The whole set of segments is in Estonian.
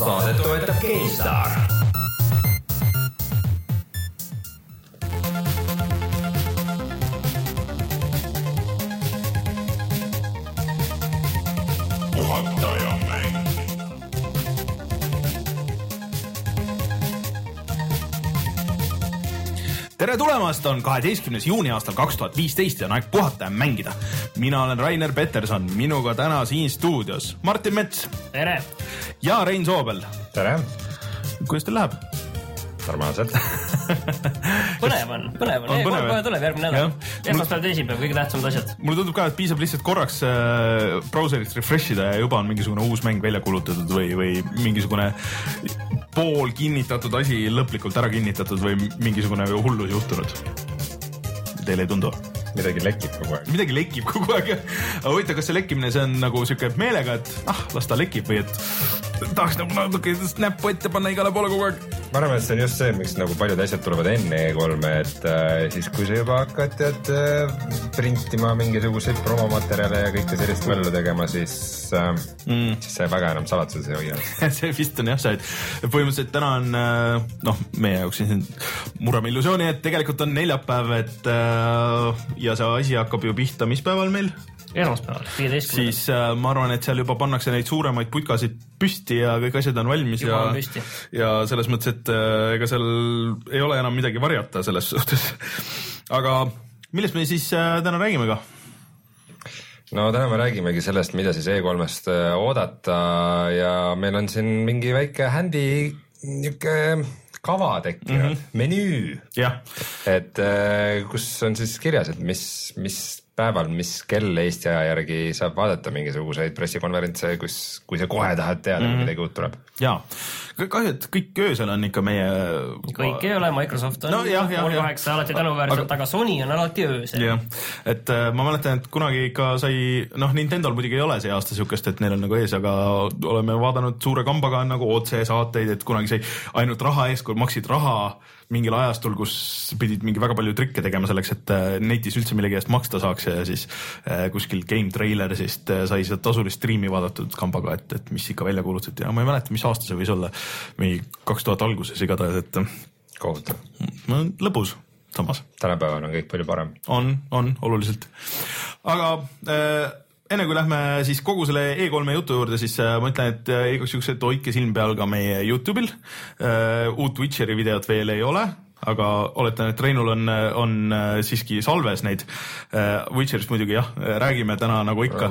saadet toetab GameStar. tere tulemast, on kaheteistkümnes juuni aastal kaks tuhat viisteist ja on aeg puhata ja mängida. mina olen Rainer Peterson, minuga täna siin stuudios Martin Mets tere, ja Rein Soobel. tere, kuidas teil läheb? normaalselt. põnev on, põnev on, On kohe jah? tuleb järgmine nädal. esmaspäev, teisipäev, kõige tähtsamad asjad. mulle tundub ka, et piisab lihtsalt korraks äh, brauserit refresh ida ja juba on mingisugune uus mäng välja kuulutatud või, või mingisugune pool kinnitatud asi lõplikult ära kinnitatud või mingisugune hullus juhtunud. Teile ei tundu? midagi lekib kogu aeg. midagi lekib kogu aeg. aga huvitav, kas see lekkimine, see on nagu sihuke meelega, et ah, las ta lekib või et tahaks nagu natuke näppu ette panna igale poole kogu aeg. ma arvan, et see on just see, miks nagu paljud asjad tulevad enne E3-e, et äh, siis kui sa juba hakkad tead äh, printima mingisuguseid promomaterjale ja kõike sellist möllu tegema, siis äh, mm., siis see väga enam saladuses ei hoia. see vist on jah see, et põhimõtteliselt täna on äh, noh, meie jaoks siin murrame illusiooni, et tegelikult on neljapäev, et äh, ja see asi hakkab ju pihta, mis päeval meil? esmaspäeval, viieteistkümnendal. siis äh, ma arvan, et seal juba pannakse neid suuremaid putkasid püsti ja kõik asjad on valmis Juba ja püsti., ja selles mõttes, et äh, ega seal ei ole enam midagi varjata selles suhtes. aga millest me siis äh, täna räägime ka? no täna me räägimegi sellest, mida siis E3-st äh, oodata ja meil on siin mingi väike händi niuke kava tekkinud mm, -hmm. menüü et äh, kus on siis kirjas, et mis, mis päeval, mis kell Eesti aja järgi saab vaadata mingisuguseid pressikonverentse, kus, kui sa kohe tahad teada mm, -hmm. midagi uut tuleb. ja kahju, et kõik öösel on ikka meie. kõik ei ole, Microsoft on No jah, jah, pool kaheksa alati tänuväärselt, Aga- aga Sony on alati öösel. jah, et äh, ma mäletan, et kunagi ikka sai, noh, Nintendo'l muidugi ei ole see aasta siukest, et neil on nagu ees, aga oleme vaadanud suure kambaga nagu otsesaateid, et kunagi sai ainult raha eest, kui maksid raha mingil ajastul, kus pidid mingi väga palju trikke tegema selleks, et äh, netis üldse millegi eest maksta saaks ja siis äh, kuskil Game Trailersist äh, sai seda tasulist striimi vaadatud kambaga, et, et mis ikka välja kuulutati ja ma ei mäleta, mis aasta see võis olla, mingi kaks tuhat alguses igatahes, et kohutav, lõbus. Samas. Tänapäeval on kõik palju parem. on, on oluliselt. aga äh, enne kui lähme siis kogu selle E3-e jutu juurde, siis äh, ma ütlen, et äh, igaks juhuks, et hoidke silm peal ka meie Youtube'il äh,. uut Witcheri videot veel ei ole, aga oletan, et Reinul on, on siiski salves neid. Witcherist muidugi jah, räägime täna nagu ikka.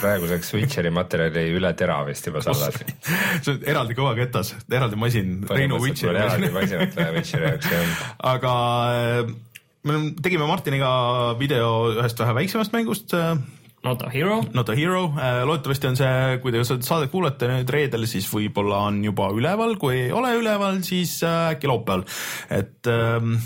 praeguseks Witcheri materjali üle tera vist juba salves. see on eraldi kõva ketas, eraldi masin, eraldi masinat vaja Witcheri jaoks jah. aga me tegime Martiniga video ühest vähe väiksemast mängust Not a hero. Not a hero, loodetavasti on see, kui te seda saadet kuulete nüüd reedel, siis võib-olla on juba üleval, kui ei ole üleval, siis äh, äkki laupäeval, et ähm,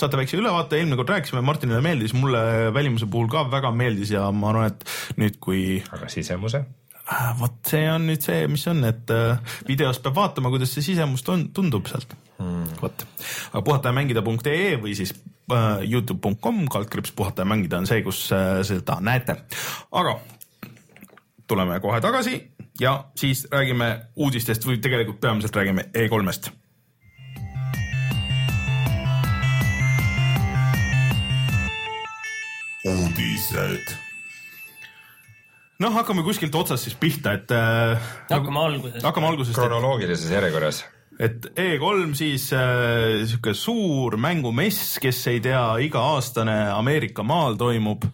saate väikse ülevaate, eelmine kord rääkisime, Martinile meeldis, mulle välimuse puhul ka väga meeldis ja ma arvan, et nüüd, kui aga sisemuse? äh, vot see on nüüd see, mis on, et äh, videos peab vaatama, kuidas see sisemus tun- tundub sealt hmm.. vot, aga puhata ja mängida.ee või siis äh, Youtube.com kaldkriips puhata ja mängida on see, kus äh, seda näete. aga tuleme kohe tagasi ja siis räägime uudistest või tegelikult peamiselt räägime E3-st uudised. noh, hakkame kuskilt otsast siis pihta, et äh, hakkame algusest. hakkame algusest, kronoloogilises järjekorras. Et E3 siis äh, sihuke suur mängumess, kes ei tea, iga-aastane Ameerika maal toimub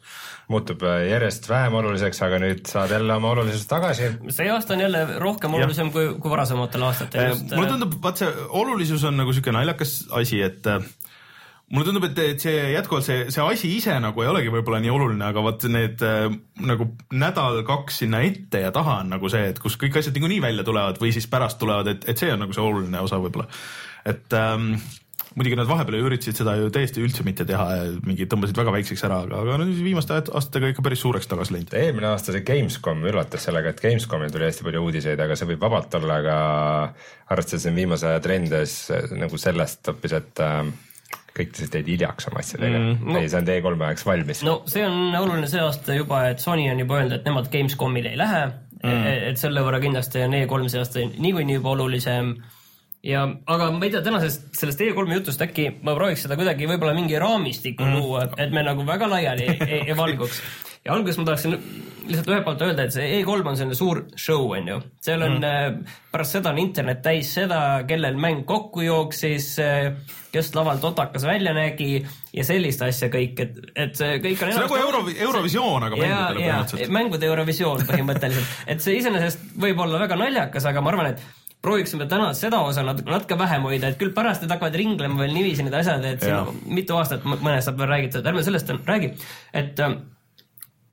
muutub äh, järjest vähem oluliseks, aga nüüd saad jälle oma olulisust tagasi. see aasta on jälle rohkem olulisem kui, kui varasematel aastatel. Eh, mulle tundub, vaat see olulisus on nagu sihuke naljakas asi, et äh, mulle tundub, et, et see jätkuvalt see, see asi ise nagu ei olegi võib-olla nii oluline, aga vot need äh, nagu nädal-kaks sinna ette ja taha on nagu see, et kus kõik asjad niikuinii välja tulevad või siis pärast tulevad, et, et see on nagu see oluline osa võib-olla. et ähm, muidugi nad vahepeal üritasid seda ju täiesti üldse mitte teha mingi tõmbasid väga väikseks ära, aga, aga nüüd viimaste aastatega ikka päris suureks tagasi läinud. eelmine aasta see Gamescom üllatas sellega, et Gamescomil tuli hästi palju uudiseid, aga see võib vabalt olla ka, arvestades viimase aja trendes nagu sellest hoopis, et äh, kõik lihtsalt jäid hiljaks oma asjadega mm,. no- ei saanud E3 ajaks valmis no.. see on oluline see aasta juba, et Sony on juba öelnud, et nemad Gamescomile ei lähe mm., et selle võrra kindlasti on E3 see aasta niikuinii juba olulisem ja, aga ma ei tea, tänasest sellest E3 jutust äkki ma prooviks seda kuidagi võib-olla mingi raamistiku mm. luua, et me nagu väga laiali ei, ei, ei valguks. ja alguses ma tahaksin lihtsalt ühelt poolt öelda, et see E3 on selline suur show, on ju. seal on mm., pärast seda on internet täis seda, kellel mäng kokku jooksis, kes lavalt otakas välja nägi ja sellist asja kõik, et, et see kõik on see on nagu Euro, Eurovisioon, aga ja, mängudele ja põhimõtteliselt. mängude Eurovisioon põhimõtteliselt, et see iseenesest võib olla väga naljakas, aga ma arvan, et prooviksime täna seda osa natuke, natuke vähem hoida, et küll pärast need hakkavad ringlema veel niiviisi need asjad, et siin Jaa. mitu aastat mõnest saab veel räägitud, ärme sellest räägi, et äh,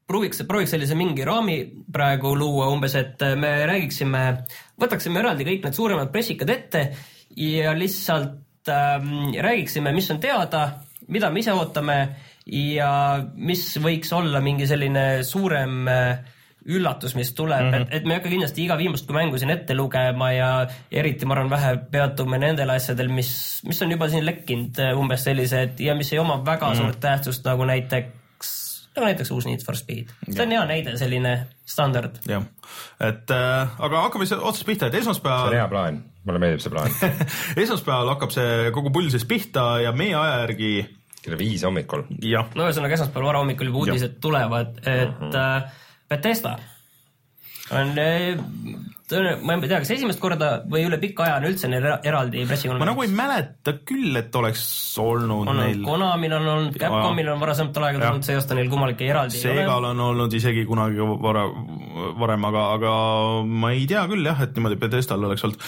prooviks, prooviks sellise mingi raami praegu luua umbes, et me räägiksime, võtaksime eraldi kõik need suuremad pressikad ette ja lihtsalt ähm, räägiksime, mis on teada, mida me ise ootame ja mis võiks olla mingi selline suurem äh, üllatus, mis tuleb mm, -hmm. et, et me ei hakka kindlasti iga viimast kui mängu siin ette lugema ja eriti ma arvan, vähe peatume nendel asjadel, mis, mis on juba siin lekkinud äh, umbes sellised ja mis ei oma väga mm -hmm. suurt tähtsust, nagu näiteks, nagu näiteks uus Need for Speed. see on hea näide, selline standard. jah, et äh, aga hakkame siis otsast pihta, et see on esmaspäeval hea plaan, mulle meeldib see plaan. esmaspäeval hakkab see kogu pull siis pihta ja meie aja järgi kell viis hommikul. no ühesõnaga esmaspäeval varahommikul juba uudised tulevad, et mm -hmm. äh, Bethesda on äh, ma ei tea, kas esimest korda või üle pika aja on üldse neil era- eraldi ma pressikonverents nagu ei mäleta küll, et oleks olnud on neil Konamil on olnud, Capcomil on varasemal ajal olnud, see aasta neil kummalgi eraldi ei ole. Segal on olnud isegi kunagi vara, varem, aga, aga ma ei tea küll jah, et niimoodi Bethesdal oleks olnud,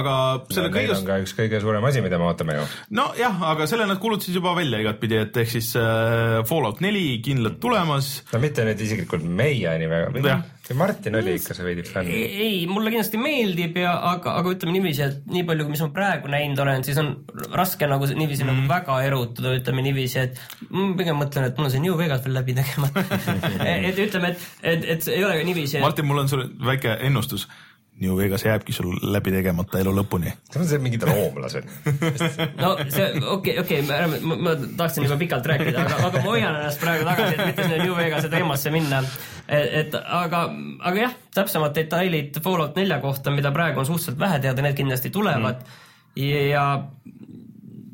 aga selle Neil kõigest on ka üks kõige suurem asi, mida me ootame ju. nojah, aga selle nad kuulutasid juba välja igatpidi, et ehk siis äh, Fallout neli kindlalt tulemas. no mitte nüüd isiklikult meieni väga, või Jah. Või Martin oli ikka see veidi fänn. ei, mulle kindlasti meeldib ja aga, aga ütleme niiviisi, et nii palju, mis ma praegu näinud olen, siis on raske nagu se- niiviisi mm. nagu väga erutuda, ütleme niiviisi, et ma pigem mõtlen, et mul on see New Vegas veel läbi tegemata et ütleme, et, et, et see ei ole nii-viisi, et Martin, mul on sulle väike ennustus. New Vegas jääbki sul läbi tegemata elu lõpuni. see on see mingid roomlased. no see, okei, okei, ma, ma, ma tahtsin juba pikalt rääkida, aga, aga ma hoian ennast praegu tagasi, et mitte sinna New Vegase teemasse minna. et, et aga, aga jah, täpsemad detailid Fallout nelja kohta, mida praegu on suhteliselt vähe teada, need kindlasti tulevad mm.. ja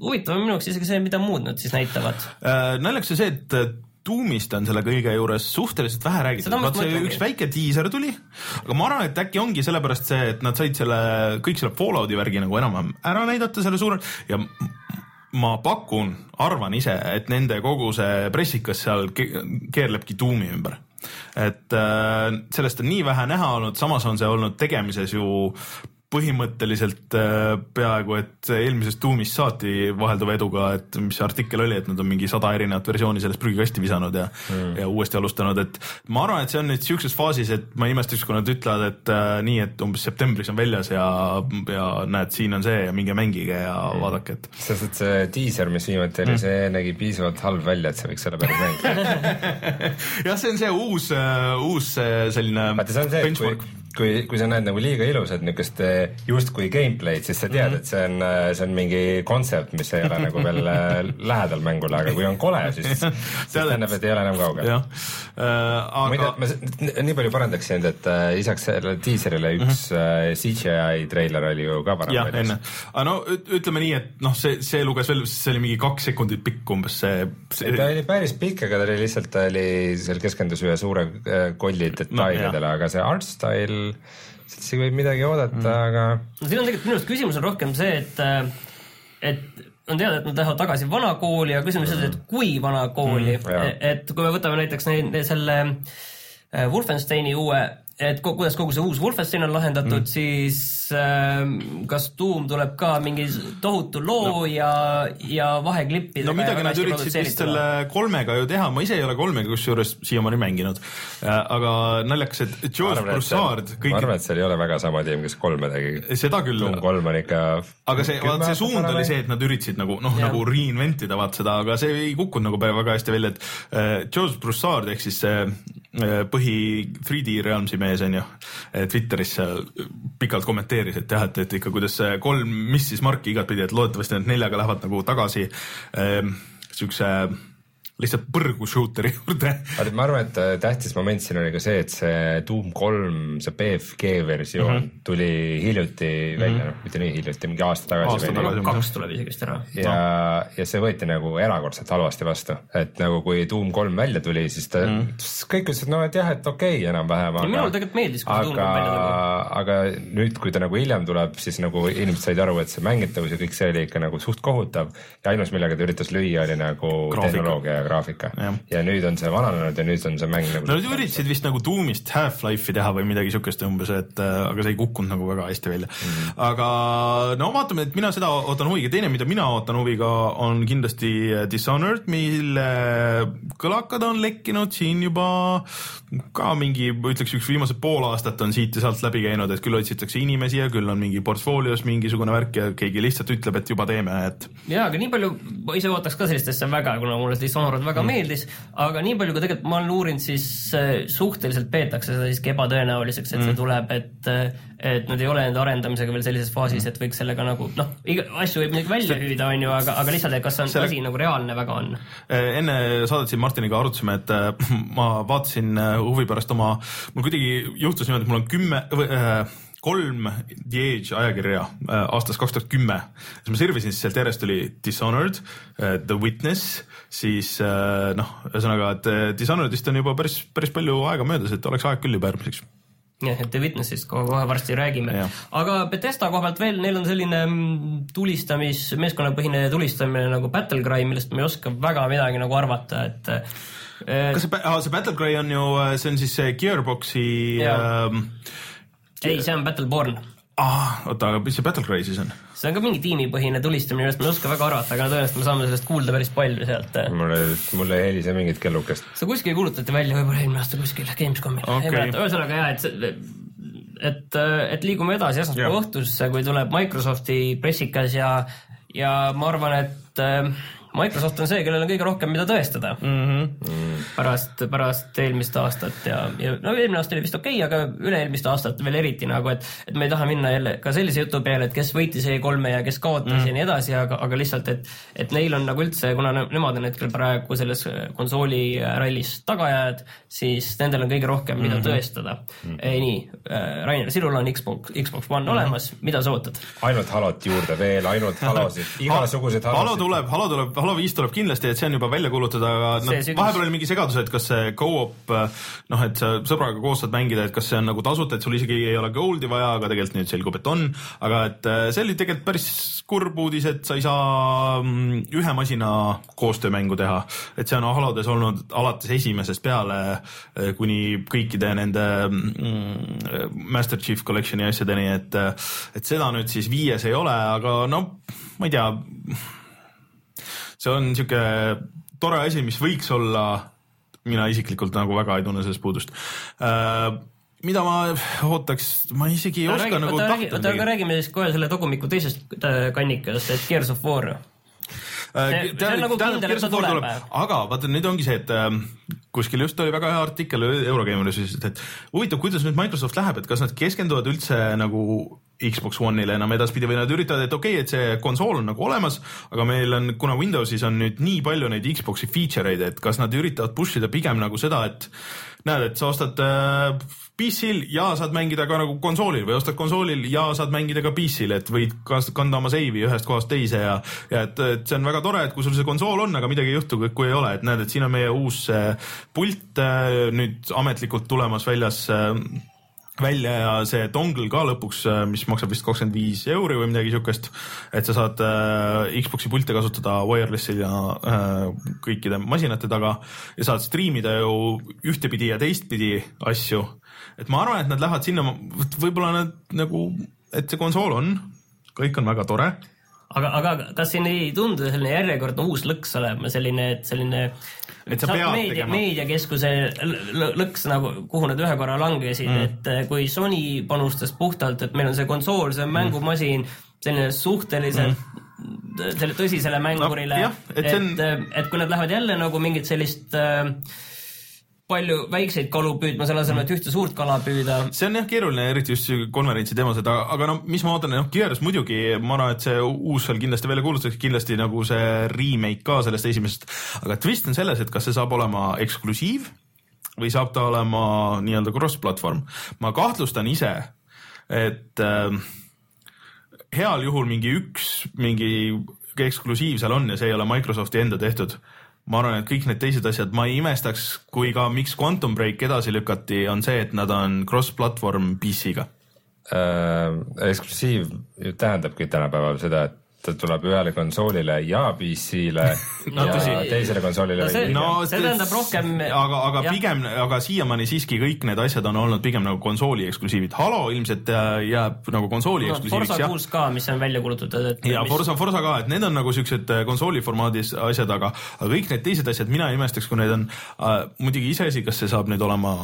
huvitav on minu jaoks isegi see, mida muud nad siis näitavad. Äh, naljakas on see, et Doomist on selle kõige juures suhteliselt vähe räägitud, vaat see üks väike diiser tuli, aga ma arvan, et äkki ongi sellepärast see, et nad said selle, kõik selle Fallouti värgi nagu enam-vähem ära näidata selle suure ja ma pakun, arvan ise, et nende kogu see pressikas seal ke- keerlebki Doomi ümber. et äh, sellest on nii vähe näha olnud, samas on see olnud tegemises ju põhimõtteliselt äh, peaaegu et eelmisest Doomist saati vahelduva eduga, et mis see artikkel oli, et nad on mingi sada erinevat versiooni sellest prügikasti visanud ja mm. ja uuesti alustanud, et ma arvan, et see on nüüd siukses faasis, et ma ei imestaks, kui nad ütlevad, et äh, nii, et umbes septembris on väljas ja, ja näed, siin on see ja minge mängige ja mm. vaadake, et sest et see diiser, mis viimati oli, see nägi piisavalt halb välja, et see võiks olla päris mäng. jah, see on see uus, uus äh, selline vaata, see on see, kui kui, kui sa näed nagu liiga ilusat niisugust eh, justkui gameplay'd, siis sa tead, et see on, see on mingi kontsept, mis ei ole nagu veel eh, lähedal mängule, aga kui on kole, siis, siis tähendab, et ei ole enam kaugel. jah. Äh,, muide aga, ma s- nii palju parandaks sind, et äh, lisaks sellele diiserile üks äh, CGI treiler oli ju ka varem enne, aga no üt- ütleme nii, et noh, see, see luges veel, see oli mingi kaks sekundit pikk umbes see, see ta oli päris pikk, aga ta oli lihtsalt, ta oli, seal keskendus ühe suure kolli detailidele no,, aga see art style, sealt isegi võib midagi oodata mm., aga no siin on tegelikult minu arust küsimus on rohkem see, et, et on teada, et nad lähevad tagasi vana kooli ja küsimus on selles, et kui vana kooli Mm, et kui me võtame näiteks neid, neid selle äh, Wolfensteini uue, et kuidas kogu see uus Wolfenstein on lahendatud mm., siis äh, kas Doom tuleb ka mingi tohutu loo no. ja, ja vaheklippidega. no midagi nad üritasid vist selle kolmega ju teha, ma ise ei ole kolmega kusjuures siiamaani mänginud. aga naljakas, et George Broussard see- ma kõik, arvan, et seal ei ole väga sama tiim, kes kolme tegi. seda küll Doom, kolm on ikka aga see, vaat see suund oli see, et nad üritasid nagu noh, nagu reinvent ida vaat seda, aga see ei kukkunud nagu väga hästi välja, et äh, George Broussard ehk siis see äh, põhi 3D Realmsi mees on ju, Twitteris seal pikalt kommenteeris, et jah, et, et ikka kuidas see kolm missis marki igatpidi, et loodetavasti need neljaga lähevad nagu tagasi. Äh, siukse lihtsalt põrgu shooter'i juurde. vaata, ma arvan, et äh, tähtis moment siin oli ka see, et see Doom kolm, see BFG versioon mm -hmm. tuli hiljuti välja, noh mitte nii hiljuti, mingi aasta tagasi Aasta tagasi. kaks tuleb isegi vist ära. ja, ja see võeti nagu erakordselt halvasti vastu, et nagu kui Doom kolm välja tuli, siis ta mm., kõik ütlesid, no et jah, et okei okay, enam-vähem, ja minule tegelikult meeldis, kui see Doom aga välja tuli., aga nüüd, kui ta nagu hiljem tuleb, siis nagu inimesed said aru, et see mängitavus ja kõik see oli ikka nagu suht kohutav ja ainus, millega ta üritas lüüa, oli nagu Graafika. tehnoloogia graafika Jah.. ja nüüd on see vananenud ja nüüd on see mäng nagu no nad üritasid vist nagu Doomist Half-Life'i teha või midagi siukest umbes, et äh, aga see ei kukkunud nagu väga hästi välja mm. -hmm. aga no vaatame, et mina seda ootan huviga, teine, mida mina ootan huviga, on kindlasti Dishonored, mille kõlakad on lekkinud siin juba ka mingi, ütleks üks viimased pool aastat on siit ja sealt läbi käinud, et küll otsitakse inimesi ja küll on mingi portfoolios mingisugune värk ja keegi lihtsalt ütleb, et juba teeme, et jaa, aga nii palju, ma ise ootaks ka sellist asja väga, kuna mulle Dishonored väga mm. meeldis, aga nii palju, kui tegelikult ma olen uurinud, siis äh, suhteliselt peetakse seda siiski ebatõenäoliseks, et mm. see tuleb, et et nad ei ole enda arendamisega veel sellises faasis, et võiks sellega nagu noh, asju võib muidugi välja hüüda, on ju, aga, aga lihtsalt, et kas see on Selle- asi nagu reaalne väga on. Eh, enne saadet siin Martiniga arutasime, et äh, ma vaatasin äh, huvi pärast oma, mul kuidagi juhtus niimoodi, et mul on kümme, kolm The Age ajakirja äh, aastast kaks tuhat kümme. siis ma sirvisin, siis sealt järjest oli Dishonored, The Witness, siis äh, noh, ühesõnaga, et äh, Dishonoredist on juba päris, päris palju aega möödas, et oleks aeg küll juba järgmiseks. jah, et The Witnessist kohe, varsti räägime aga Betesta koha pealt veel, neil on selline mm, tulistamis, meeskonnapõhine tulistamine nagu Battlecry, millest ma ei oska väga midagi nagu arvata, et kas see, see Battlecry on ju, see on siis see Gearboxi Jaa. ähm, ei, see on Battleborn. ah,, oota, aga mis see Battlecry siis on? see on ka mingi tiimipõhine tulistamine, millest ma ei oska väga arvata, aga tõenäoliselt me saame sellest kuulda päris palju sealt. mulle, mulle ei helise mingit kellukest. see kuskil kuulutati välja võib-olla eelmine aasta kuskil Gamescomil okay.. ühesõnaga jah, et see, et, et liigume edasi esmaspäeva õhtusse, kui tuleb Microsofti pressikas ja, ja ma arvan, et äh, Microsoft on see, kellel on kõige rohkem, mida tõestada mm. -hmm. pärast, pärast eelmist aastat ja, ja no eelmine aasta oli vist okei okay,, aga üle-eelmist aastat veel eriti nagu, et, et me ei taha minna jälle ka sellise jutu peale, et kes võitis E3-e ja kes kaotas mm -hmm. ja nii edasi, aga, aga lihtsalt, et, et neil on nagu üldse, kuna ne- nemad on hetkel praegu selles konsooli rallis tagajad, siis nendel on kõige rohkem, mida mm -hmm. tõestada mm. -hmm. nii, Rainer, sinul on Xbox, Xbox One mm -hmm. olemas, mida sa ootad? ainult halot juurde veel, ainult halosid, igasuguseid Halo halosid. tuleb, Halo tuleb, Halo viis tuleb kindlasti, et see on juba välja kuulutada, aga noh vahepeal oli mingi segadus, et kas see go-op, noh, et sa sõbraga koos saad mängida, et kas see on nagu tasuta, et sul isegi ei ole gold'i vaja, aga tegelikult nüüd selgub, et on. aga et äh, see oli tegelikult päris kurb uudis, et sa ei saa mm, ühe masina koostöömängu teha. et see on Halodes olnud alates esimesest peale äh, kuni kõikide nende mm, Master Chief Collection'i asjadeni, et, et seda nüüd siis viies ei ole, aga no ma ei tea see on sihuke tore asi, mis võiks olla, mina isiklikult nagu väga ei tunne sellest puudust äh,. mida ma ootaks, ma isegi ei oska räägi, nagu räägi, tahta oota, aga räägime siis kohe selle Togumiku teisest äh, kannikast, et Gears of War. see- see on nagu kindel, et ta tuleb. aga vaata nüüd ongi see, et ähm, kuskil just oli väga hea artikkel Eurogeimeris, et huvitav, kuidas nüüd Microsoft läheb, et kas nad keskenduvad üldse nagu Xbox One'ile enam edaspidi või nad üritavad, et okei okay,, et see konsool on nagu olemas, aga meil on, kuna Windowsis on nüüd nii palju neid Xbox'i feature eid, et kas nad üritavad push ida pigem nagu seda, et näed, et sa ostad äh, PC-l ja saad mängida ka nagu konsoolil või ostad konsoolil ja saad mängida ka PC-l, et võid kanda oma seivi ühest kohast teise ja, ja et, et see on väga tore, et kui sul see konsool on, aga midagi ei juhtu, kui ei ole, et näed, et siin on meie uus äh, pult äh, nüüd ametlikult tulemas väljas äh, välja ja see dongle ka lõpuks, mis maksab vist kakskümmend viis euri või midagi siukest, et sa saad äh, Xbox'i pilte kasutada wireless'il ja äh, kõikide masinate taga ja saad striimida ju ühtepidi ja teistpidi asju. et ma arvan, et nad lähevad sinna, võib-olla nad nagu, et see konsool on, kõik on väga tore aga, aga kas siin ei tundu selline järjekordne uus lõks olema, selline, et selline Et sa pead meedia, tegema. meediakeskuse lõks nagu, kuhu nad ühe korra langesid mm., et eh, kui Sony panustas puhtalt, et meil on see konsool, see on mängumasin, selline suhteliselt mm. selle tõsisele mängurile jah, et et, et, et kui nad lähevad jälle nagu mingit sellist äh, palju väikseid kalu püüdma, selle asemel, et ühte suurt kala püüda. see on jah keeruline, eriti just konverentsi teemas, et aga, no mis ma ootan, noh Gears muidugi, ma arvan, et see uus seal kindlasti välja kuulutatakse, kindlasti nagu see remake ka sellest esimesest, aga twist on selles, et kas see saab olema eksklusiiv või saab ta olema nii-öelda cross-platvorm. ma kahtlustan ise, et äh, heal juhul mingi üks mingi eksklusiiv seal on ja see ei ole Microsofti enda tehtud ma arvan, et kõik need teised asjad, ma ei imestaks, kui ka miks Quantum Break edasi lükati, on see, et nad on cross-platvorm PC-ga äh,. eksklusiiv tähendabki tänapäeval seda, et ta tuleb ühele konsoolile ja PC-le No ja tõsi. teisele konsoolile No see- no See tähendab rohkem- aga, aga jah. pigem, aga siiamaani siiski kõik need asjad on olnud pigem nagu konsooli eksklusiivid. Halo ilmselt äh, jääb nagu konsooli no, eksklusiiviks Forsa kuus ka, mis on välja kuulutatud, et ja mis... Forsa, Forsa ka, et need on nagu siuksed äh, konsooli formaadis asjad, aga, aga kõik need teised asjad, mina ei imestaks, kui need on äh, muidugi iseasi, kas see saab nüüd olema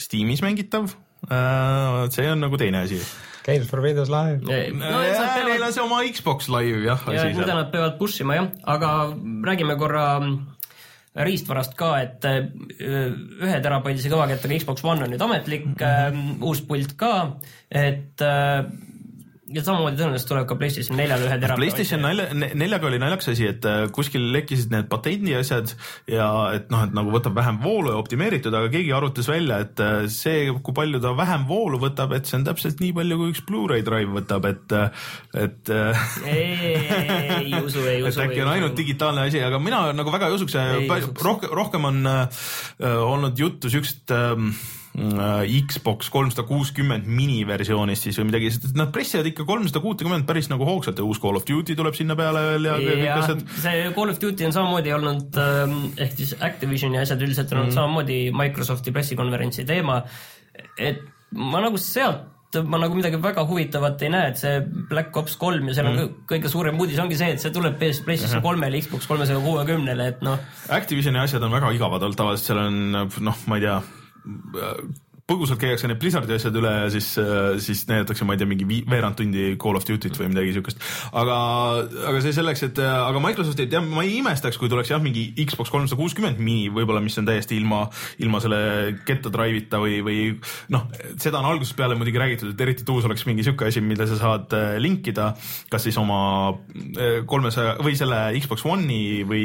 Steamis mängitav äh,. see on nagu teine asi Games for Windows Live. no, et no,. nad Neil peavad on see oma Xbox Live jah ja asi mida nad peavad push ima jah, aga räägime korra mm, riistvarast ka, et äh, ühe terabaidise kõvakettaga Xbox One on nüüd ametlik mm, -hmm. uus pult ka, et äh, ja samamoodi tõenäoliselt tuleb ka PlayStation neljale ühe terabaidise. PlayStation nalja, neljaga oli naljakas asi, et äh, kuskil lekkisid need patendi asjad ja et noh, et nagu võtab vähem voolu ja optimeeritud, aga keegi arvutas välja, et äh, see, kui palju ta vähem voolu võtab, et see on täpselt nii palju, kui üks Blu-ray drive võtab, et, et äh, ei usu, ei et usu. äkki on ainult digitaalne asi, aga mina nagu väga ei usuks rohkem, rohkem, on olnud juttu siukest ähm, äh, Xbox kolmsada kuuskümmend miniversioonist siis või midagi, sest nad pressivad ikka kolmsada kuutekümmet päris nagu hoogsalt ja uus Call of Duty tuleb sinna peale veel ja kõik ja asjad. see Call of Duty on samamoodi olnud ähm, ehk siis Activisioni asjad üldiselt on olnud Mhm. samamoodi Microsofti pressikonverentsi teema. et ma nagu sealt ma nagu midagi väga huvitavat ei näe, et see Black Ops kolm ja seal on Mhm. mm. kõige suurem uudis ongi see, et see tuleb PS- PlayStation kolmele, Xbox kolmesaja kuuekümnele, et noh, Activisioni asjad on väga igavad olnud tavaliselt, seal on noh, ma ei tea, uh, põgusalt käiakse need Blizzardi asjad üle ja siis, siis näidatakse, ma ei tea, mingi veerand tundi Call of Duty't või midagi siukest. aga, aga see selleks, et aga Microsofti, tead, ma ei imestaks, kui tuleks jah, mingi Xbox kolmsada kuuskümmend mini võib-olla, mis on täiesti ilma, ilma selle ketta drive'ita või, või noh, seda on algusest peale muidugi räägitud, et eriti tuus oleks mingi siuke asi, mida sa saad äh, linkida kas siis oma äh, kolmesaja või selle Xbox One'i või,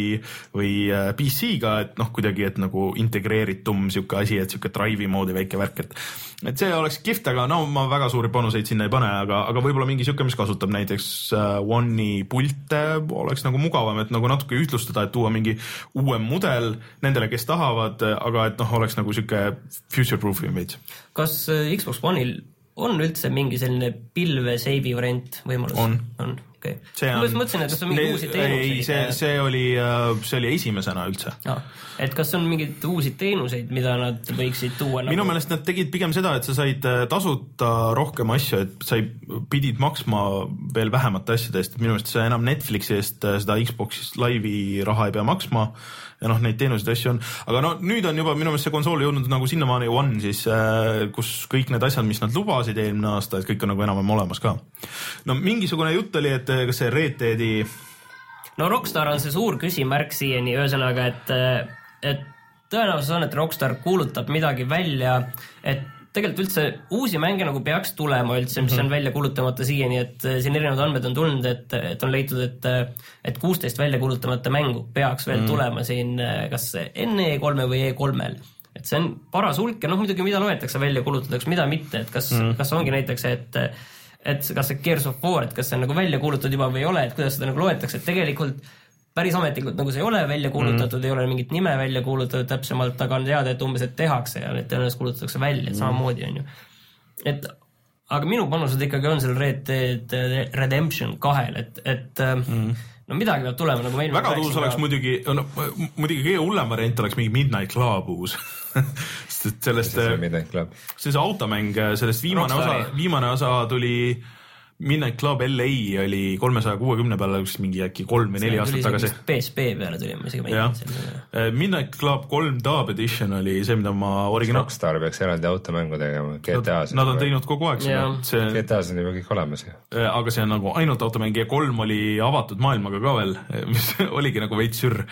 või äh, PC-ga, et noh, kuidagi, et nagu integreeritum sihuke asi, et sihuke drive'i moodi väike värk, et et see oleks kihvt, aga no ma väga suuri panuseid sinna ei pane, aga, aga võib-olla mingi sihuke, mis kasutab näiteks äh, One'i pilte, oleks nagu mugavam, et nagu natuke ühtlustada, et tuua mingi uuem mudel nendele, kes tahavad, aga et noh, oleks nagu sihuke future proof im veits. kas äh, Xbox One'il on üldse mingi selline pilve seivi variant võimalus? On. on, okei okay.. ma just mõtlesin, et kas on mingeid uusi teenuseid. ei, see, see oli, see oli esimesena üldse no,. et kas on mingeid uusi teenuseid, mida nad võiksid tuua nagu- minu meelest nad tegid pigem seda, et sa said äh, tasuta rohkem asju, et sa ei, pidid maksma veel vähemate asjade eest, et minu meelest sa enam Netflixi eest äh, seda Xbox Live'i raha ei pea maksma ja noh, neid teenuseid asju on, aga no nüüd on juba minu meelest see konsool jõudnud nagu sinnamaani One siis, kus kõik need asjad, mis nad lubasid eelmine aasta, et kõik on nagu enam-vähem olemas ka. no mingisugune jutt oli, et äh, kas see Red Deadi no Rockstar on see suur küsimärk siiani, ühesõnaga, et, et tõenäosus on, et Rockstar kuulutab midagi välja, et tegelikult üldse uusi mänge nagu peaks tulema üldse, mis on välja kuulutamata siiani, et eh, siin erinevad andmed on tulnud, et, et on leitud, et, et kuusteist välja kuulutamata mängu peaks veel mm. tulema siin eh, kas enne E3-e või E3-l et see on paras hulk ja noh, muidugi mida loetakse välja kuulutatakse, mida mitte, et kas mm., kas ongi näiteks, et et kas see Gears of War, et kas see on nagu välja kuulutatud juba või ei ole, et kuidas seda nagu loetakse, et tegelikult päris ametlikult nagu see ei ole välja kuulutatud mm., ei ole mingit nime välja kuulutatud täpsemalt, aga on teada, et umbes, et tehakse ja need tõenäoliselt kuulutatakse välja, et samamoodi on ju. et aga minu panused ikkagi on seal Red Dead Redemption kahel, et, et mm. no midagi peab tulema, nagu meil väga tuus oleks muidugi, no muidugi kõige hullem variant oleks mingi Midnight Club uus sest sellest, see Midnight Club. see on see automäng, sellest viimane Rockstari. osa, viimane osa tuli Midnight Club LA oli kolmesaja kuuekümne peale üks mingi äkki kolm või neli aastat tagasi. PSP peale tuli, ma isegi mängisin selle. Eh, Midnight Club kolm Dub Edition oli see, mida ma originaal, Rockstar peaks eraldi automängu tegema, GTA-s. nad on teinud kogu aeg seda see GTA-s on juba kõik olemas ju. Eh, aga see on nagu ainult automäng ja kolm oli avatud maailmaga ka veel, mis oligi nagu veits sürr.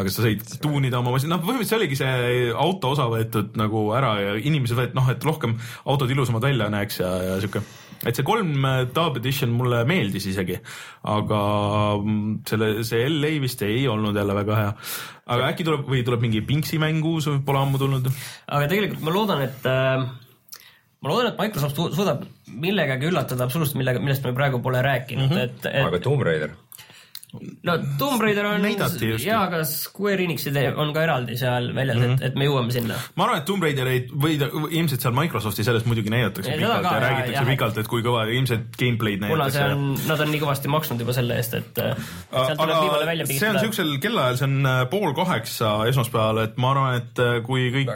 aga sa said tuunida oma masin, noh põhimõtteliselt see oligi see auto osa võetud nagu ära ja inimesed võeti noh, et rohkem autod ilusamad välja näeks ja, ja sihuke. Et see kolm äh, Dub Edition mulle meeldis isegi, aga mm, selle, see LA vist ei olnud jälle väga hea. aga äkki tuleb või tuleb mingi Pinksi mäng uus, pole ammu tulnud. aga tegelikult ma loodan, et äh, ma loodan, et Microsoft su- suudab millegagi üllatada absoluutselt, millega, millest me praegu pole rääkinud mm, -hmm. et, aga et Tomb Raider, no Tomb Raider on Näidati just. jaa, aga Square Enixid on ka eraldi seal väljas mm, -hmm. et, et me jõuame sinna. ma arvan, et Tomb Raiderit või ilmselt seal Microsofti sellest muidugi näidatakse Ja pikalt ka, ja räägitakse jah. pikalt, et kui kõva ilmselt gameplay'd kuna see näidatakse. on, nad on nii kõvasti maksnud juba selle eest, et äh, sealt tuleb viimane välja see on pigistada. siuksel kellaajal, see on äh, pool kaheksa esmaspäeval, et ma arvan, et äh, kui kõik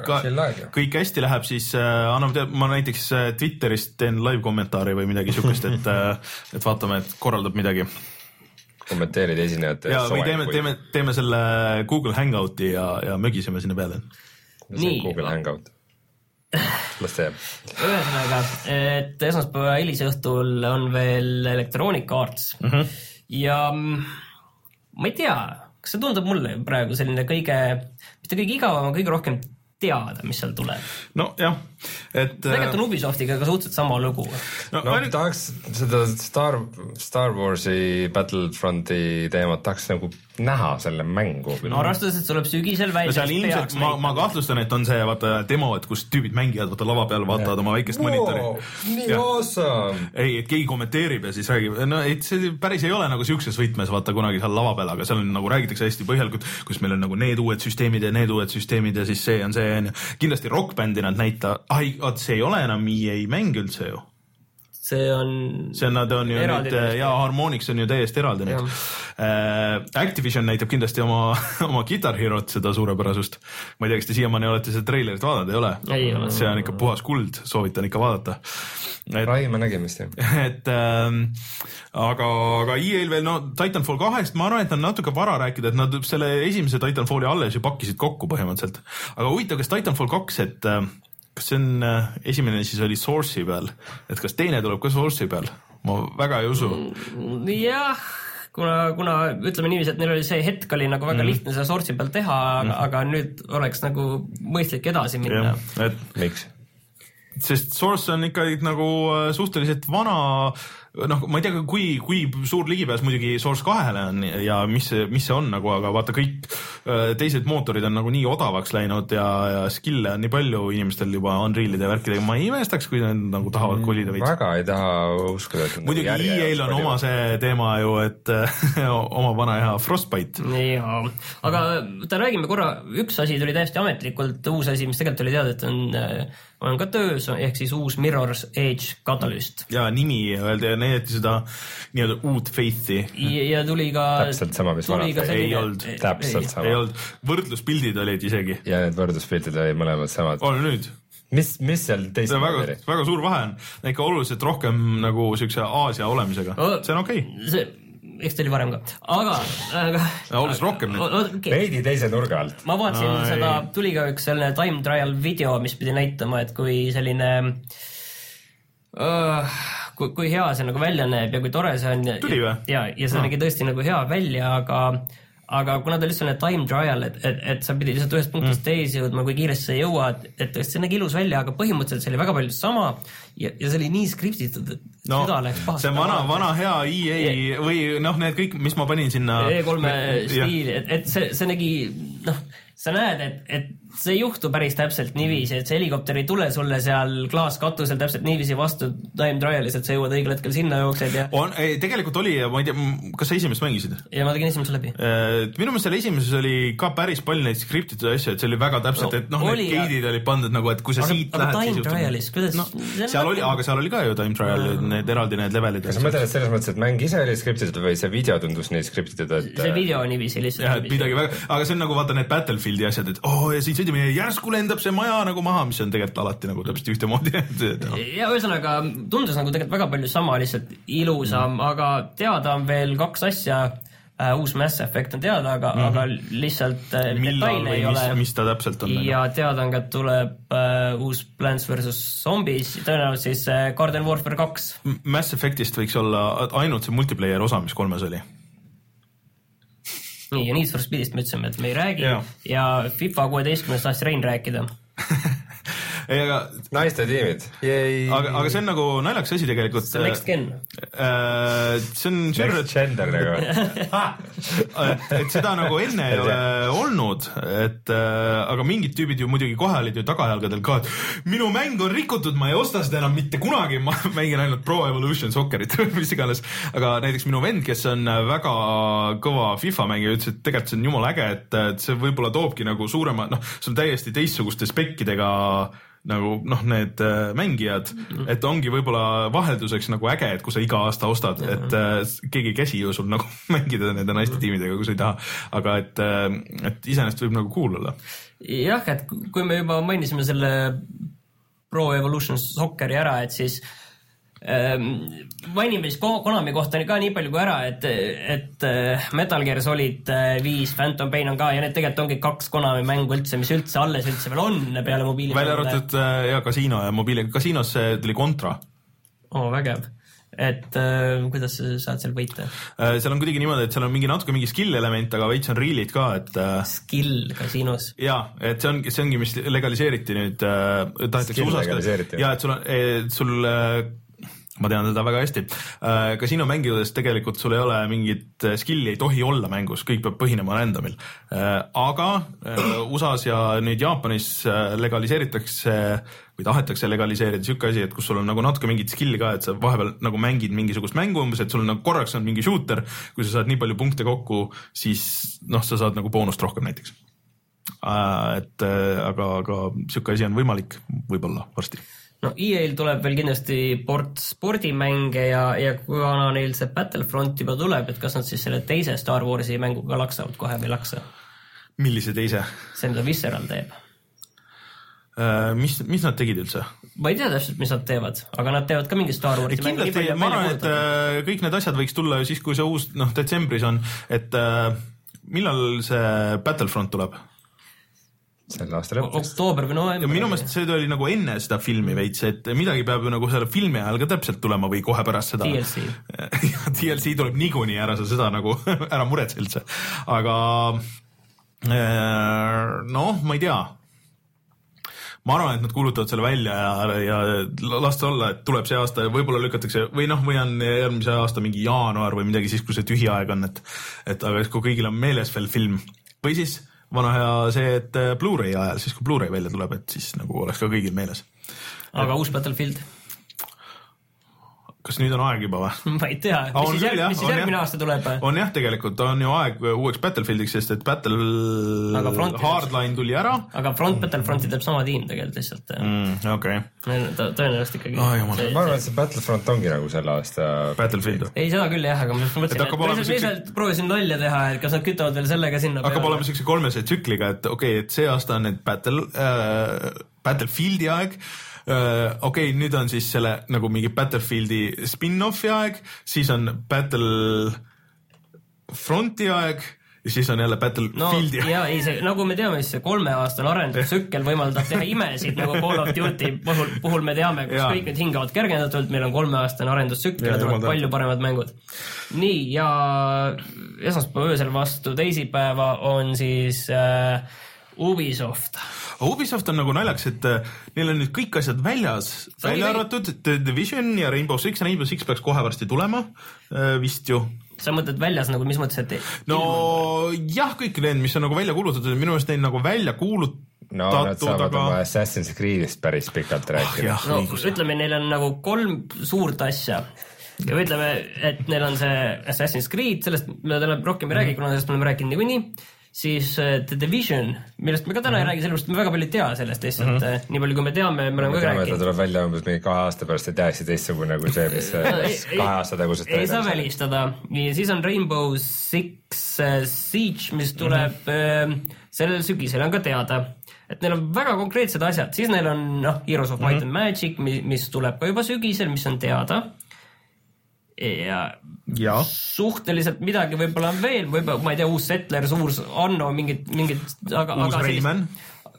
kõik hästi läheb, siis äh, anname teada, ma näiteks äh, Twitterist teen live kommentaari või midagi siukest, et äh, et vaatame, et korraldab midagi kommenteerid esinejate ja, või teeme, teeme, teeme selle Google Hangouti ja, ja mögiseme sinna peale. Nii. Google Hangout. las teeb. ühesõnaga, et esmaspäeva hilisõhtul on veel Electronic Arts mm -hmm. ja ma ei tea, kas see tundub mulle praegu selline kõige, mitte kõige igavam, aga kõige rohkem teada, mis seal tuleb. nojah, et. tegelikult on Ubisoftiga ka suhteliselt sama lugu. no, no ainult- tahaks seda Star, Star Warsi Battlefronti teemat tahaks nagu näha selle mängu no arvestades, et see tuleb sügisel välja. no seal ilmselt ma, ma kahtlustan, et on see vaata demo, et kus tüübid mängivad, vaata lava peal vaatavad oma väikest monitori. nii Jah. awesome. ei, et keegi kommenteerib ja siis räägib, no et see päris ei ole nagu siukses võtmes vaata kunagi seal lava peal, aga seal on nagu räägitakse hästi põhjalikult, kus meil on nagu need uued süsteemid ja need uued süsteemid ja siis see on see onju. kindlasti rokkbändi nad näitavad, ai, vot see ei ole enam EA mäng üldse ju. see on, see on, nad on ju nüüd ja Harmonix on ju täiesti eraldi nüüd. Activision näitab kindlasti oma, oma Guitar Hero't seda suurepärasust. ma ei tea, kas te siiamaani olete seda treilerit vaadanud, ei ole? See on ikka puhas kuld, soovitan ikka vaadata. et Rai, me nägime vist jah. et ähm, aga, aga EA-l veel no Titanfall kahest, ma arvan, et on natuke vara rääkida, et nad selle esimese Titanfalli alles ju pakkisid kokku põhimõtteliselt. aga huvitav, kas Titanfall kaks, et äh, kas see on äh, esimene siis oli Source'i peal, et kas teine tuleb ka Source'i peal? ma väga ei usu mm.. jah, kuna, kuna ütleme niiviisi, et neil oli see hetk oli nagu väga mm. lihtne seda source'i peal teha, aga mm., aga nüüd oleks nagu mõistlik edasi minna et miks? sest Source on ikkagi nagu äh, suhteliselt vana, noh, ma ei tea, kui, kui suur ligipääs muidugi Source kahele on ja mis see, mis see on nagu, aga vaata kõik äh, teised mootorid on nagu nii odavaks läinud ja, ja skill'e on nii palju inimestel juba Unreal'ide ja värkidega, ma ei imestaks, kui nad nagu tahavad kolida veits. väga ei taha uskuda, muidugi EA-l on jaoks oma see teema ju, et oma vana hea Frostbite. jaa, aga oota, räägime korra, üks asi tuli täiesti ametlikult, uus asi, mis tegelikult oli teada, et on, on ka töös, ehk siis uus Mirror's Edge Catalyst. ja nimi öeldi ja näidati seda nii-öelda uut faith'i. ja tuli ka. Täpselt sama, mis tuli ka vana- ei olnud. Täpselt sama. ei olnud, võrdluspildid olid isegi. ja need võrdluspildid olid mõlemad samad. on nüüd mis, mis seal teistmoodi väga väga suur vahe on, ikka oluliselt rohkem nagu siukse Aasia olemisega, see on okei okay.. see, eks ta oli varem ka, aga, aga. oluliselt rohkem nüüd. okay.. veidi teise nurga alt. ma vaatasin Ai. no, seda, tuli ka üks selline time trial video, mis pidi näitama, et kui selline uh,, kui, kui hea see nagu välja näeb ja kui tore see on. Tuli või? ja, ja see nägi tõesti nagu hea välja, aga aga kuna ta oli selline time trial, et, et, et sa pidid lihtsalt ühest punktist mm. teise jõudma, kui kiiresti sa jõuad, et tõesti see nägi ilus välja, aga põhimõtteliselt see oli väga palju sama ja, ja see oli nii skriptitud, et no süda läks pahasti. see vana, vana hea EA või noh, need kõik, mis ma panin sinna. E3-e stiili, et, et see, see nägi, noh, sa näed, et, et see ei juhtu päris täpselt niiviisi, et see helikopter ei tule sulle seal klaaskatusel täpselt niiviisi vastu time trial'is, et sa jõuad õigel hetkel sinna jooksed ja, on, tegelikult oli, ma ei tea, kas sa esimest mängisid? ja ma tegin esimese läbi. et minu meelest seal esimeses oli ka päris palju neid skriptitud asju, et see oli väga täpselt, et noh, need gate'id olid pandud nagu, et kui sa Aga- siit aga lähed, time siis trial'is, kuidas- no, seal nagu- oli, aga seal oli ka ju time trial, need eraldi need levelid. kas sa mõtled, et selles mõttes, et mäng ise oli skriptitud või see video tundus nii skriptitud, et see video on niiviisi lihtsalt. jah, et midagi väga, aga see on nagu vaata need Battle, Battlefieldi asjad, et oo oh, ja siin sõidame ja järsku lendab see maja nagu maha, mis on tegelikult alati nagu täpselt ühtemoodi noh. ja ühesõnaga tundus nagu tegelikult väga palju sama, lihtsalt ilusam mm., aga teada on veel kaks asja uh,. uus Mass Effect on teada, aga mm, -hmm. aga lihtsalt uh, detaile ei ole mis, mis ta täpselt on? ja teada on ka, et tuleb uh, uus Plants versus Zombies, tõenäoliselt siis uh, Garden Warfare kaks. Mass Effectist võiks olla ainult see multiplayer osa, mis kolmes oli. nii, ja Need for Speedist me ütlesime, et me ei räägi Jaa. ja FIFA kuueteistkümnest tahtis Rein rääkida. ei, aga, naiste tiimid. aga, aga see on nagu naljakas asi tegelikult. see on next gen. see on Next gender nagu. et, et seda nagu enne ei ole olnud, et äh, aga mingid tüübid ju muidugi kohe olid ju tagajalgadel ka, et minu mäng on rikutud, ma ei osta seda enam mitte kunagi, ma mängin ainult Pro Evolution Soccerit või mis iganes. aga näiteks minu vend, kes on väga kõva FIFA mängija, ütles, et tegelikult see on jumala äge, et, et see võib-olla toobki nagu suurema, noh, see on täiesti teistsuguste spekkidega nagu noh, need äh, mängijad, et ongi võib-olla vahelduseks nagu äge, et kui sa iga aasta ostad, et äh, keegi ei käsi ju sul nagu mängida nende naiste tiimidega, kui sa ei taha. aga et, et iseenesest võib nagu cool olla. jah, et kui me juba mainisime selle Pro Evolution Socceri ära, et siis ähm, mainime siis Ko- Konami kohta ka nii palju kui ära, et, et äh, Metal Gear Solid äh, viis, Phantom Pain on ka ja need tegelikult ongi kaks Konami mängu üldse, mis üldse alles üldse veel on peale mobiili. välja arvatud äh, ja kasiino ja mobiili, kasiinos see tuli kontra. oo, vägev. et äh, kuidas sa saad seal võita? seal on kuidagi niimoodi, et seal on mingi natuke mingi skill element, aga veits on real'id ka, et äh, Skill kasiinos. ja et see ongi, see ongi, mis legaliseeriti nüüd äh,, tahetakse USA-s ja et sul on, sul äh, ma tean seda väga hästi äh,. kasiino mängides tegelikult sul ei ole mingit äh, skill'i ei tohi olla mängus, kõik peab põhinema random'il äh,. aga USA-s ja nüüd Jaapanis legaliseeritakse või tahetakse legaliseerida siuke asi, et kus sul on nagu natuke mingit skill'i ka, et sa vahepeal nagu mängid mingisugust mängu umbes, et sul on nagu korraks on mingi shooter, kui sa saad nii palju punkte kokku, siis noh, sa saad nagu boonust rohkem näiteks et aga, aga siuke asi on võimalik võib-olla varsti no EA-l tuleb veel kindlasti port spordimänge ja, ja kuna neil see Battlefront juba tuleb, et kas nad siis selle teise Star Warsi mänguga laksavad kohe või laksa? millise teise see, mida Visceral teeb. äh,, mis, mis nad tegid üldse? ma ei tea täpselt, mis nad teevad, aga nad teevad ka mingi Star Warsi mängu. kindlasti, ma arvan, et äh, kõik need asjad võiks tulla ju siis, kui see uus, noh, detsembris on, et äh, millal see Battlefront tuleb? Selle aasta lõpuks. oktoober või ja november. minu meelest see oli nagu enne seda filmi veits, et midagi peab ju nagu selle filmi ajal ka täpselt tulema või kohe pärast seda. DLC. DLC tuleb niikuinii, ära sa seda nagu, ära muretse üldse, aga äh, noh, ma ei tea ma arvan, et nad kuulutavad selle välja ja, ja las ta olla, et tuleb see aasta ja võib-olla lükatakse või noh, või on järgmise aasta mingi jaanuar või midagi siis, kui see tühi aeg on, et et aga siis, kui kõigil on meeles veel film või siis vana hea see, et äh, Blu-ray ajal, siis kui Blu-ray välja tuleb, et siis nagu oleks ka kõigil meeles. aga uus Battlefield, kas nüüd on aeg juba või? ma ei tea, on mis siis, küll, järg, jah, mis siis on järgmine jah. aasta tuleb? on jah, tegelikult on ju aeg uueks Battlefieldiks, sest et Battle Hardline tuli ära aga Front Battlefronti teeb sama tiim tegelikult lihtsalt mm,. okei okay., Tõ- tõenäoliselt ikkagi jumal. ma arvan, et see Battlefront ongi nagu selle aasta. Battlefield ei, seda küll jah, aga ma just Et mõtlesin, et olema lihtsalt, siukse- proovisin nalja teha, et kas nad kütavad veel sellega sinna hakkab olema siukse kolmese tsükliga, et okei okay,, et see aasta on nüüd Battle äh,, Battlefieldi aeg. Okei okay,, nüüd on siis selle nagu mingi Battlefieldi spin-off'i aeg, siis on Battle Fronti aeg ja siis on jälle no Battlefieldi aeg. ja ei, see nagu me teame, siis see kolmeaastane arendustsükkel võimaldab teha imesid nagu Call of Duty puhul, puhul me teame, kus Jaa. kõik need hingavad kergendatult, meil on kolmeaastane arendustsükkel ja tulevad palju paremad mängud. nii ja esmaspäeva öösel vastu teisipäeva on siis äh, Ubisoft. Ubisoft on nagu naljakas, et äh, neil on nüüd kõik asjad väljas, välja arvatud The Division ja Rainbow Six, Rainbow Six peaks kohe varsti tulema äh, vist ju. Sa mõtled väljas nagu, mis mõttes, et no jah, kõik need, mis on nagu välja kuulutatud, minu meelest neid nagu välja kuulutatud, no nad saavad aga oma Assassin's Creed'ist päris pikalt rääkida. Jah, no ütleme, neil on nagu kolm suurt asja. Ja ütleme, et neil on see Assassin's Creed, sellest me täna rohkem ei Mhm. räägi, kuna sellest me oleme rääkinud niikuinii. Siis äh, The Division, millest me ka täna ei räägi, sellepärast me väga palju ei tea sellest lihtsalt mm, -hmm. nii palju kui me teame, me oleme me ka et ta rääkinud. tuleb välja umbes mingi kahe aasta pärast ja täiesti teistsugune kui see, mis mis kahe aasta tagusest ei saa. välistada ja siis on Rainbow Six Siege, mis tuleb mm -hmm. sellel sügisel, on ka teada. et neil on väga konkreetsed asjad, siis neil on noh, Heroes of Might mm -hmm. and Magic, mis tuleb ka juba sügisel, mis on teada. Ja ja suhteliselt midagi võib-olla on veel, võib-olla ma ei tea, uus Settlers, uus Anno, mingid, mingid, aga, aga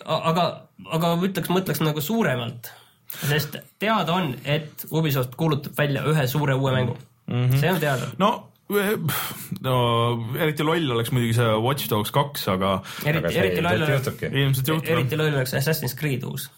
aga, aga ütleks, mõtleks nagu suuremalt, sest teada on, et Ubisoft kuulutab välja ühe suure uue mängu mm. -hmm. see on teada. no eh, no eriti loll oleks muidugi see Watch Dogs kaks, aga eriti, eriti loll oleks, eriti loll oleks Assassin's Creed uus.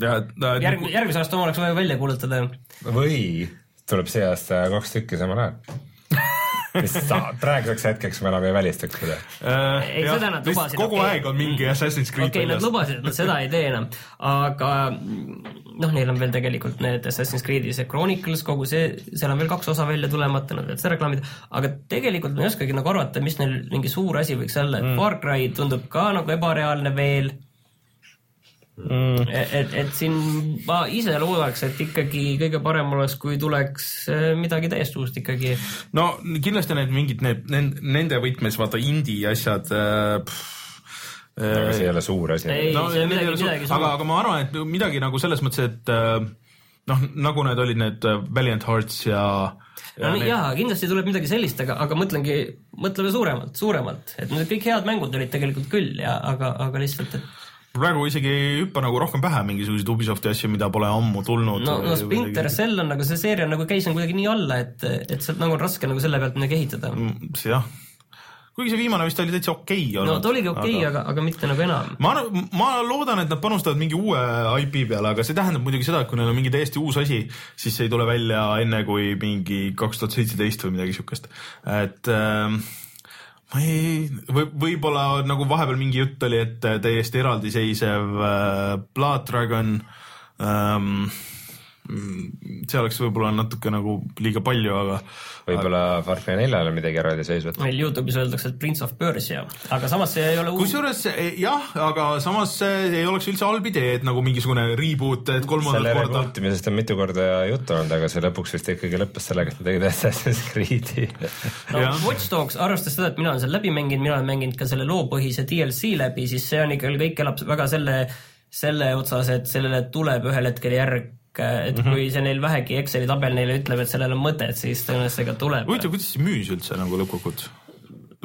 ja ta järg-, järgmise aasta oma oleks vaja välja kuulutada. või tuleb see aasta kaks tükki samal ajal. mis sa- praeguseks hetkeks me enam ei välistaks seda. äh, Ei, seda nad lubasid, kogu okei. aeg on mingi Assassin's Creed okei okay,, nad lubasid, et nad seda ei tee enam, aga noh, neil on veel tegelikult need Assassin's Creed'i see Chronicles, kogu see, seal on veel kaks osa välja tulemata, nad võivad seda reklaamida, aga tegelikult ma ei oskagi nagu arvata, mis neil mingi suur asi võiks olla, et mm. Far Cry tundub ka nagu ebareaalne veel. et, et siin ma ise loodaks, et ikkagi kõige parem oleks, kui tuleks eh, midagi täiesti uust ikkagi. no kindlasti need mingid need, nende võtmes vaata indie asjad äh,. aga see ei ole suur asi. No, aga, aga ma arvan, et midagi nagu selles mõttes, et äh, noh, nagu need olid need äh, Valiant Hearts ja, ja no need, jaa, kindlasti tuleb midagi sellist, aga, aga mõtlengi, mõtleme suuremalt, suuremalt, et need kõik head mängud olid tegelikult küll ja aga, aga lihtsalt, et praegu isegi ei hüppa nagu rohkem pähe mingisuguseid Ubisofti asju, mida pole ammu tulnud. no, no Splinter Cell on nagu see seeria nagu käis nagu kuidagi nii alla, et, et sealt nagu on raske nagu selle pealt midagi ehitada. Mm, jah, kuigi see viimane vist oli täitsa okei okay no ta oligi okei okay,, aga, aga mitte nagu enam. ma ma loodan, et nad panustavad mingi uue IP peale, aga see tähendab muidugi seda, et kui neil on mingi täiesti uus asi, siis see ei tule välja enne kui mingi kaks tuhat seitseteist või midagi siukest. et ähm, ma ei, või võib-olla nagu vahepeal mingi jutt oli, et täiesti eraldiseisev äh, Blood Dragon ähm,. See oleks võib-olla natuke nagu liiga palju, aga võib-olla Far Cry neljal on midagi eraldiseisvat. meil Youtube'is öeldakse, et Prince of Persia, aga samas see ei ole uus. kusjuures eh, jah, aga samas see ei oleks üldse halb idee, et nagu mingisugune reboot, et selle kolmandat korda reboot imisest on mitu korda juttu olnud, aga see lõpuks vist ikkagi lõppes sellega, et nad tegid Assassin's Creed'i. no. Watch Dogs, arvestades seda, et mina olen seal läbi mänginud, mina olen mänginud ka selle loopõhise DLC läbi, siis see on ikka, kõik elab väga selle, selle otsas, et sellele tuleb ühel hetkel järg, et mm -hmm. kui see neil vähegi Exceli tabel neile ütleb, et sellel on mõtet, siis tõenäoliselt see ka tuleb. huvitav, kuidas see müüs üldse nagu lõppkokkuvõttes?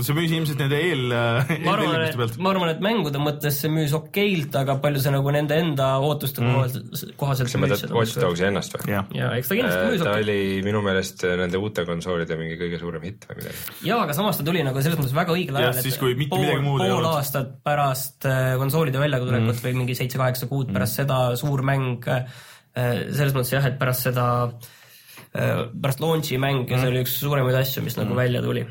see müüs ilmselt nende eel, ma arvan, eeltellimuste et pealt, ma arvan, et mängude mõttes see müüs okeilt, aga palju see nagu nende enda ootuste kohaselt, kohaselt kas sa mõtled Watch Dogsi ennast või? jah. ja eks ta kindlasti müüs ta okeilt. oli minu meelest nende uute konsoolide mingi kõige suurem hitt või midagi. jaa, aga samas ta tuli nagu selles mõttes väga õigel ajal, siis, kui mitte midagi muud ei pool olnud. aastat pärast äh, konsoolide väljakutulekut mm. või mingi seitse-kaheksa kuud pärast Mm. seda suur mäng, selles mõttes jah, et pärast seda, pärast launch'i mäng ja Mm. see oli üks suuremaid asju, mis nagu välja tuli.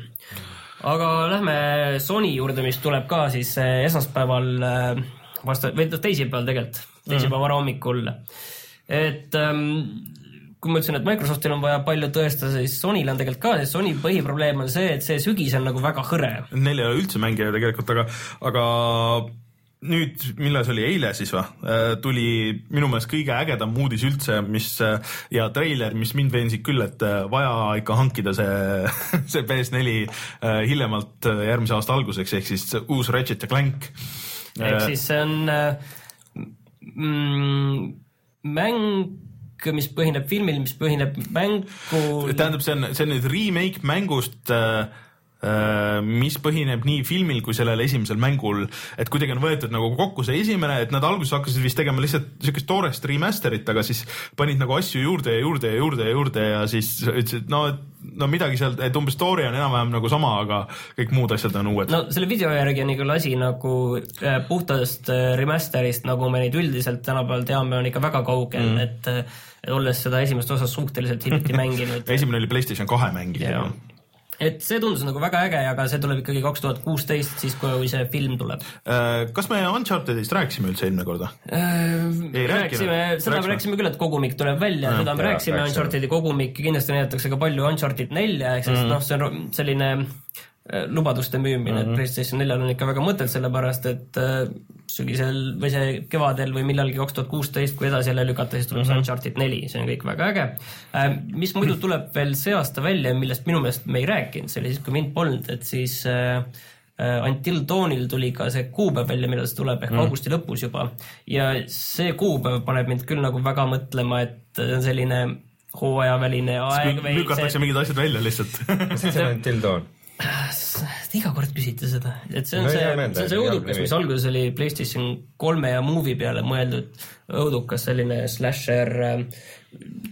aga lähme Sony juurde, mis tuleb ka siis äh, esmaspäeval äh, vastu, või teisipäeval tegelikult, teisipäeva varahommikul. et ähm, kui ma ütlesin, et Microsoftil on vaja palju tõestada, siis Sonyl on tegelikult ka, sest Sony põhiprobleem on see, et see sügis on nagu väga hõre. Neil ei ole üldse mänge tegelikult, aga, aga nüüd, millal see oli, eile siis või, tuli minu meelest kõige ägedam uudis üldse, mis ja treiler, mis mind veensid küll, et äh, vaja ikka hankida see, see PS4 äh, hiljemalt äh, järgmise aasta alguseks, ehk siis uus Ratchet ja Clank. ehk siis see on äh, mm, mäng, mis põhineb filmil, mis põhineb mängul. tähendab, see on, see on nüüd remake mängust äh, äh, mis põhineb nii filmil kui sellel esimesel mängul, et kuidagi on võetud nagu kokku see esimene, et nad alguses hakkasid vist tegema lihtsalt siukest toorest remaster'it, aga siis panid nagu asju juurde ja juurde ja juurde ja juurde ja siis ütlesid, no, no midagi seal, et umbes story on enam-vähem nagu sama, aga kõik muud asjad on uued no.. selle video järgi on küll asi nagu äh, puhtast äh, remaster'ist, nagu me neid üldiselt tänapäeval teame, on ikka väga kaugel mm., et äh, olles seda esimest osa suhteliselt hiljuti mänginud. esimene oli Playstation kahe mäng Jaa. Et see tundus nagu väga äge, aga see tuleb ikkagi kaks tuhat kuusteist, siis kui see film tuleb. Äh, kas me Unchartedist rääkisime üldse eelmine kord või? Ei rääkinud. rääkisime, seda Rääkisime. me rääkisime küll, et kogumik tuleb välja, seda me rääkisime, rääkisime. Unchartedi kogumik kindlasti näidatakse ka palju Uncharted nelja, ehk siis mm. noh, see on selline lubaduste müümine mm, -hmm. et PlayStation neljal on ikka väga mõtet, sellepärast et äh, sügisel või see kevadel või millalgi kaks tuhat kuusteist, kui edasi jälle lükata, siis tuleb mm -hmm. Uncharted neli, see on kõik väga äge. mis muidu tuleb veel see aasta välja, millest minu meelest me ei rääkinud, see oli siis, kui mind polnud, et siis äh, äh, Until Dawnil tuli ka see kuupäev välja, millal see tuleb ehk mm. augusti lõpus juba ja see kuupäev paneb mind küll nagu väga mõtlema, et see on selline hooajaväline aeg lükatakse mingid asjad välja lihtsalt mis asi on Until Dawn? Iga kord küsite seda, et see on No no, see, see on see õudukas, mis alguses oli Playstation kolme ja Move'i peale mõeldud õudukas, selline slasher.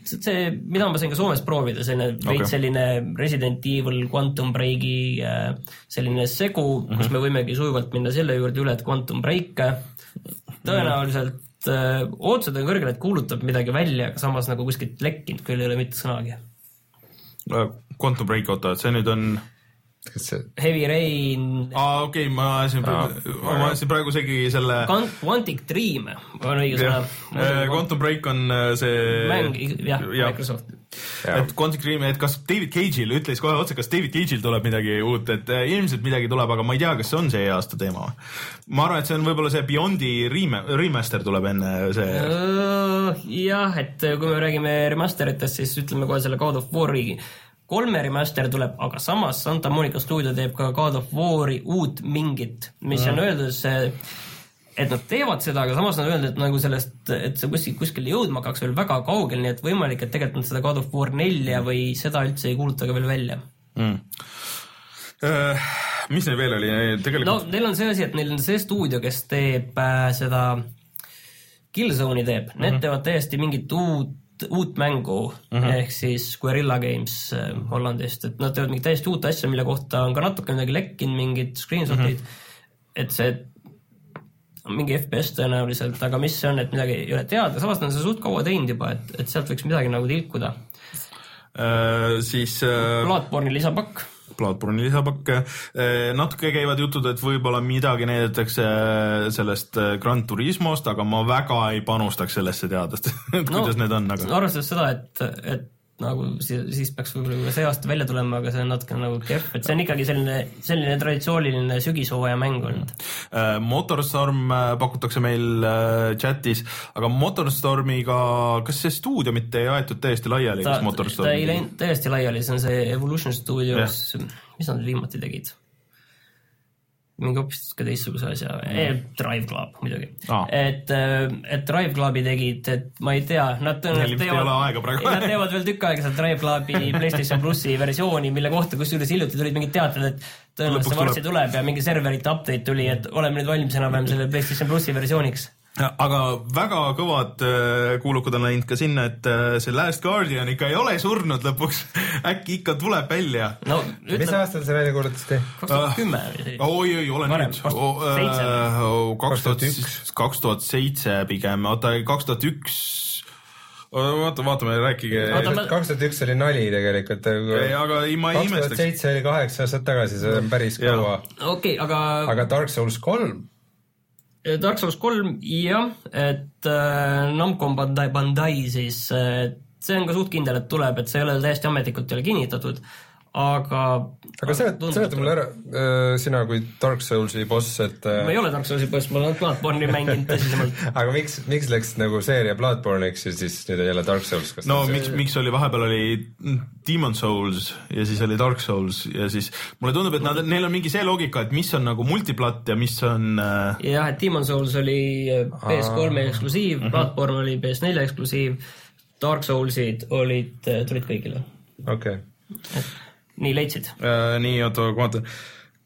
see, mida ma sain ka Soomes proovida, selline veits Okei. selline Resident Evil, Quantum Breaki äh, selline segu mm, -hmm. kus me võimegi sujuvalt minna selle juurde üle, et Quantum Break äh, tõenäoliselt äh, ootused on kõrgel, et kuulutab midagi välja, aga samas nagu kuskilt lekkinud küll ei ole mitte sõnagi. Quantum Break, oota, see nüüd on see, Heavy Rain, aa okei okay,, ma ajasin praegu, ma ajasin praegu segi selle Quantic Dream on õige sõna jah, Quantum Break on äh, see mäng, jah, jah. Microsoft. et Quantic Dream, et kas David Cage'il, ütles kohe otse, kas David Cage'il tuleb midagi uut, et äh, ilmselt midagi tuleb, aga ma ei tea, kas see on see aasta teema. ma arvan, et see on võib-olla see Beyondi rema-, remaster tuleb enne see, jah, et kui me räägime remasteritest, siis ütleme kohe selle God of War'i kolme remaster tuleb, aga samas Santa Monica stuudio teeb ka God of War'i uut mingit, mis on öeldud see et nad teevad seda, aga samas nad öelnud, et nagu sellest, et see kuskil, kuskile jõudma hakkaks veel väga kaugel, nii et võimalik, et tegelikult nad seda God of War nelja või seda üldse ei kuuluta ka veel välja. mm.. mis neil veel oli, no tegelikult neil on see asi, et neil on see stuudio, kes teeb äh, seda Killzone'i teeb mm, -hmm. need teevad täiesti mingit uut, uut mängu mm -hmm. ehk siis Guerilla Games äh, Hollandist, et nad teevad mingit täiesti uut asja, mille kohta on ka natuke midagi lekkinud, mingid screenshot'id mm, -hmm. et see on mingi FPS tõenäoliselt, aga mis see on, et midagi ei ole teada, samas nad on seda suht kaua teinud juba, et, et sealt võiks midagi nagu tilkuda. äh, siis äh, Bloodborne'i lisapakk, Bloodborne'i lisapakk, natuke käivad jutud, et võib-olla midagi näidatakse äh, sellest äh, Gran Turismost, aga ma väga ei panustaks sellesse teades, et No, kuidas need on, aga arvestades seda, et, et nagu siis, peaks võib-olla juba see aasta välja tulema, aga see on natuke nagu kehv, et see on ikkagi selline, selline traditsiooniline sügishooaja mäng olnud. Äh, Motorstorm äh, pakutakse meil äh, chatis, aga Motorstormiga, kas see stuudio mitte ei aetud täiesti laiali, ta kas, ta Motorstorm ei? läinud täiesti laiali, see on see Evolution Studios, mis nad viimati tegid? Mingi hoopis teistsuguse asja mm., Drive Club muidugi Aa. et, et Drive Clubi tegid, et ma ei tea, nad aega praegu. Nad teevad veel tükk aega seda Drive Clubi PlayStation plussi versiooni, mille kohta kusjuures hiljuti tulid mingid teated, et tõenäoliselt see varsti tuleb ja mingi serverite update tuli, et oleme nüüd valmis enam-vähem selle PlayStation plussi versiooniks. Aga väga kõvad äh, kuulukad on läinud ka sinna, et äh, see Last Guardian ikka ei ole surnud lõpuks, äkki ikka tuleb välja. no mis ütleme aastal see välja kuulutati? kaks tuhat kümme või see oi, oi, ole nüüd. kaks tuhat seitse. kaks tuhat, seitse pigem, oota kaks tuhat üks. vaata, vaatame, rääkige. Kaks tuhat üks oli nali tegelikult. aga ei, ma ei kaks tuhat imestaks. seitse oli kaheksa aastat tagasi, see on päris kaua. okei okay,, aga aga Dark Souls kolm, Dark Souls kolm jah, et äh, Namco Bandai, Bandai siis äh, see on ka suht kindel, et tuleb, et see ei ole täiesti ametlikult ei ole kinnitatud, aga aga seleta, seleta mulle ära, sina kui Dark Soulsi boss, et äh, ma ei ole Dark Soulsi poiss, ma olen Bloodborne'i mänginud tõsisemalt. aga miks, miks läks nagu seeria Bloodborne'iks ja siis nüüd jälle Dark Souls? no miks, miks oli vahepeal oli Demon Souls ja siis oli Dark Souls ja siis mulle tundub, et nad, neil on mingi see loogika, et mis on nagu multiplat ja mis on äh, jah, et Demon Souls oli äh, PS3 eksklusiiv, Bloodborne oli PS4 eksklusiiv, Dark Soulsid olid, tulid kõigile. okei, nii leidsid? äh, nii, oota, ma vaatan,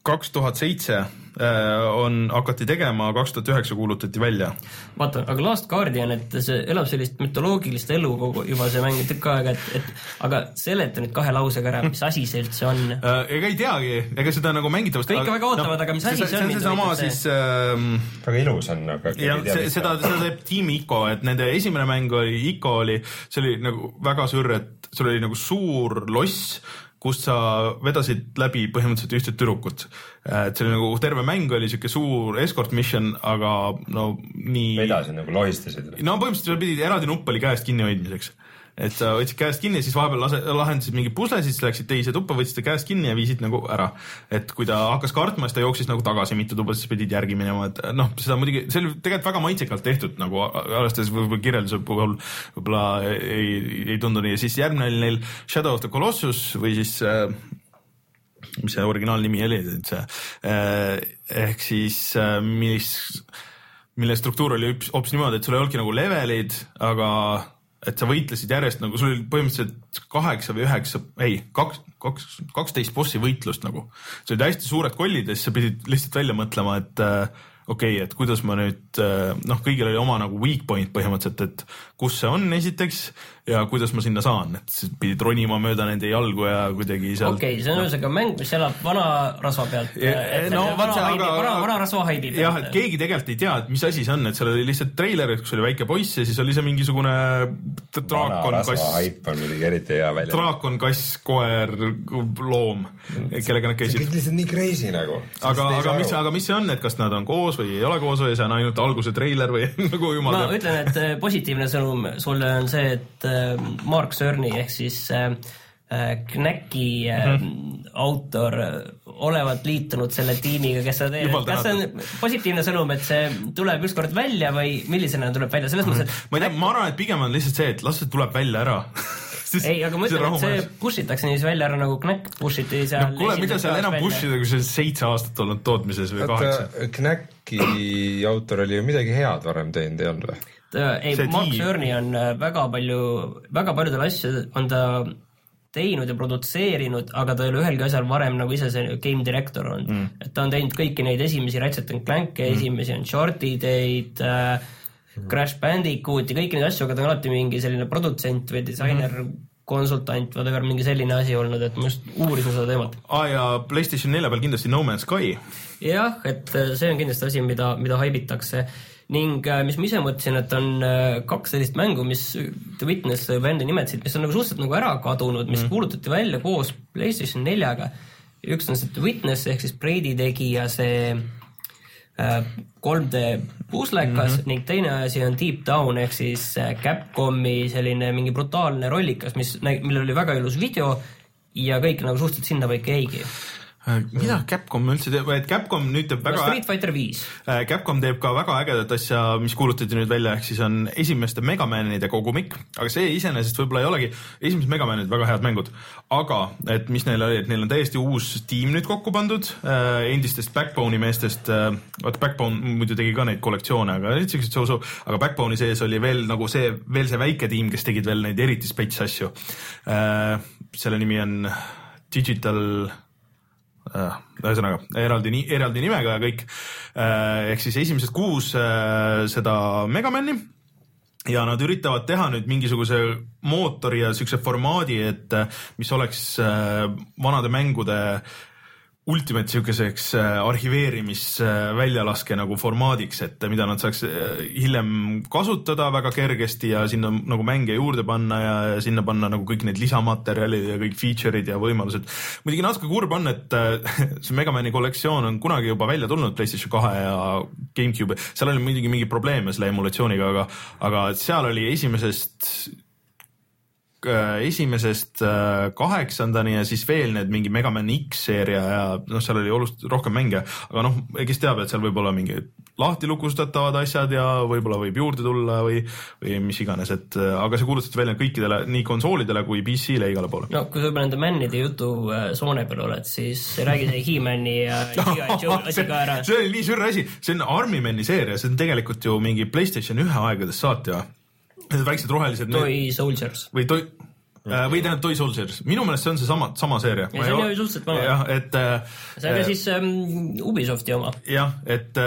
kaks tuhat seitse äh, on, hakati tegema, kaks tuhat üheksa kuulutati välja. vaata, aga Last Guardian, et see elab sellist mütoloogilist elu kogu juba see mäng tükk aega, et, et aga seleta nüüd kahe lausega ära, mis asi see üldse on. Äh, ega ei teagi, ega seda nagu mängitavast. Kõik väga ootavad, aga mis asi see on, see on seesama see. siis ähm, väga ilus on, aga ja see, seda, seda teeb tiim Ico, et nende esimene mäng oli, Ico oli, see oli nagu väga sürr, et sul oli nagu suur loss, kust sa vedasid läbi põhimõtteliselt ühte tüdrukut. et see oli nagu terve mäng oli siuke suur escort mission, aga no nii. vedasid nagu lohistasid. no põhimõtteliselt sa pidid, eraldi nupp oli käest kinnihoidmiseks. Et sa võtsid käest kinni siis vahepeal lase, lahendasid mingi pusle, siis läksid teise tuppa, võtsid ta käest kinni ja viisid nagu ära. et kui ta hakkas kartma, siis ta jooksis nagu tagasi mitu tuba, siis pidid järgi minema, et noh, seda muidugi, see oli tegelikult väga maitsekalt tehtud nagu arvestades võib-olla kirjelduse puhul võib-olla ei, ei tundu nii ja siis järgmine oli neil Shadow of the Colossus või siis äh, mis see originaalnimi oli üldse, ehk siis äh, mis, mille struktuur oli hoopis niimoodi, et sul ei olnudki nagu levelid, aga et sa võitlesid järjest nagu sul oli põhimõtteliselt kaheksa või üheksa, ei kaks, kaks, kaksteist bossi võitlust nagu. see olid hästi suured kollid ja siis sa pidid lihtsalt välja mõtlema, et äh, okei okay,, et kuidas ma nüüd äh, noh, kõigil oli oma nagu weak point põhimõtteliselt, et kus see on esiteks ja kuidas ma sinna saan, et siis pidid ronima mööda nende jalgu ja kuidagi seal okei okay,, see on ühesõnaga mäng, mis elab vana rasva pealt. Ja- no vana see- haidi, aga- vana, vana rasva haidi jah, et keegi tegelikult ei tea, et mis asi see on, et seal oli lihtsalt treiler, kus oli väike poiss ja siis oli see mingisugune draakon, kass, haip on muidugi eriti hea välja. draakon, kass, koer, loom, kellega nad käisid kõik lihtsalt nii crazy nagu. aga, aga mis, aga mis see on, et kas nad on koos või ei ole koos või see on ainult alguse treiler või nagu jumal ma teab. ütlen, et äh, positiivne sõnum sulle on see, et Mark Cerny ehk siis äh, äh, Knacki äh, Mhm. autor äh, olevat liitunud selle tiimiga, kes seda teeb kas see on positiivne sõnum, et see tuleb ükskord välja või millisena tuleb välja, selles mõttes, et ma ei tea, ma arvan, et pigem on lihtsalt see, et las see tuleb välja ära. ei, aga ma ütlen, et see push itakse niiviisi välja ära nagu Knack push iti seal no kuule, mida seal enam push ida, kui see on seitse aastat olnud tootmises või kaheksa. Knacki autor oli ju midagi head varem teinud, ei olnud või? Ei see, Mark Cerny on äh, väga palju, väga paljudel asjadel on ta teinud ja produtseerinud, aga ta ei ole ühelgi asjal varem nagu ise see game director olnud mm.. et ta on teinud kõiki neid esimesi Ratchet and Clank'e mm., esimesi Uncharted eid äh,, Crash Bandicooti, kõiki neid asju, aga ta on alati mingi selline produtsent või disainer mm., konsultant, whatever, mingi selline asi olnud, et ma just uurisin seda teemat. aa ja Playstation nelja peal kindlasti No Man's Sky. jah, et äh, see on kindlasti asi, mida, mida haibitakse ning äh, mis ma ise mõtlesin, et on äh, kaks sellist mängu, mis The Witness sa juba enne nimetasid, mis on nagu suhteliselt nagu ära kadunud, mis mm. kuulutati välja koos PlayStation neljaga. üks on see The Witness ehk siis Brady tegija see äh, 3D puslekas mm -hmm. ning teine asi on Deep Down ehk siis äh, Capcomi selline mingi brutaalne rollikas, mis, millel oli väga ilus video ja kõik nagu suhteliselt sinnapaika jäigi. Mida Capcom üldse teeb, et Capcom nüüd teeb väga Street Fighter viis. Äh, Capcom teeb ka väga ägedat asja, mis kuulutati nüüd välja, ehk siis on esimeste Megamanide kogumik, aga see iseenesest võib-olla ei olegi, esimesed Megamanid väga head mängud, aga et mis neil oli, et neil on täiesti uus tiim nüüd kokku pandud äh, endistest Backbone'i meestest äh,, vaata Backbone muidu tegi ka neid kollektsioone, aga olid siuksed so-so, aga Backbone'i sees oli veel nagu see, veel see väike tiim, kes tegid veel neid eriti spets asju. Äh,. selle nimi on Digital Äh, ühesõnaga eraldi, eraldi nimega ja kõik. ehk siis esimesed kuus äh, seda Megamani ja nad üritavad teha nüüd mingisuguse mootori ja siukse formaadi, et äh, mis oleks äh, vanade mängude ultimate siukeseks äh, arhiveerimis äh, väljalaske nagu formaadiks, et mida nad saaks äh, hiljem kasutada väga kergesti ja sinna nagu mänge juurde panna ja, sinna panna nagu kõik need lisamaterjalid ja kõik feature'id ja võimalused. muidugi natuke kurb on, et äh, see Megamani kollektsioon on kunagi juba välja tulnud PlayStation kahe ja GameCube, seal oli muidugi mingi probleeme selle emulatsiooniga, aga, aga seal oli esimesest esimesest äh, kaheksandani ja siis veel need mingi Mega Man X-seeria ja noh, seal oli oluliselt rohkem mänge, aga noh, kes teab, et seal võib olla mingid lahti lukustatavad asjad ja võib-olla võib juurde tulla või, või mis iganes, et äh, aga see kuulutati välja kõikidele nii konsoolidele kui PC-le igale poole. no kui sa juba nende männide jutu äh, soone peal oled, siis räägi see He-Mani ja G.I. Joe asi ka ära. see oli nii sürr asi, see on Army Mani seeria, see on tegelikult ju mingi Playstation ühe aegadest saati või? Need väiksed rohelised. Toy Soldiers. või Toy äh, või tähendab Toy Soldiers, minu meelest see on seesama, sama seeria. See on ju suhteliselt vana. jah, et äh, see on ka siis ähm, Ubisofti oma. jah, et,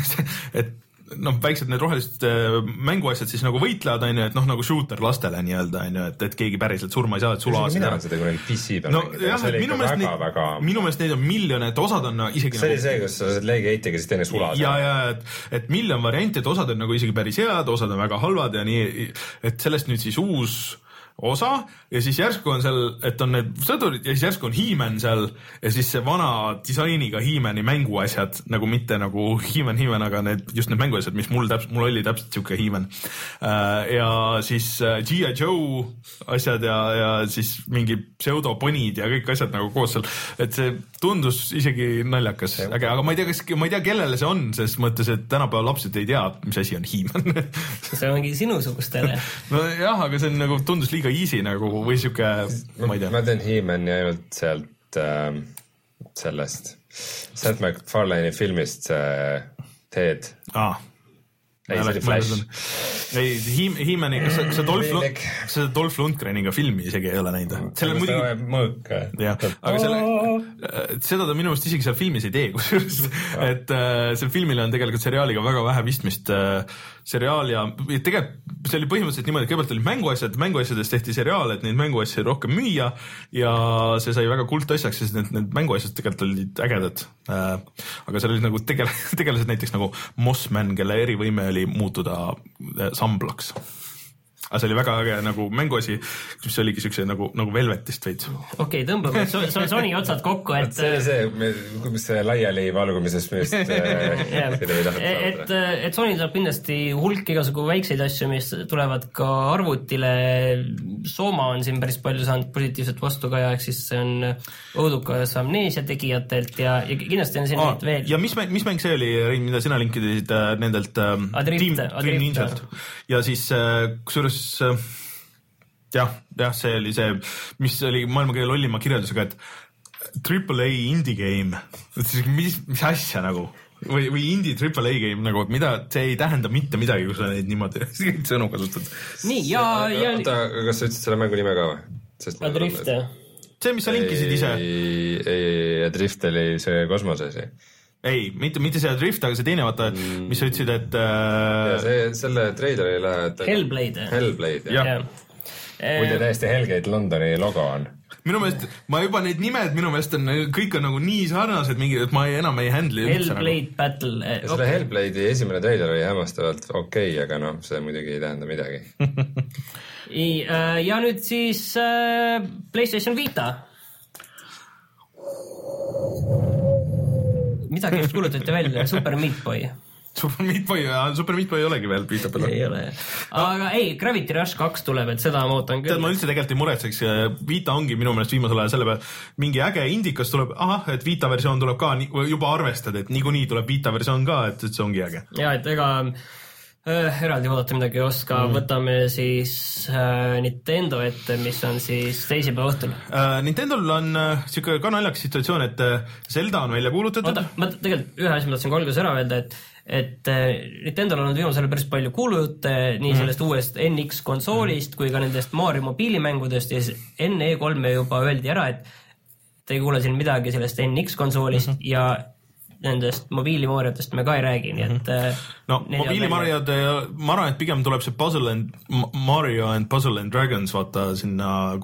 et noh, väiksed need rohelised äh, mänguasjad siis nagu võitlevad, onju, et noh, nagu shooter lastele nii-öelda onju, et, et keegi päriselt surma ei saa, et sulasid mina olen seda kunagi PC peal no mänginud, jah, see oli ikka väga, väga,, minu meelest neid on miljon, et osad on isegi see oli see, kus sa saad leegi heitega, siis teine sulas. ja, ja et, et miljon varianti, et osad on nagu isegi päris head, osad on väga halvad ja nii, et sellest nüüd siis uus osa ja siis järsku on seal, et on need sõdurid ja siis järsku on He-Man seal ja siis see vana disainiga He-Mani mänguasjad nagu mitte nagu He-Man, He-Man, aga need just need mänguasjad, mis mul täpselt, mul oli täpselt siuke He-Man. ja siis äh, G.I. Joe asjad ja, ja siis mingi pseudoponid ja kõik asjad nagu koos seal, et see tundus isegi naljakas, äge, aga ma ei tea, kas, ma ei tea, kellele see on, ses mõttes, et tänapäeva lapsed ei tea, mis asi on He-Man see ongi sinusugustele nojah, aga see on nagu tundus liiga easy nagu või sihuke, ma ei tea. ma tean He-Mani ainult sealt äh, sellest, Seth MacFarlane'i filmist see Ted ah ei, see oli Flash. ei, He-, He-Mani, kas sa, kas sa Dolph Lund-, kas sa Dolph Lundgreniga filmi isegi ei ole näinud või? selle muidugi. mõõk. jah, aga selle, seda ta minu meelest isegi seal filmis ei tee, kusjuures, et äh, sel filmil on tegelikult seriaaliga väga vähe pistmist äh, seriaal ja tegelikult see oli põhimõtteliselt niimoodi, et kõigepealt olid mänguasjad, mänguasjadest tehti seriaal, et neid mänguasju rohkem müüa ja see sai väga kultasjaks, sest need, need mänguasjad tegelikult olid ägedad äh,. aga seal olid nagu tegel-, tegelased näiteks nagu Mossman, kelle erivõime oli muutuda äh, samblaks aga see oli väga äge nagu mänguasi, mis oligi siukse nagu, nagu Velvetist veits. okei okay,, tõmbame so, so, Sony otsad kokku, et. see oli see, mis see laialivalgumisest millest et, et Sonyl tuleb kindlasti hulk igasugu väikseid asju, mis tulevad ka arvutile. Soma on siin päris palju saanud positiivset vastukaja, ehk siis see on õudukas Amnesia tegijatelt ja, ja kindlasti on siin ah, veel. ja mis mäng, mis mäng see oli, Rein, mida sina linkisid äh, nendelt äh, Adrift, Ninjalt ja siis äh, kusjuures kusjuures jah, jah, see oli see, mis oli maailma kõige lollima kirjeldusega, et triple A indie game, mis, mis asja nagu või, või indie triple A game nagu, mida, see ei tähenda mitte midagi, kui sa neid niimoodi sõnu kasutad. nii ja, ja. oota, kas sa ütlesid selle mängu nime ka või? Adrift jah? see, mis sa linkisid ise. ei, ei, Adrift oli see kosmoses ju ei, mitte, mitte see Drift, aga see teine, vaata mm., mis sa ütlesid, et äh.... see, selle treilerile. Hellblade. Hellblade, jah ja. ja.. muide täiesti Hellgate Londoni logo on minu meelest, ma juba need nimed minu meelest on, kõik on nagu nii sarnased mingi, et ma ei, enam ei handle'i üldse. Hellblade nagu. Battle eh,. selle okay. Hellblade'i esimene treiler oli hämmastavalt okei okay,, aga noh, see muidugi ei tähenda midagi äh, ja nüüd siis äh, PlayStation Vita midagi just kuulutati välja, Super Meat Boy. Super Meat Boy, Super Meat Boy ei olegi veel piita peal. ei ole jah. aga ei, Gravity Rush kaks tuleb, et seda ma ootan küll. tead, ma üldse tegelikult ei muretseks, Vita ongi minu meelest viimasel ajal selle peale, mingi äge indikas tuleb, ahah, et Vita versioon tuleb ka, juba arvestad, et niikuinii tuleb Vita versioon ka, et, et see ongi äge. ja, et ega äh, eraldi vaadata midagi ei oska mm., võtame siis äh, Nintendo ette, mis on siis teisipäeva õhtul äh,. Nintendol on äh, siuke ka naljakas situatsioon, et äh, Zelda on välja kuulutatud. oota, ma tegelikult ühe asja ma tahtsin ka alguses ära öelda, et et äh, Nintendo'l on olnud viimasel ajal päris palju kuulujutte nii mm sellest uuest NX konsoolist mm kui ka nendest Mario mobiilimängudest ja siis enne E3-e juba öeldi ära, et te ei kuule siin midagi sellest NX konsoolist mm -hmm. ja nendest mobiilimariotest me ka ei räägi, nii et mm. -hmm. no mobiilimariod, ma arvan, et pigem tuleb see Puzzle and Mario and Puzzle and Dragons vaata sinna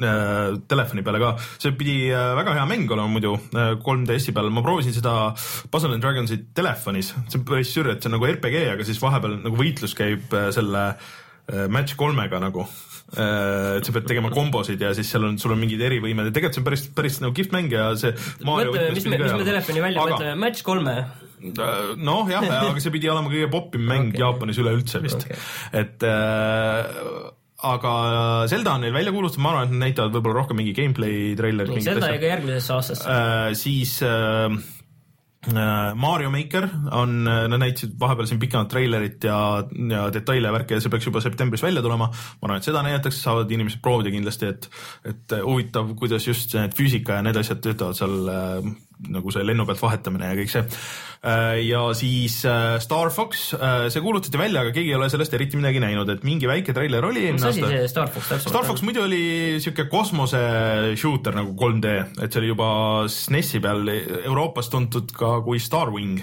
Äh, telefoni peale ka, see pidi äh, väga hea mäng olema muidu 3DS-i äh, peal, ma proovisin seda Puzzle and Dragonsit telefonis, see on päris sür, et see on nagu RPG, aga siis vahepeal nagu võitlus käib selle match kolmega nagu et sa pead tegema kombosid ja siis seal on, sul on mingid erivõimed ja tegelikult see on päris, päris nagu kihvt mäng ja see. mõtle, mis me, mis me telefoni välja aga... mõtleme, match kolme noh, jah, aga see pidi olema kõige popim mäng okay. Jaapanis üleüldse vist okay., et äh, aga Zelda on neil välja kuulutatud, ma arvan, et nad näitavad võib-olla rohkem mingi gameplay treilerit. Zelda jäi ka järgmisesse aastasse äh,. siis äh, äh Mario Maker on, äh, nad näitasid vahepeal siin pikemat treilerit ja, ja detaile ja värke ja see peaks juba septembris välja tulema. ma arvan, et seda näidatakse, saavad inimesed proovida kindlasti, et, et huvitav, kuidas just need füüsika ja need asjad töötavad seal äh, nagu see lennu pealt vahetamine ja kõik see Äh, ja siis äh, Star Fox, äh, see kuulutati välja, aga keegi ei ole sellest eriti midagi näinud, et mingi väike treiler oli mis asi see Star Fox täpselt on? Star Fox muidu oli siuke kosmose shooter nagu 3D, et see oli juba SNESi peal Euroopas tuntud ka kui Starwing,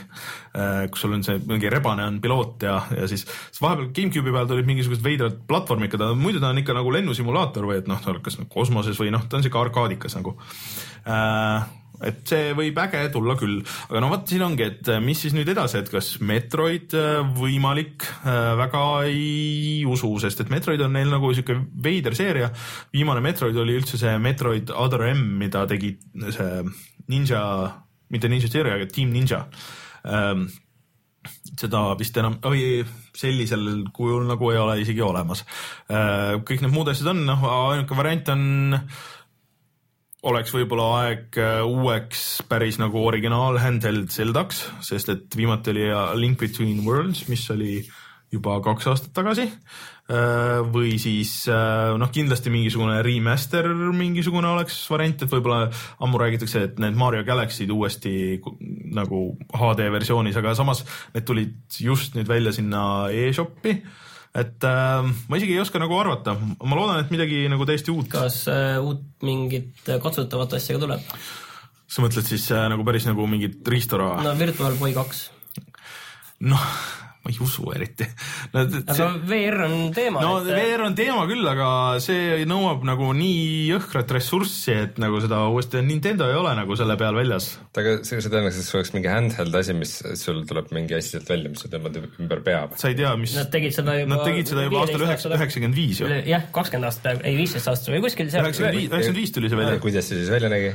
kus sul on see mingi rebane on piloot ja, ja siis, vahepeal GameCube'i peal tulid mingisugused veidrad platvormikad, aga muidu ta on ikka nagu lennusimulaator või et noh, ta on kas kosmoses või noh, ta on siuke arkaadikas nagu äh, et see võib äge tulla küll, aga no vot, siin ongi, et äh, mis siis nüüd edasi, et kas Metroid äh, võimalik, väga ei usu, sest et Metroid on neil nagu sihuke veider seeria. viimane Metroid oli üldse see Metroid Other M, mida tegi see Ninja, mitte Ninja Theory, aga Team Ninja ähm, seda vist enam, või sellisel kujul nagu ei ole isegi olemas. kõik need muud asjad on, noh, ainuke variant on oleks võib-olla aeg äh, uueks päris nagu originaal handheld Zeldaks, sest et viimati oli Link Between Worlds, mis oli juba kaks aastat tagasi. Äh, või siis äh, noh, kindlasti mingisugune remaster, mingisugune oleks variant, et võib-olla ammu räägitakse, et need Mario Galaxy'd uuesti nagu HD versioonis, aga samas need tulid just nüüd välja sinna e-shop'i et äh, ma isegi ei oska nagu arvata, ma loodan, et midagi nagu täiesti uut. kas äh, uut mingit katsutavat asja ka tuleb? sa mõtled siis äh, nagu päris nagu mingit riistvara? no Virtual Boy kaks. noh ma ei usu eriti no,. aga see... VR on teema. no et... VR on teema küll, aga see nõuab nagu nii jõhkrat ressurssi, et nagu seda uuesti, Nintendo ei ole nagu selle peal väljas. aga see, see tähendaks, et see oleks mingi handheld asi, mis sul tuleb mingi asi sealt välja, mis sa tõmbad ümber pea. sa ei tea, mis. Nad tegid seda juba. Nad tegid seda juba aastal üheksakümmend viis ju. jah, kakskümmend aastat, ei viisteist aastat või kuskil seal. üheksakümmend viis tuli see välja. kuidas see siis välja nägi?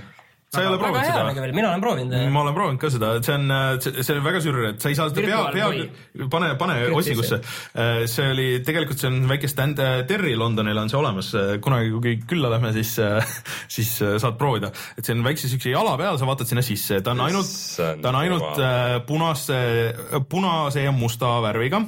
Sa ei ole proovinud seda? mina olen proovinud. ma olen proovinud ka seda, et see on, see on väga sürr, et sa ei saa seda pea, pea, pane, pane otsigusse. see oli, tegelikult see on väike stand, Terry Londonil on see olemas, kunagi kui külla lähme, siis, siis saad proovida. et see on väikse siukse jala peal, sa vaatad sinna sisse, ta on ainult, ta on ainult punase, punase ja musta värviga.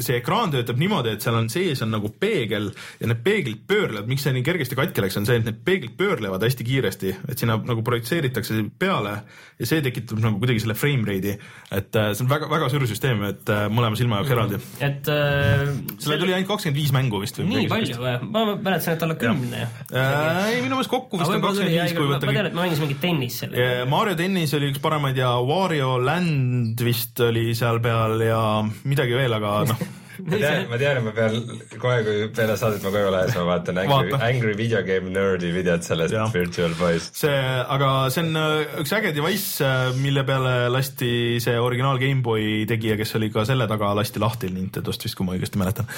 see ekraan töötab niimoodi, et seal on sees on nagu peegel ja need peeglid pöörlevad, miks see nii kergesti katki läks, on see, et need peeglid pöörlevad hästi kiiresti, et sinna nagu projitseeritakse peale ja see tekitab nagu kuidagi selle frame rate'i, et äh, see on väga-väga sür süsteem, et äh, mõlema silma jaoks eraldi. et äh, selle tuli ainult kakskümmend viis mängu vist. nii palju või? ma mäletasin, et alla kümne. Äh, ei, minu meelest kokku vist on kakskümmend viis, kui võtta. ma tean, et ma mängisin mingit tennist selle. Mario tennis oli üks paremaid ja Wario Land vist oli seal peal ja midagi veel, aga noh ma tean, ma tean, et ma pean kohe, kui peale saadet ma koju lähen, siis ma vaatan Angry, Vaata. Angry Video Game Nerdi videot sellest ja. Virtual Boy'st. see, aga see on äh, üks äge device, äh, mille peale lasti see originaal GameBoy tegija, kes oli ka selle taga, lasti lahti Nintendost vist, kui ma õigesti mäletan.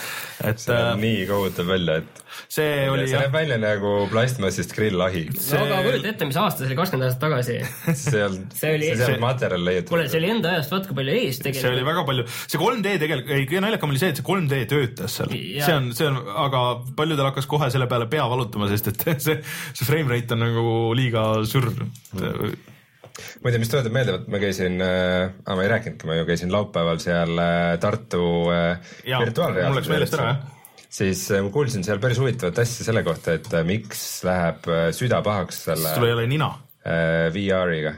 et see näeb äh, nii kohutav välja, et see oli see näeb välja nagu plastmassist grill-ahi. See... no aga kujuta ette, mis aasta see oli, kakskümmend aastat tagasi see on, see oli, see on materjal leiutatud. kuule, see oli enda ajast vaat kui palju ees tegelikult. see oli väga palju, see 3D tegelikult, ei kõige naljakam oli see, et see 3D töötas seal, see on, see on, aga paljudel hakkas kohe selle peale pea valutama, sest et see, see frame rate on nagu liiga sürr mm muide, mis tuletab meelde, vot ma käisin äh,, ma ei rääkinudki, ma ju käisin laupäeval seal äh, Tartu äh, virtuaalreaalsuse. mul läks meelest ära, jah siis äh, ma kuulsin seal päris huvitavat asja selle kohta, et äh, miks läheb äh, süda pahaks selle. sul ei ole nina. VR-iga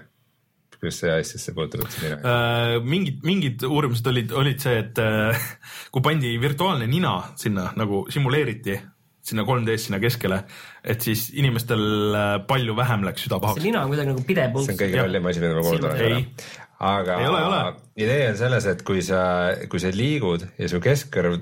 kuidas see asjasse puutub üldse nina äh,? mingid, mingid uurimused olid, olid see, et äh, kui pandi virtuaalne nina sinna nagu simuleeriti sinna 3D-s sinna keskele, et siis inimestel palju vähem läks süda pahaks. see nina on kuidagi nagu pidev punkt. see on kõige kallim asi, mida ma kuulnud olen aga ei ole, ei ole. idee on selles, et kui sa, kui sa liigud ja su keskkõrv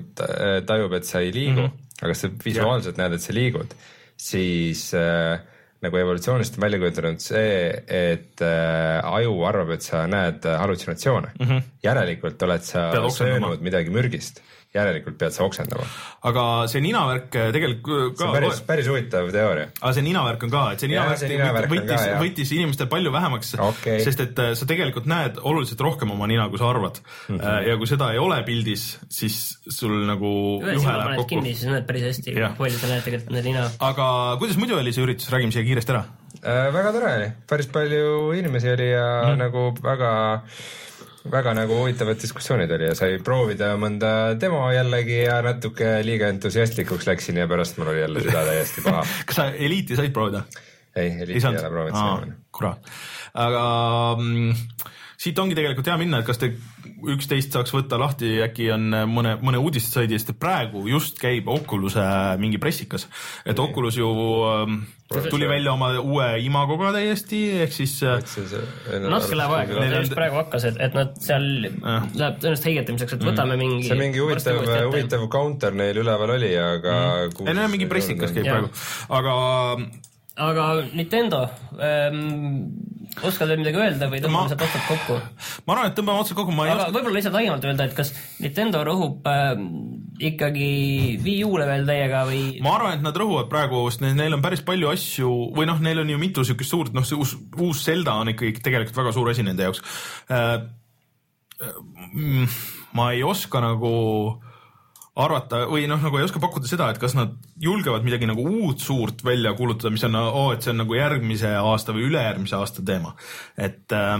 tajub, et sa ei liigu mm, -hmm. aga sa visuaalselt ja. näed, et sa liigud, siis äh, nagu evolutsioonist on välja kujutanud see, et äh, aju arvab, et sa näed hallutsinatsioone mm. -hmm. järelikult oled sa söönud midagi mürgist järelikult pead sa oksendama. aga see ninavärk eh, tegelikult ka. see on päris, päris huvitav teooria. aga see ninavärk on ka, et see ninavärk, see ninavärk võttis, võttis inimestel palju vähemaks okay., sest et eh, sa tegelikult näed oluliselt rohkem oma nina, kui sa arvad mm. -hmm. ja kui seda ei ole pildis, siis sul nagu juhe läheb kokku. kinni, siis näed päris hästi, palju sa näed tegelikult nende nina. aga kuidas muidu oli see üritus, räägime siia kiiresti ära äh,. väga tore oli, päris palju inimesi oli ja mm. nagu väga väga nagu huvitavad diskussioonid oli ja sai proovida mõnda demo jällegi ja natuke liiga entusiastlikuks läksin ja pärast mul oli jälle süda täiesti paha. Kas sa Eliiti said proovida? ei, Eliiti ei ole proovinud kurat, aga mm, siit ongi tegelikult hea minna, et kas te üksteist saaks võtta lahti, äkki on mõne, mõne uudistesaidist, et praegu just käib Oculus'e mingi pressikas, et Oculus ju ähm, tuli välja oma uue imagoga täiesti, ehk siis. Äh, natuke läheb aega, neil just praegu hakkas, et, et nad seal läheb tõenäoliselt heigetamiseks, et võtame mm. mingi. see mingi huvitav, huvitav counter neil üleval oli, aga mm.. ei no mingi pressikas käib praegu, aga aga Nintendo ähm,, oskad veel midagi öelda või Ma- tõmbame sealt otsad kokku? ma arvan, et tõmbame otsad kokku, ma ei aga oska, võib-olla lihtsalt laiemalt öelda, et kas Nintendo rõhub äh, ikkagi Wii U-le veel täiega või ma arvan, et nad rõhuvad praegu, sest neil, on päris palju asju või noh, neil on ju mitu siukest suurt, noh, see uus, uus Zelda on ikkagi tegelikult väga suur asi nende jaoks äh,. ma ei oska nagu arvata või noh, nagu ei oska pakkuda seda, et kas nad julgevad midagi nagu uut suurt välja kuulutada, mis on oo, et see on nagu järgmise aasta või ülejärgmise aasta teema, et äh,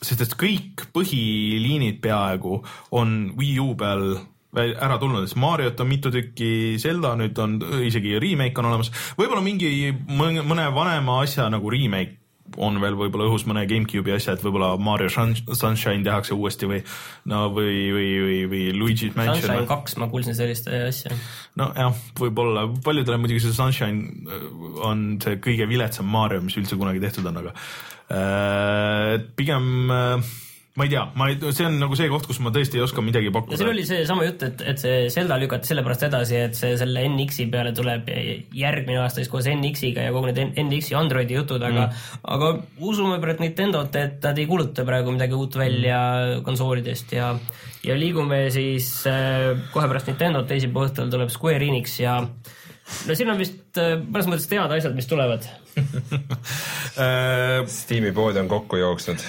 sest et kõik põhiliinid peaaegu on Wii U peal ära tulnud, sest Mariot on mitu tükki, Zelda nüüd on isegi remake on olemas, võib-olla mingi mõne vanema asja nagu remake on veel võib-olla õhus mõne GameCube'i asja, et võib-olla Mario Sun- Sunshine tehakse uuesti või no või, või, või, või Luigi's Mansion Sunshine. kaks, ma kuulsin sellist äh, asja. nojah, võib-olla paljudele muidugi see Sunshine äh, on see kõige viletsam Mario, mis üldse kunagi tehtud on, aga äh, pigem äh, ma ei tea, ma ei, see on nagu see koht, kus ma tõesti ei oska midagi pakkuda. siin oli seesama jutt, et, et see Zelda lükati sellepärast edasi, et see selle NX-i peale tuleb järgmine aasta siis koos NX-iga ja kogu need NX-i Androidi jutud, aga mm. aga usume praegu Nintendot, et nad ei kuuluta praegu midagi uut välja mm. konsoolidest ja ja liigume siis äh, kohe pärast Nintendot teisipäeva õhtul tuleb Square Enix ja no siin on vist äh, mõnes mõttes teada asjad, mis tulevad. Äh, Steam'i pood on kokku jooksnud.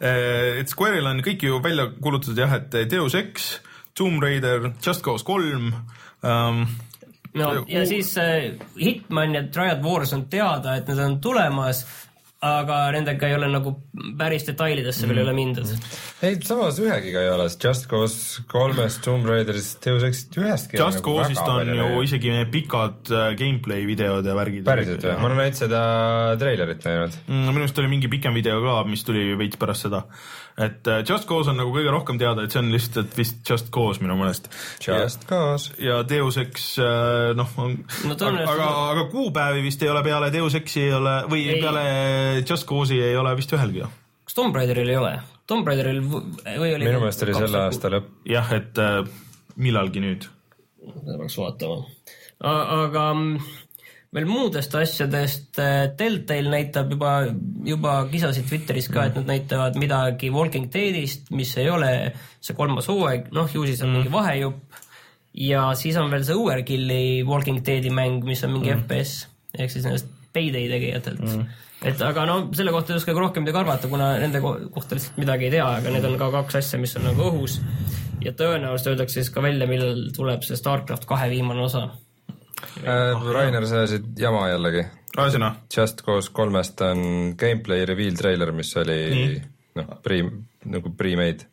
Äh, et Square'il on kõik ju välja kuulutatud jah, et Deus Ex, Tomb Raider, Just Cause kolm ähm,, no ja siis äh, Hitman ja Triad Wars on teada, et need on tulemas, aga nendega ei ole nagu päris detailidesse veel ei ole mindud. ei, samas ühegiga ei ole, sest Just Cause kolmest, Tomb Raiderist, Deus Exist ühestki. Just Cause'ist on ju isegi need pikad äh, gameplay videod ja värgid. päriselt või? ma olen ainult seda treilerit näinud. Mm, minu arust oli mingi pikem video ka, mis tuli veits pärast seda. Et äh, Just Cause on nagu kõige rohkem teada, et see on lihtsalt vist Just Cause minu meelest. Just Cause. ja Deus Ex äh, noh, on No tõenäoliselt- aga, aga kuupäevi vist ei ole peale Deus Exi ei ole või Ei. peale Just Cause'i ei ole vist ühelgi kas Tomb Raideril ei ole? Tomb Raideril või oli minu meelest oli selle aasta lõpp. jah, et äh, millalgi nüüd. seda peaks vaatama. aga mm, veel muudest asjadest, Deltail näitab juba, juba kisasid Twitteris ka, et nad näitavad midagi Walking Deadist, mis ei ole see kolmas hooaeg, noh ju siis on mingi vahejupp. ja siis on veel see Overkilli Walking Deadi mäng, mis on mingi mm. FPS ehk siis nendest Payday tegijatelt mm.. et aga no selle kohta ei oska ka rohkem midagi arvata, kuna nende ko- kohta lihtsalt midagi ei tea, aga need on ka kaks asja, mis on nagu õhus. ja tõenäoliselt öeldakse siis ka välja, millal tuleb see Starcraft kahe viimane osa Äh, Rainer, sa ajasid jama jällegi. ühesõnaga, Just Cause kolmest on gameplay reveal treiler, mis oli noh, pre, nagu pre-made.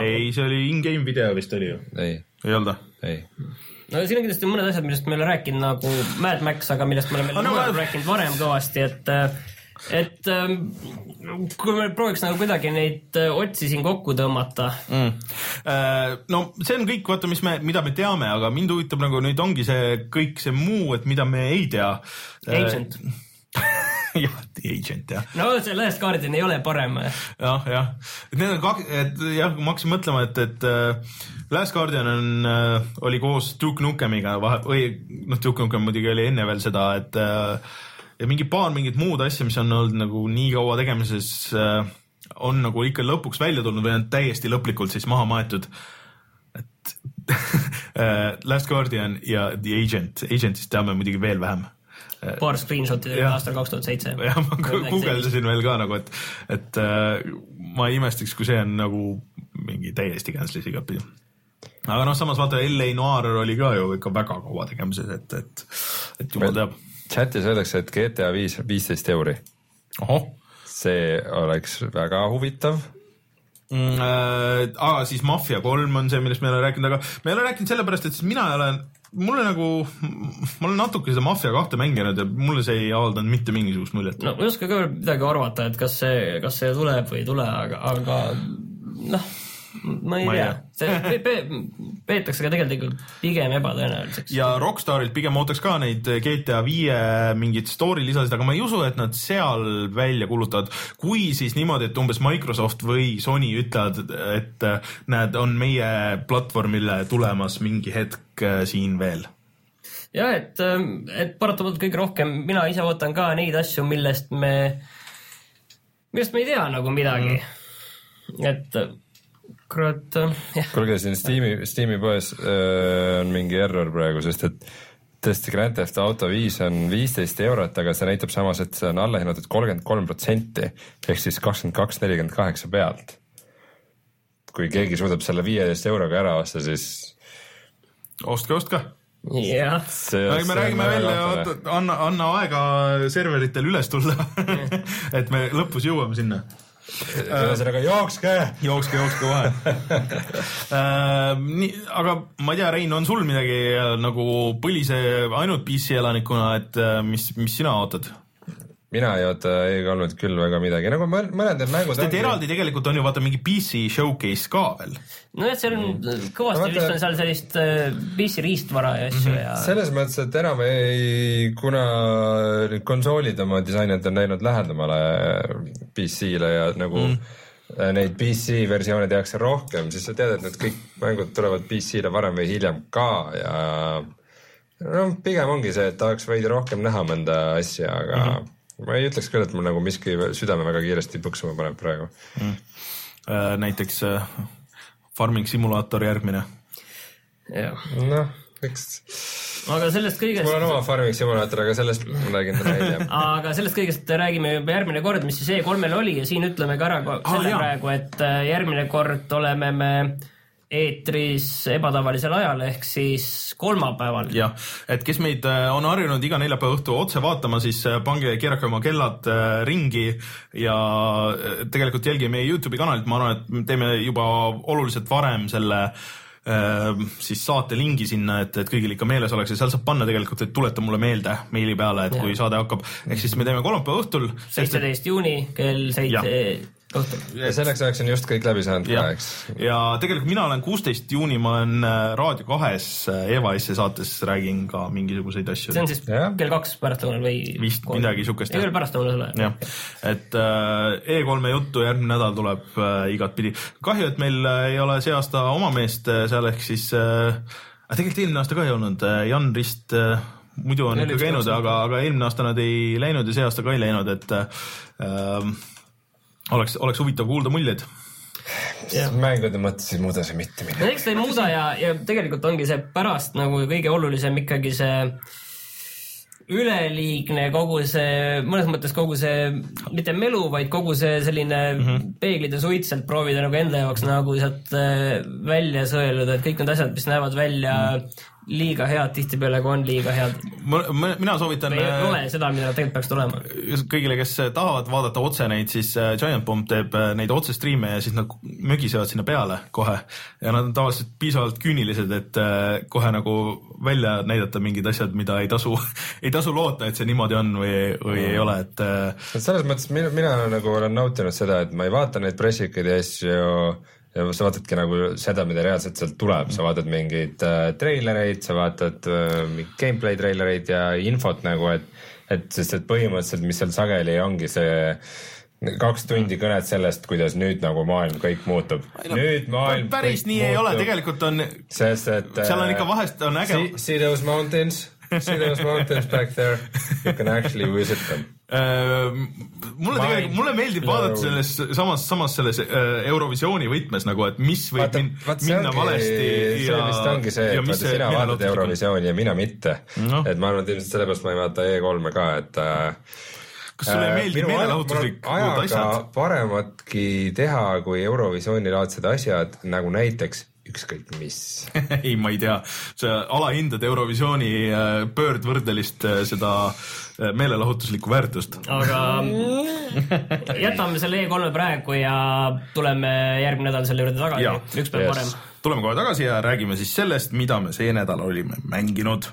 ei, see oli in-game video vist oli ju, ei, ei olnud või? ei. no siin on kindlasti mõned asjad, millest me ei ole rääkinud nagu Mad Max, aga millest me oleme Ah, rääkinud varem kõvasti, et et ähm, kui me prooviks nagu kuidagi neid äh, otsi siin kokku tõmmata mm.. no see on kõik, vaata, mis me, mida me teame, aga mind huvitab nagu nüüd ongi see kõik see muu, et mida me ei tea. Agent. jah, The Agent jah, no see Last Guardian ei ole parem. jah, jah, et need on kaks, et jah, ma hakkasin mõtlema, et, et äh, Last Guardian on äh,, oli koos Duke Nukemiga vahe või noh, Duke Nukem muidugi oli enne veel seda, et äh, ja mingi paar mingit muud asja, mis on olnud nagu nii kaua tegemises äh, on nagu ikka lõpuks välja tulnud või on täiesti lõplikult siis maha maetud et äh, Last Guardian ja The Agent, Agentist teame muidugi veel vähem. paar screenshot'i Jah. aastal kaks tuhat seitse. jah, ma guugeldasin veel ka nagu, et, et äh, ma ei imestaks, kui see on nagu mingi täiesti cancel'is igatpidi. aga noh, samas vaata LA Noir oli ka ju ikka väga kaua tegemises, et, et, et jumal teab. Chatis öeldakse, et GTA viis, viisteist euri. see oleks väga huvitav. mm,. Äh, siis Mafia kolm on see, millest me ei ole rääkinud, aga me ei ole rääkinud sellepärast, et siis mina ei ole, mulle nagu, ma olen natuke seda Mafia kahte mänginud ja mulle see ei avaldanud mitte mingisugust muljet. no ma ei oska ka midagi arvata, et kas see, kas see tuleb või ei tule, aga, aga noh, ma ei Ma tea see pe, pe, peetakse ka tegelikult pigem ebatõenäoliseks. ja Rockstarilt pigem ootaks ka neid GTA viie mingeid story lisasid, aga ma ei usu, et nad seal välja kuulutavad. kui siis niimoodi, et umbes Microsoft või Sony ütlevad, et äh, näed, on meie platvormile tulemas mingi hetk äh, siin veel. jah, et, et paratamatult kõige rohkem mina ise ootan ka neid asju, millest me millest me ei tea nagu midagi mm.. et äh, kurat, jah, kuulge, siin Steam'i, Steam'i poes öö, on mingi error praegu, sest et tõesti Grand Theft Auto viis on viisteist eurot, aga see näitab samas, et see on alla hinnatud kolmkümmend kolm protsenti ehk siis kakskümmend kaks, nelikümmend kaheksa pealt. kui keegi suudab selle viieteist euroga ära osta, siis ostke, ostke. jah, see. me räägime välja, anna, anna aega serveritel üles tulla. et me lõpus jõuame sinna. Ühesõnaga jookske. jookske, jookske kohe äh,. nii, aga ma ei tea, Rein, on sul midagi äh, nagu põlise ainult PC elanikuna, et äh, mis, mis sina ootad? Mina ei oota E3-lt küll väga midagi, nagu mõn- mõned need mängud sest et eraldi tegelikult on ju vaata mingi PC showcase ka veel. nojah, seal on kõvasti Vaata- vist on seal sellist äh, PC riistvara ja asju mm -hmm. ja selles mõttes, et enam ei, kuna need konsoolid oma disainijad on läinud lähedamale PC-le ja nagu mm. neid PC versioone tehakse rohkem, siis sa tead, et need kõik mängud tulevad PC-le varem või hiljem ka ja no pigem ongi see, et tahaks veidi rohkem näha mõnda asja, aga mm -hmm. Ma ei ütleks küll, et mul nagu miski südame väga kiiresti põksuma paneb praegu. Äh, näiteks äh, Farming Simulator järgmine. jah, noh, eks aga sellest kõigest mul on oma farming simulaator, aga sellest ma räägin täna hiljem. aga sellest kõigest räägime juba järgmine kord, mis siis E3-l oli ja siin ütleme ka ära selle jaa. praegu, et äh, järgmine kord oleme me eetris ebatavalisel ajal ehk siis kolmapäeval. jah, et kes meid äh, on harjunud iga neljapäeva õhtu otse vaatama, siis äh, pange, keerake oma kellad äh, ringi ja tegelikult jälgige meie Youtube'i kanalit, ma arvan, et me teeme juba oluliselt varem selle siis saate lingi sinna, et, et kõigil ikka meeles oleks ja seal saab panna tegelikult, et tuleta mulle meelde meili peale, et Jah. kui saade hakkab, ehk siis me teeme kolmapäeva õhtul. seitseteist juuni kell seitse. Ja selleks ajaks on just kõik läbi saanud ka, ja eks. ja tegelikult mina olen kuusteist juuni, ma olen äh, Raadio kahes äh, Eva S saates räägin ka mingisuguseid asju. see on siis Jah. kell kaks pärastlõunal või? Vist midagi siukest, ei jah. veel pärastlõunal ei jah ole., et äh, E3-e juttu järgmine nädal tuleb äh, igatpidi. kahju, et meil äh, ei ole see aasta oma meest seal, ehk siis äh,, aga tegelikult eelmine aasta ka ei olnud äh,, Jan Rist äh, muidu on ikka käinud, aga, aga eelmine aasta nad ei läinud ja see aasta ka ei läinud, et äh, oleks, oleks huvitav kuulda muljeid. mängude mõttes ei muuda see mitte midagi. no eks ta ei muuda ja, ja tegelikult ongi see pärast nagu kõige olulisem ikkagi see üleliigne kogu see, mõnes mõttes kogu see, mitte melu, vaid kogu see selline mm. -hmm. peeglid ja suits sealt proovida nagu enda jaoks nagu sealt äh, välja sõeluda, et kõik need asjad, mis näevad välja mm. Liiga head, tihtipeale kui on liiga head. mina soovitan ei äh, ole seda, mida tegelikult peaks tulema. kõigile, kes tahavad vaadata otse neid, siis äh, Giant Bomb teeb äh, neid otsestriime ja siis nad mögisevad sinna peale kohe ja nad on tavaliselt piisavalt küünilised, et äh, kohe nagu välja näidata mingid asjad, mida ei tasu, ei tasu loota, et see niimoodi on või, või ei ole, et äh, et selles mõttes mina, mina nagu olen nautinud seda, et ma ei vaata neid pressikaid ja asju ja sa vaatadki nagu seda, mida reaalselt sealt tuleb, sa vaatad mingeid äh, treilereid, sa vaatad äh, gameplay treilereid ja infot nagu, et, et sest, et põhimõtteliselt, mis seal sageli ongi see kaks tundi kõnet sellest, kuidas nüüd nagu maailm kõik muutub. nüüd maailm päris nii ei ole, muutub. tegelikult on, sest et seal on äh, ikka vahest on äge those mountains, see those mountains back there, you can actually visit them. Äh, mulle Mind tegelikult, mulle meeldib blown. vaadata selles samas, samas selles äh, Eurovisiooni võtmes nagu, et mis võib vaata min,, vaat see minna ongi, valesti see vist ongi see, et vaata sina vaatad. Eurovisiooni ja mina mitte Noh. et ma arvan, et ilmselt sellepärast ma ei vaata E3-e ka, et äh, kas sulle ei meeldi meelelahutuslikud asjad? parematki teha kui Eurovisiooni laadsed asjad nagu näiteks ükskõik mis. ei, ma ei tea, sa alahindad Eurovisiooni äh, pöördvõrdelist äh, seda äh, meelelahutuslikku väärtust. aga jätame selle E3-e praegu ja tuleme järgmine nädal selle juurde tagasi üks päev Yes. varem. tuleme kohe tagasi ja räägime siis sellest, mida me see nädal olime mänginud.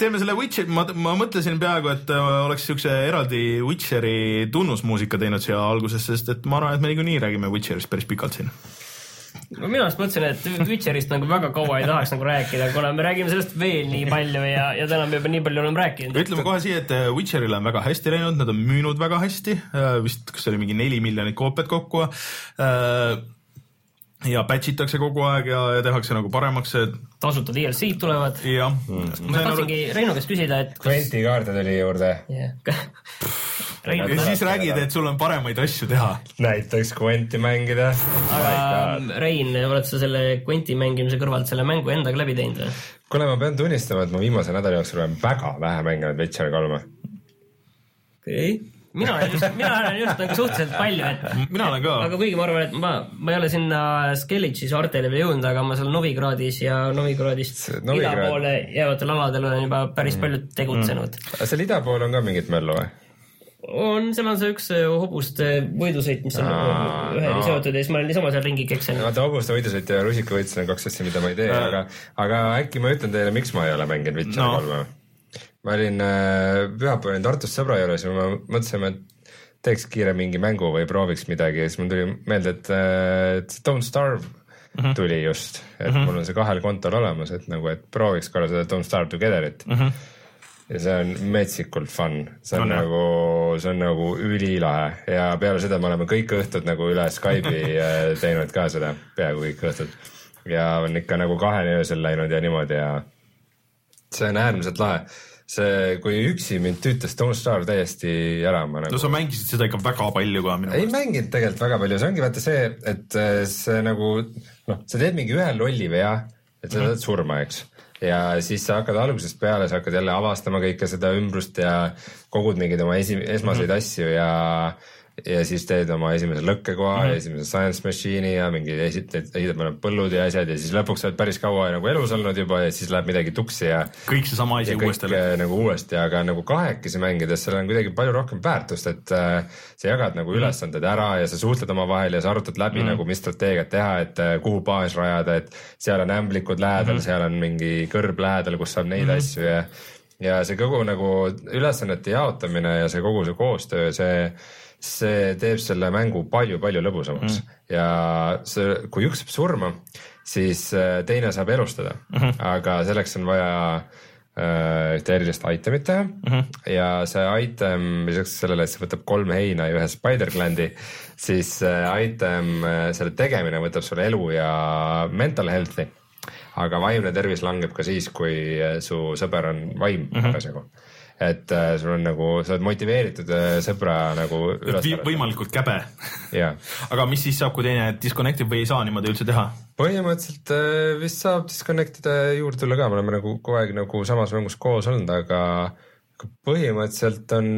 Teeme selle Witcheri, ma, ma mõtlesin peaaegu, et äh, oleks siukse eraldi Witcheri tunnusmuusika teinud siia alguses, sest et ma arvan, et me niikuinii räägime Witcherist päris pikalt siin. no minu arust mõtlesin, et Twitcherist nagu väga kaua ei tahaks nagu rääkida, kuna me räägime sellest veel nii palju ja, ja täna me juba nii palju oleme rääkinud. ütleme kohe siia, et äh, Witcherile on väga hästi läinud, nad on müünud väga hästi, vist kas see oli mingi neli miljonit koopiat kokku. Ja patch itakse kogu aeg ja, ja tehakse nagu paremaks tasuta DLC-d tulevad. jah Mm. ma tahtsingi Reinu käest küsida, et Quenti kaarte tuli juurde, yeah. Reinu ja siis räägid, et sul on paremaid asju teha. näiteks Quenti mängida. aga Rein, oled sa selle Quenti mängimise kõrvalt selle mängu endaga läbi teinud või? kuule, ma pean tunnistama, et ma viimase nädala jooksul olen väga vähe mänginud Witcher kolme. okei okay.. Mina olen just, mina olen just nagu suhteliselt palju, et mina olen ka, aga kuigi ma arvan, et ma, ma ei ole sinna Skellici saartele veel jõudnud, aga ma seal Novigradis ja Novigradist Novigrad- ida poole jäävatel aladel olen juba päris palju tegutsenud mm.. seal ida pool on ka mingit möllu või? on, seal on see üks äh, hobuste võidusõit, mis on üheni seotud ja siis ma olen niisama seal ringi keksinud. vaata hobuste võidusõit ja rusikavõitlus on kaks asja, mida ma ei tee, aga, aga äkki ma ütlen teile, miks ma ei ole mänginud Witcher kolme no.. Ma olin äh, pühapäeval olin Tartus sõbra juures ja me mõtlesime, et teeks kiire mingi mängu või prooviks midagi ja siis mul tuli meelde, et, äh, et Don't Starve Mhm. tuli just, et mm -hmm. mul on see kahel kontol olemas, et nagu, et prooviks korra seda Don't Starve Together'it mm. -hmm. ja see on metsikult fun, see on, jah? nagu, see on nagu ülilahe ja peale seda me oleme kõik õhtud nagu üle Skype'i äh, teinud ka seda, peaaegu kõik õhtud. ja on ikka nagu kaheni öösel läinud ja niimoodi ja see on äärmiselt lahe. see, kui üksi mind tüütas Don't Starve täiesti ära, ma nagu no sa mängisid seda ikka väga palju ka minu ei meelest. mänginud tegelikult väga palju, see ongi vaata see, et äh, see nagu noh, sa teed mingi ühe lolli vea, et sa saad surma, eks. ja siis sa hakkad algusest peale, sa hakkad jälle avastama kõike seda ümbrust ja kogud mingeid oma esi-, esmaseid mm -hmm. asju ja ja siis teed oma esimese lõkkekoha mm -hmm. ja esimese science machine'i ja mingi esitad, ehitad mõned põllud ja asjad ja siis lõpuks oled päris kaua nagu elus olnud juba ja siis läheb midagi tuksi ja kõik seesama asi uuesti äh, nagu uuesti, aga nagu kahekesi mängides seal on kuidagi palju rohkem väärtust, et äh, sa jagad nagu Mhm. mm. ülesanded ära ja sa suhtled omavahel ja sa arutad läbi mm. nagu, mis strateegiat teha, et äh, kuhu baas rajada, et seal on ämblikud lähedal Mhm. mm, -hmm. seal on mingi kõrb lähedal, kus saab neid mm -hmm. asju ja ja see kogu nagu ülesannete jaotamine ja see kogu see koostöö, see see teeb selle mängu palju-palju lõbusamaks mm. ja see, kui üks saab surma, siis äh, teine saab elustada mm, -hmm. aga selleks on vaja äh, ühte erilist itemit teha mm -hmm. ja see item lisaks sellele, et see võtab kolm heina ja ühe spider glandi, siis äh, item, selle tegemine võtab sul elu ja mental health'i. aga vaimne tervis langeb ka siis, kui su sõber on vaim Mhm. parasjagu mm. -hmm et äh, sul on nagu, sa oled motiveeritud äh, sõbra nagu üles Vi,. võimalikult käbe. jaa, aga mis siis saab, kui teine disconnect ib või ei saa niimoodi üldse teha? põhimõtteliselt äh, vist saab disconnect ida juurde tulla ka, me oleme nagu kogu aeg nagu samas mängus koos olnud, aga aga põhimõtteliselt on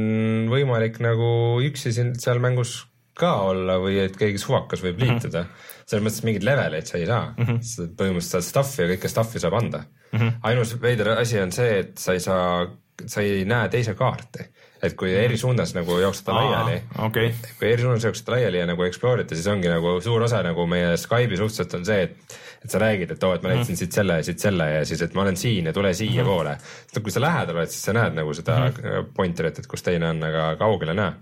võimalik nagu üksi siin seal mängus ka olla või et keegi suvakas võib liituda mm. -hmm. selles mõttes mingeid leveleid sa ei saa mm, -hmm. sa põhimõtteliselt saad stuff'i ja kõike stuff'i saab anda mm. -hmm. ainus veider asi on see, et sa ei saa, sa ei näe teise kaarti, et kui eri suunas nagu jooksed laiali okei, kui eri suunas jooksete laiali ja nagu explore ite, siis ongi nagu suur osa nagu meie Skype'i suhtlusest on see, et et sa räägid, et oo, et ma leidsin siit selle ja siit selle ja siis, et ma olen siin ja tule siia poole. kui sa lähedal oled, siis sa näed nagu seda pointerit, et kus teine on, aga kaugel ei näe.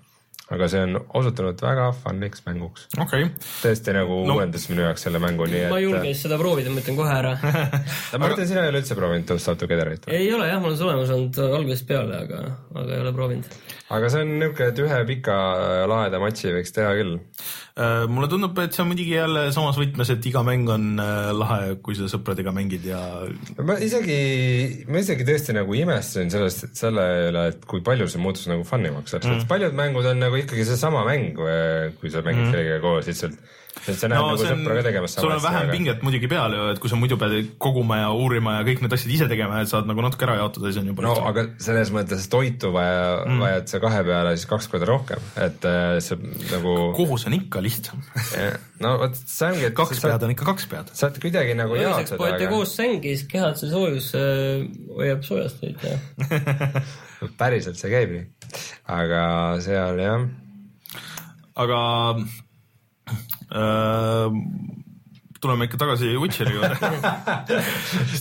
Aga see on osutunud väga fun'iks mänguks. okei. tõesti nagu No. uuendas minu jaoks selle mängu, nii et. ma ei julge siis seda proovida, ma ütlen kohe ära. ma mõtlen, sina ei ole üldse proovinud Together'it või? ei ole jah, mul on see olemas olnud algusest peale, aga, aga ei ole proovinud. aga see on niisugune, et ühe pika laheda matši võiks teha küll. Äh, mulle tundub, et see on muidugi jälle samas võtmes, et iga mäng on äh, lahe, kui sa sõpradega mängid ja ma isegi, ma isegi tõesti nagu imestasin sellest, selle üle, et kui palju see muutus nagu fun imaks, sest mm. paljud mängud on nagu ikkagi seesama mäng, kui sa mängid mm. kellegagi koos lihtsalt. et sa näed no, nagu sõpra ka tegemas sul on vähem pinget muidugi peal ju, et kui sa muidu pead koguma ja uurima ja kõik need asjad ise tegema, et saad nagu natuke ära jaotada, siis on juba no aga selles mõttes toitu vaja mm., vajad sa kahe peale siis kaks korda rohkem, et äh, see nagu, koos on ikka lihtsam. no vot see ongi, et kaks sa pead on ikka kaks pead. saad kuidagi nagu ööseks jaotada, poete aga koos sängi, siis kehad see soojus äh, hoiab soojast hoid ja päriselt see käib nii. aga seal jah, aga äh, tuleme ikka tagasi Witcheri juurde.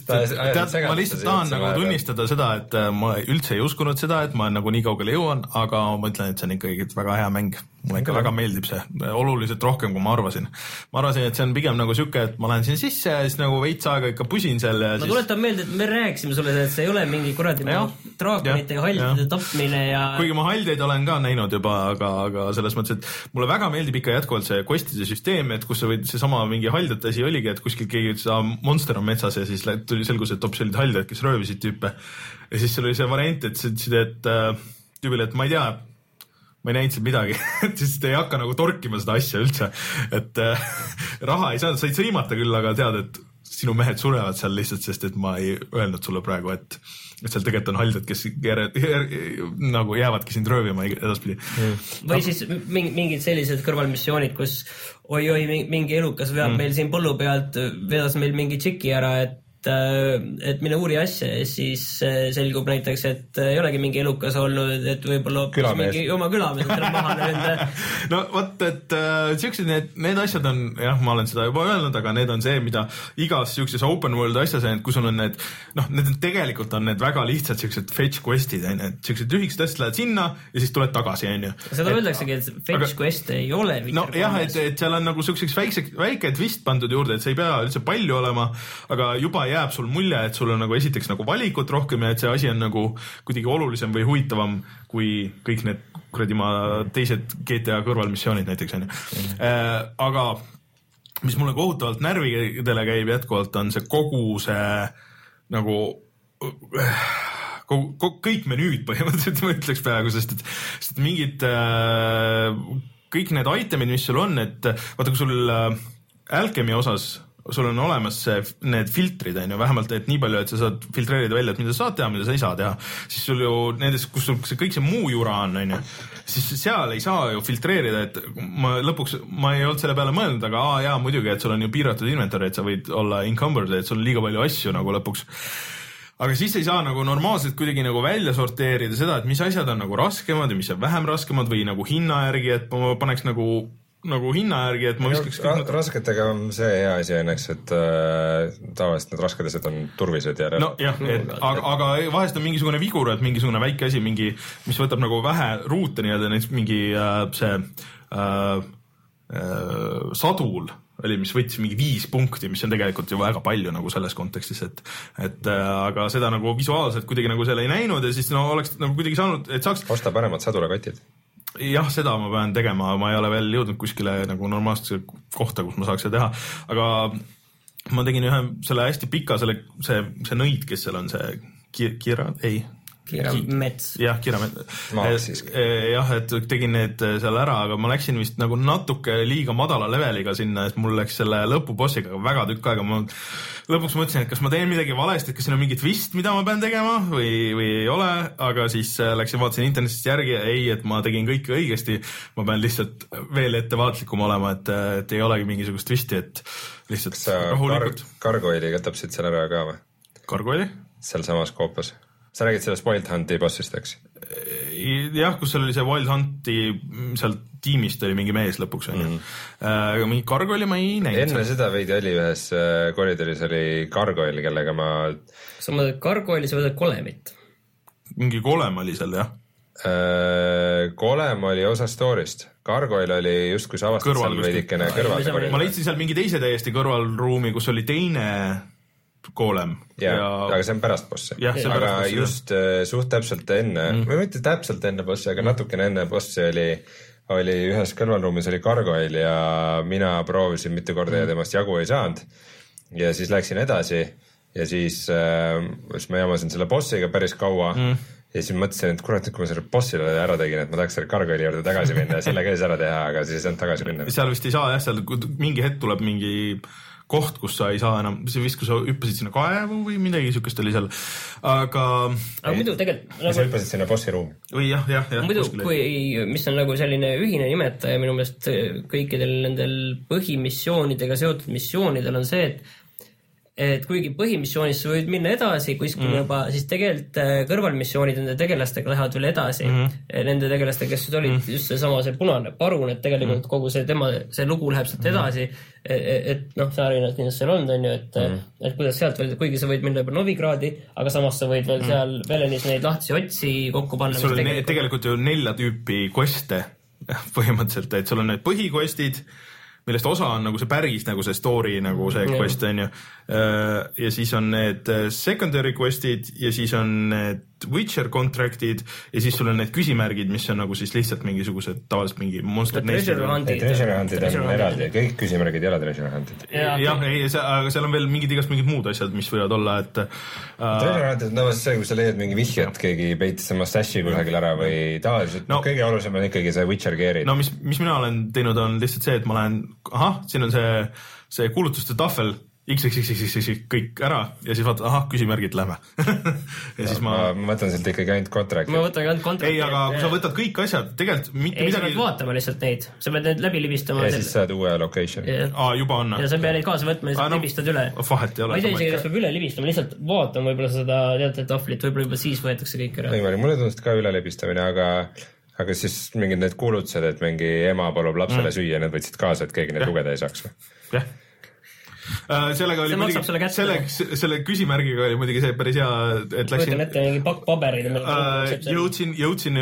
tead, ma lihtsalt tahan nagu. tunnistada seda, et äh, ma üldse ei uskunud seda, et ma nagu nii kaugele jõuan, aga ma ütlen, et see on ikkagi väga hea mäng. mulle ikka väga meeldib see, oluliselt rohkem, kui ma arvasin. ma arvasin, et see on pigem nagu sihuke, et ma lähen sinna sisse ja siis nagu veits aega ikka pusin seal ja ma siis tuletan meelde, et me rääkisime sulle, et see ei ole mingi kuradi Jah. draakonite ja Jah, hallide jah. tapmine ja kuigi ma haldeid olen ka näinud juba, aga, aga selles mõttes, et mulle väga meeldib ikka jätkuvalt see quest'ide süsteem, et kus sa võid, seesama mingi haldjate asi oligi, et kuskil keegi, seda monster on metsas ja siis tuli, selgus, et hoopis olid haldjad, kes röövisid tüüpe. ja siis seal oli see variant, et sa ütlesid, et äh, tüübile, et ma ei tea, ma ei näinud seal midagi, et siis ta ei hakka nagu torkima seda asja üldse, et äh, raha ei saanud, said sõimata küll, aga tead, et sinu mehed surevad seal lihtsalt, sest et ma ei öelnud sulle praegu, et et seal tegelikult on haldjad, kes jär, jär, nagu jäävadki sind röövima edaspidi mm.. või siis mingi, mingid sellised kõrvalmissioonid, kus oi-oi, mingi elukas veab mm. meil siin põllu pealt, vedas meil mingi tšiki ära, et et mine uuri asja ja siis äh, selgub näiteks, et ei olegi mingi elukas olnud, et võib-olla hoopis mingi oma külamees tuleb maha löönud. no vot, et äh, siuksed need, need asjad on jah, ma olen seda juba öelnud, aga need on see, mida igas siukses open world asjas, kui sul on need noh, need on tegelikult on need väga lihtsad siuksed fetch quest'id onju, et siuksed lühikesed asjad, lähed sinna ja siis tuled tagasi onju. seda öeldaksegi, et fetch aga- quest ei ole. nojah, et, et seal on nagu siukseks väikse, väike twist pandud juurde, et see ei pea üldse palju olema, aga juba jääb sul mulje, et sul on nagu esiteks nagu valikut rohkem ja et see asi on nagu kuidagi olulisem või huvitavam kui kõik need kuradi ma teised GTA kõrvalmissioonid näiteks onju. aga mis mulle kohutavalt närvidele käib jätkuvalt, on see kogu see nagu kogu, kogu, kõik menüüd põhimõtteliselt ma ütleks peaaegu, sest et, sest et mingid äh, kõik need item'id, mis sul on, et vaata, kui sul äh, Alchemy osas sul on olemas see, need filtrid on ju, vähemalt et nii palju, et sa saad filtreerida välja, et mida sa saad teha, mida sa ei saa teha, siis sul ju nendes, kus sul see kõik see muu jura on, on ju, siis seal ei saa ju filtreerida, et ma lõpuks, ma ei olnud selle peale mõelnud, aga aa jaa, muidugi, et sul on ju piiratud inventory, et sa võid olla encumbered, et sul on liiga palju asju nagu lõpuks. Aga siis ei saa nagu normaalselt kuidagi nagu välja sorteerida seda, et mis asjad on nagu raskemad ja mis on vähem raskemad või nagu hinna järgi, et ma paneks nagu, nagu hinna järgi, et ma viskaks Ra need rasketega on see hea asi õnneks, et äh, tavaliselt need rasked asjad on turvised ja nojah, et aga, aga vahest on mingisugune vigur, et mingisugune väike asi, mingi, mis võtab nagu vähe ruute nii-öelda, näiteks mingi äh, see äh, äh, sadul oli, mis võttis mingi viis punkti, mis on tegelikult ju väga palju nagu selles kontekstis, et et äh, aga seda nagu visuaalselt kuidagi nagu seal ei näinud ja siis no oleks nagu kuidagi saanud, et saaks osta paremad sadulakotid. jah, seda ma pean tegema, ma ei ole veel jõudnud kuskile nagu normaalsesse kohta, kus ma saaks seda teha, aga ma tegin ühe selle hästi pika selle, see, see nõid, kes seal on see Ki- Kira, ei Kiira Mets. jah, Kiramet. Maaks siiski. jah, et tegin need seal ära, aga ma läksin vist nagu natuke liiga madala leveliga sinna, et mul läks selle lõpubossiga väga tükk aega, ma lõpuks mõtlesin, et kas ma teen midagi valesti, et kas siin on mingi twist, mida ma pean tegema või, või ei ole, aga siis läksin, vaatasin internetist järgi ja ei, et ma tegin kõike õigesti. ma pean lihtsalt veel ettevaatlikum olema, et, et ei olegi mingisugust twisti, et lihtsalt sa kar rahulikult. Gargoyle'iga tapsid selle ära ka või? kargo oli? sealsamas koopas. Sa räägid sellest Wild Hunti bossist, eks? jah, kus seal oli see Wild Hunti, seal tiimist oli mingi mees lõpuks onju mm. -hmm. aga mingit kargoli ma ei näinud. enne seda veidi oli ühes äh, koridoris oli Gargoyle, kellega ma kas sa mõtled Gargoyle'i, sa mõtled Kolemit? mingi kolem oli seal jah. äh,, Golem oli osa story'st, Gargoyle oli justkui sa avastad seal veidikene kõrval ma leidsin seal mingi teise täiesti kõrvalruumi, kus oli teine koolem aga see on pärast bossi. Aga bossi, just äh, suht täpselt enne mm., või mitte täpselt enne bossi, aga natukene enne bossi oli, oli ühes kõrvalruumis oli Gargoyle ja mina proovisin mitu korda ja temast jagu ei saanud. ja siis läksin edasi ja siis äh,, siis ma jamasin selle bossiga päris kaua mm. ja siis mõtlesin, et kurat, nüüd kui ma selle bossile ära tegin, et ma tahaks selle Gargoyle'i juurde tagasi minna ja selle ka siis ära teha, aga siis ei saanud tagasi minna. seal vist ei saa jah, seal kui mingi hetk tuleb mingi koht, kus sa ei saa enam, see vist, kui sa hüppasid sinna kaevu või midagi siukest oli seal, aga aga muidu tegelikult ja sa nagu, hüppasid sinna bossi ruumi. või jah, jah, jah. muidu, kui, mis on nagu selline ühine nimetaja minu meelest kõikidel nendel põhimissioonidega seotud missioonidel on see, et et kuigi põhimissioonis sa võid minna edasi kuskile mm. juba, siis tegelikult äh, kõrvalmissioonid nende tegelastega lähevad veel edasi mm. -hmm. Nende tegelastega, kes olid mm. just seesama, see punane parun, et tegelikult mm. kogu see tema, see lugu läheb sealt edasi mm.. et, et noh, see erinevad kindlasti seal on, on ju, et mm., et kuidas sealt veel, kuigi sa võid minna juba Novigradi, aga samas sa võid veel mm. seal Velenis neid lahtisi otsi kokku panna. sul on tegelikult... tegelikult ju nelja tüüpi quest'e põhimõtteliselt, et sul on need põhiquest'id, millest osa on nagu see päris nagu see story nagu see quest on ju. ja siis on need secondary quest'id ja siis on need Witcher contract'id ja siis sul on need küsimärgid, mis on nagu siis lihtsalt mingisugused tavaliselt mingi Monster Treasure. Huntid. Treasure Huntid Treasure on eraldi, kõik küsimärgid ei ole Treasure Huntid. ja, jah, ei, aga seal on veel mingid igast mingid muud asjad, mis võivad olla, et äh, Treasure Huntid on tavaliselt see, kui sa leiad mingi vihje, et keegi peitis oma stash'i kusagil ära või tavaliselt No. kõige olulisem on ikkagi see Witcher gear'id no no.. mis, mis mina olen teinud, on lihtsalt see, et ma lähen, ahah, siin on see, see kuulutuste tahvel, XXXXX kõik ära ja siis vaatad, ahah, küsimärgid, lähme. ja siis ma ma, võtan sealt ikkagi ainult contract'i ma. võtan ainult kontrakti. ei, aga kui sa võtad kõik asjad, tegelikult mitte ei, sa pead midagi, vaatama lihtsalt neid, sa pead need läbi libistama. ja siis saad uue location'i. ja aa, juba on. ja sa ei pea neid kaasa võtma, Aa, lihtsalt no, libistad üle. vahet ei ma ei tea isegi, ole. kas peab üle libistama, lihtsalt vaatama võib-olla seda teatud tahvlit, võib-olla juba siis võetakse kõik ära. võimalik, mulle tundus ka ülelebistamine, aga aga siis mingid need kuulutused, et mingi ema palub lapsele mm. süüa, need võtsid kaasa, et keegi neid lugeda ei saaks või? jah. Sellega oli See muidugi, selle, selle küsimärgiga oli muidugi see päris hea, et kujutan läksin, ette mingi pakk pabereid. jõudsin, jõudsin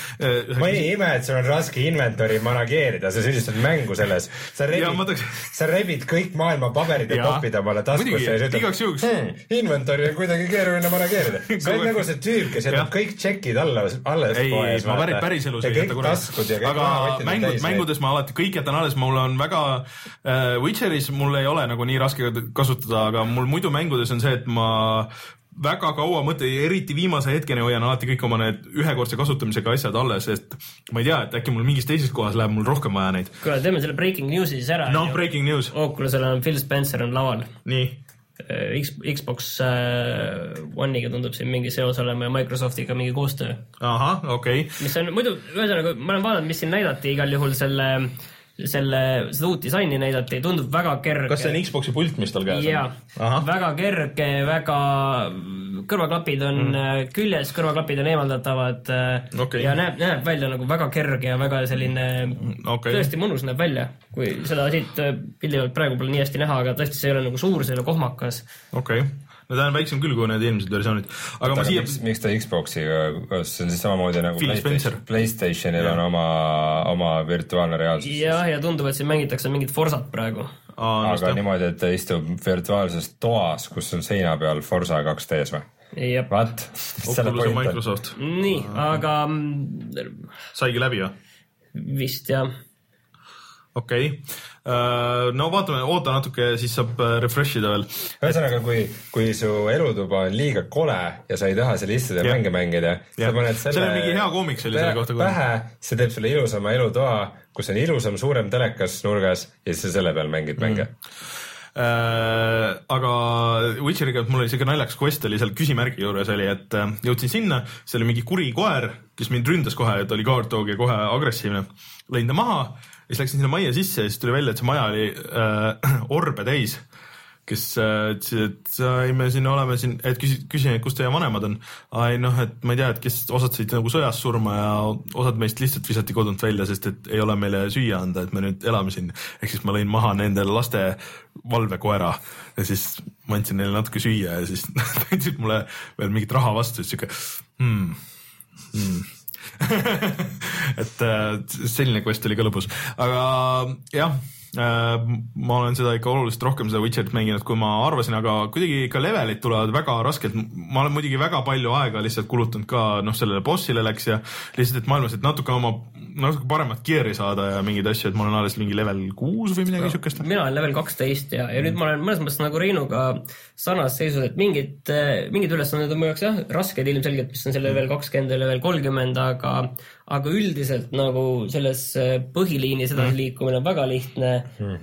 ma ei ime, et sul on raske inventory manageerida, sa süüdistad mängu selles. sa rebid tahaks-, sa rebid kõik maailma paberid ja topid omale taskusse ja siis igaks juhuks. hmm,. inventory on kuidagi keeruline manageerida. sa oled nagu see tüüp, kes jätab kõik tšekid alla, alles ei, ma päris, päriselus ei jäta kunagi aga mängud, mängudes ma alati kõik jätan alles, mul on väga äh,, Witcheris mul ei ole nagu nii raske kasutada, aga mul muidu mängudes on see, et ma väga kaua mõtlen, eriti viimase hetkeni hoian alati kõik oma need ühekordse kasutamisega asjad alles, sest ma ei tea, et äkki mul mingis teises kohas läheb mul rohkem vaja neid. kuule, teeme selle breaking news'i siis ära. noh, breaking news, Oculusel on Phil Spencer on laval. nii. X, Xbox äh, One'iga tundub siin mingi seos olema ja Microsoftiga mingi koostöö. ahah, okei okay.. mis on muidu, ühesõnaga ma olen vaadanud, mis siin näidati igal juhul selle, selle, seda uut disaini näidati, tundub väga kerge. kas see on Xbox'i pult, mis tal käes jaa on?, väga kerge, väga, kõrvaklapid on mm. küljes, kõrvaklapid on eemaldatavad äh, Okei. ja näeb, näeb välja nagu väga kerge ja väga selline okei. tõesti mõnus näeb välja, kui seda siit äh, pildi pealt praegu pole nii hästi näha, aga tõesti, see ei ole nagu suur, see ei ole kohmakas. okei okay.. No ta on väiksem küll kui need eelmised versioonid, aga aga ma siia miks, ta Xbox'iga, kas see on siis samamoodi nagu. PlayStation, PlayStationil on oma, oma virtuaalne reaalsus? jah, ja tundub, et siin mängitakse mingit Forsat praegu. Aga seda- niimoodi, et ta istub virtuaalses toas, kus on seina peal Forsa 2D-s või? jah, What? Oculus ja Microsoft nii, aga mm, saigi läbi või? vist jah. okei okay., no vaatame, oota natuke, siis saab äh, refresh ida veel. ühesõnaga, kui, kui su elutuba on liiga kole ja sa ei taha seal istuda ja mänge mängida, sa paned selle Seal on mingi hea koomiks oli selle kohta, pähe, see teeb sulle ilusama elutoa, kus on ilusam suurem telekas nurgas ja siis sa selle peal mängid mänge mm.. Äh, aga Witcheriga mul oli siuke naljakas quest oli seal küsimärgi juures oli, et äh, jõudsin sinna, seal oli mingi kuri koer, kes mind ründas kohe, et oli guard dog ja kohe agressiivne. lõin ta maha ja siis läksin sinna majja sisse ja siis tuli välja, et see maja oli äh, orbe täis kes äh, ütlesid, et sai, me siin oleme siin, et küsin, küsin, et kus teie vanemad on. ai noh, et ma ei tea, et kes osad said nagu sõjas surma ja osad meist lihtsalt visati kodunt välja, sest et ei ole meile süüa anda, et me nüüd elame siin. ehk siis ma lõin maha nende laste valvekoera ja siis ma andsin neile natuke süüa ja siis nad andsid mulle veel mingit raha vastu, siis siuke hmm, hmm. et äh, selline quest oli ka lõbus, aga jah ma olen seda ikka oluliselt rohkem seda Witcherit mänginud, kui ma arvasin, aga kuidagi ikka levelid tulevad väga raskelt. ma olen muidugi väga palju aega lihtsalt kulutanud ka noh, sellele bossile läks ja lihtsalt, et maailmas, et natuke oma, natuke paremat gear'i saada ja mingeid asju, et ma olen alles mingi level kuus või midagi siukest. mina olen level kaksteist ja, ja nüüd ma olen mõnes mõttes nagu Reinuga sarnases seisus, et mingid, mingid ülesanded on mu jaoks jah, rasked ilmselgelt, mis on seal level kakskümmend ja level kolmkümmend, aga aga üldiselt nagu selles äh, põhiliinis Mhm. edasi liikumine on väga lihtne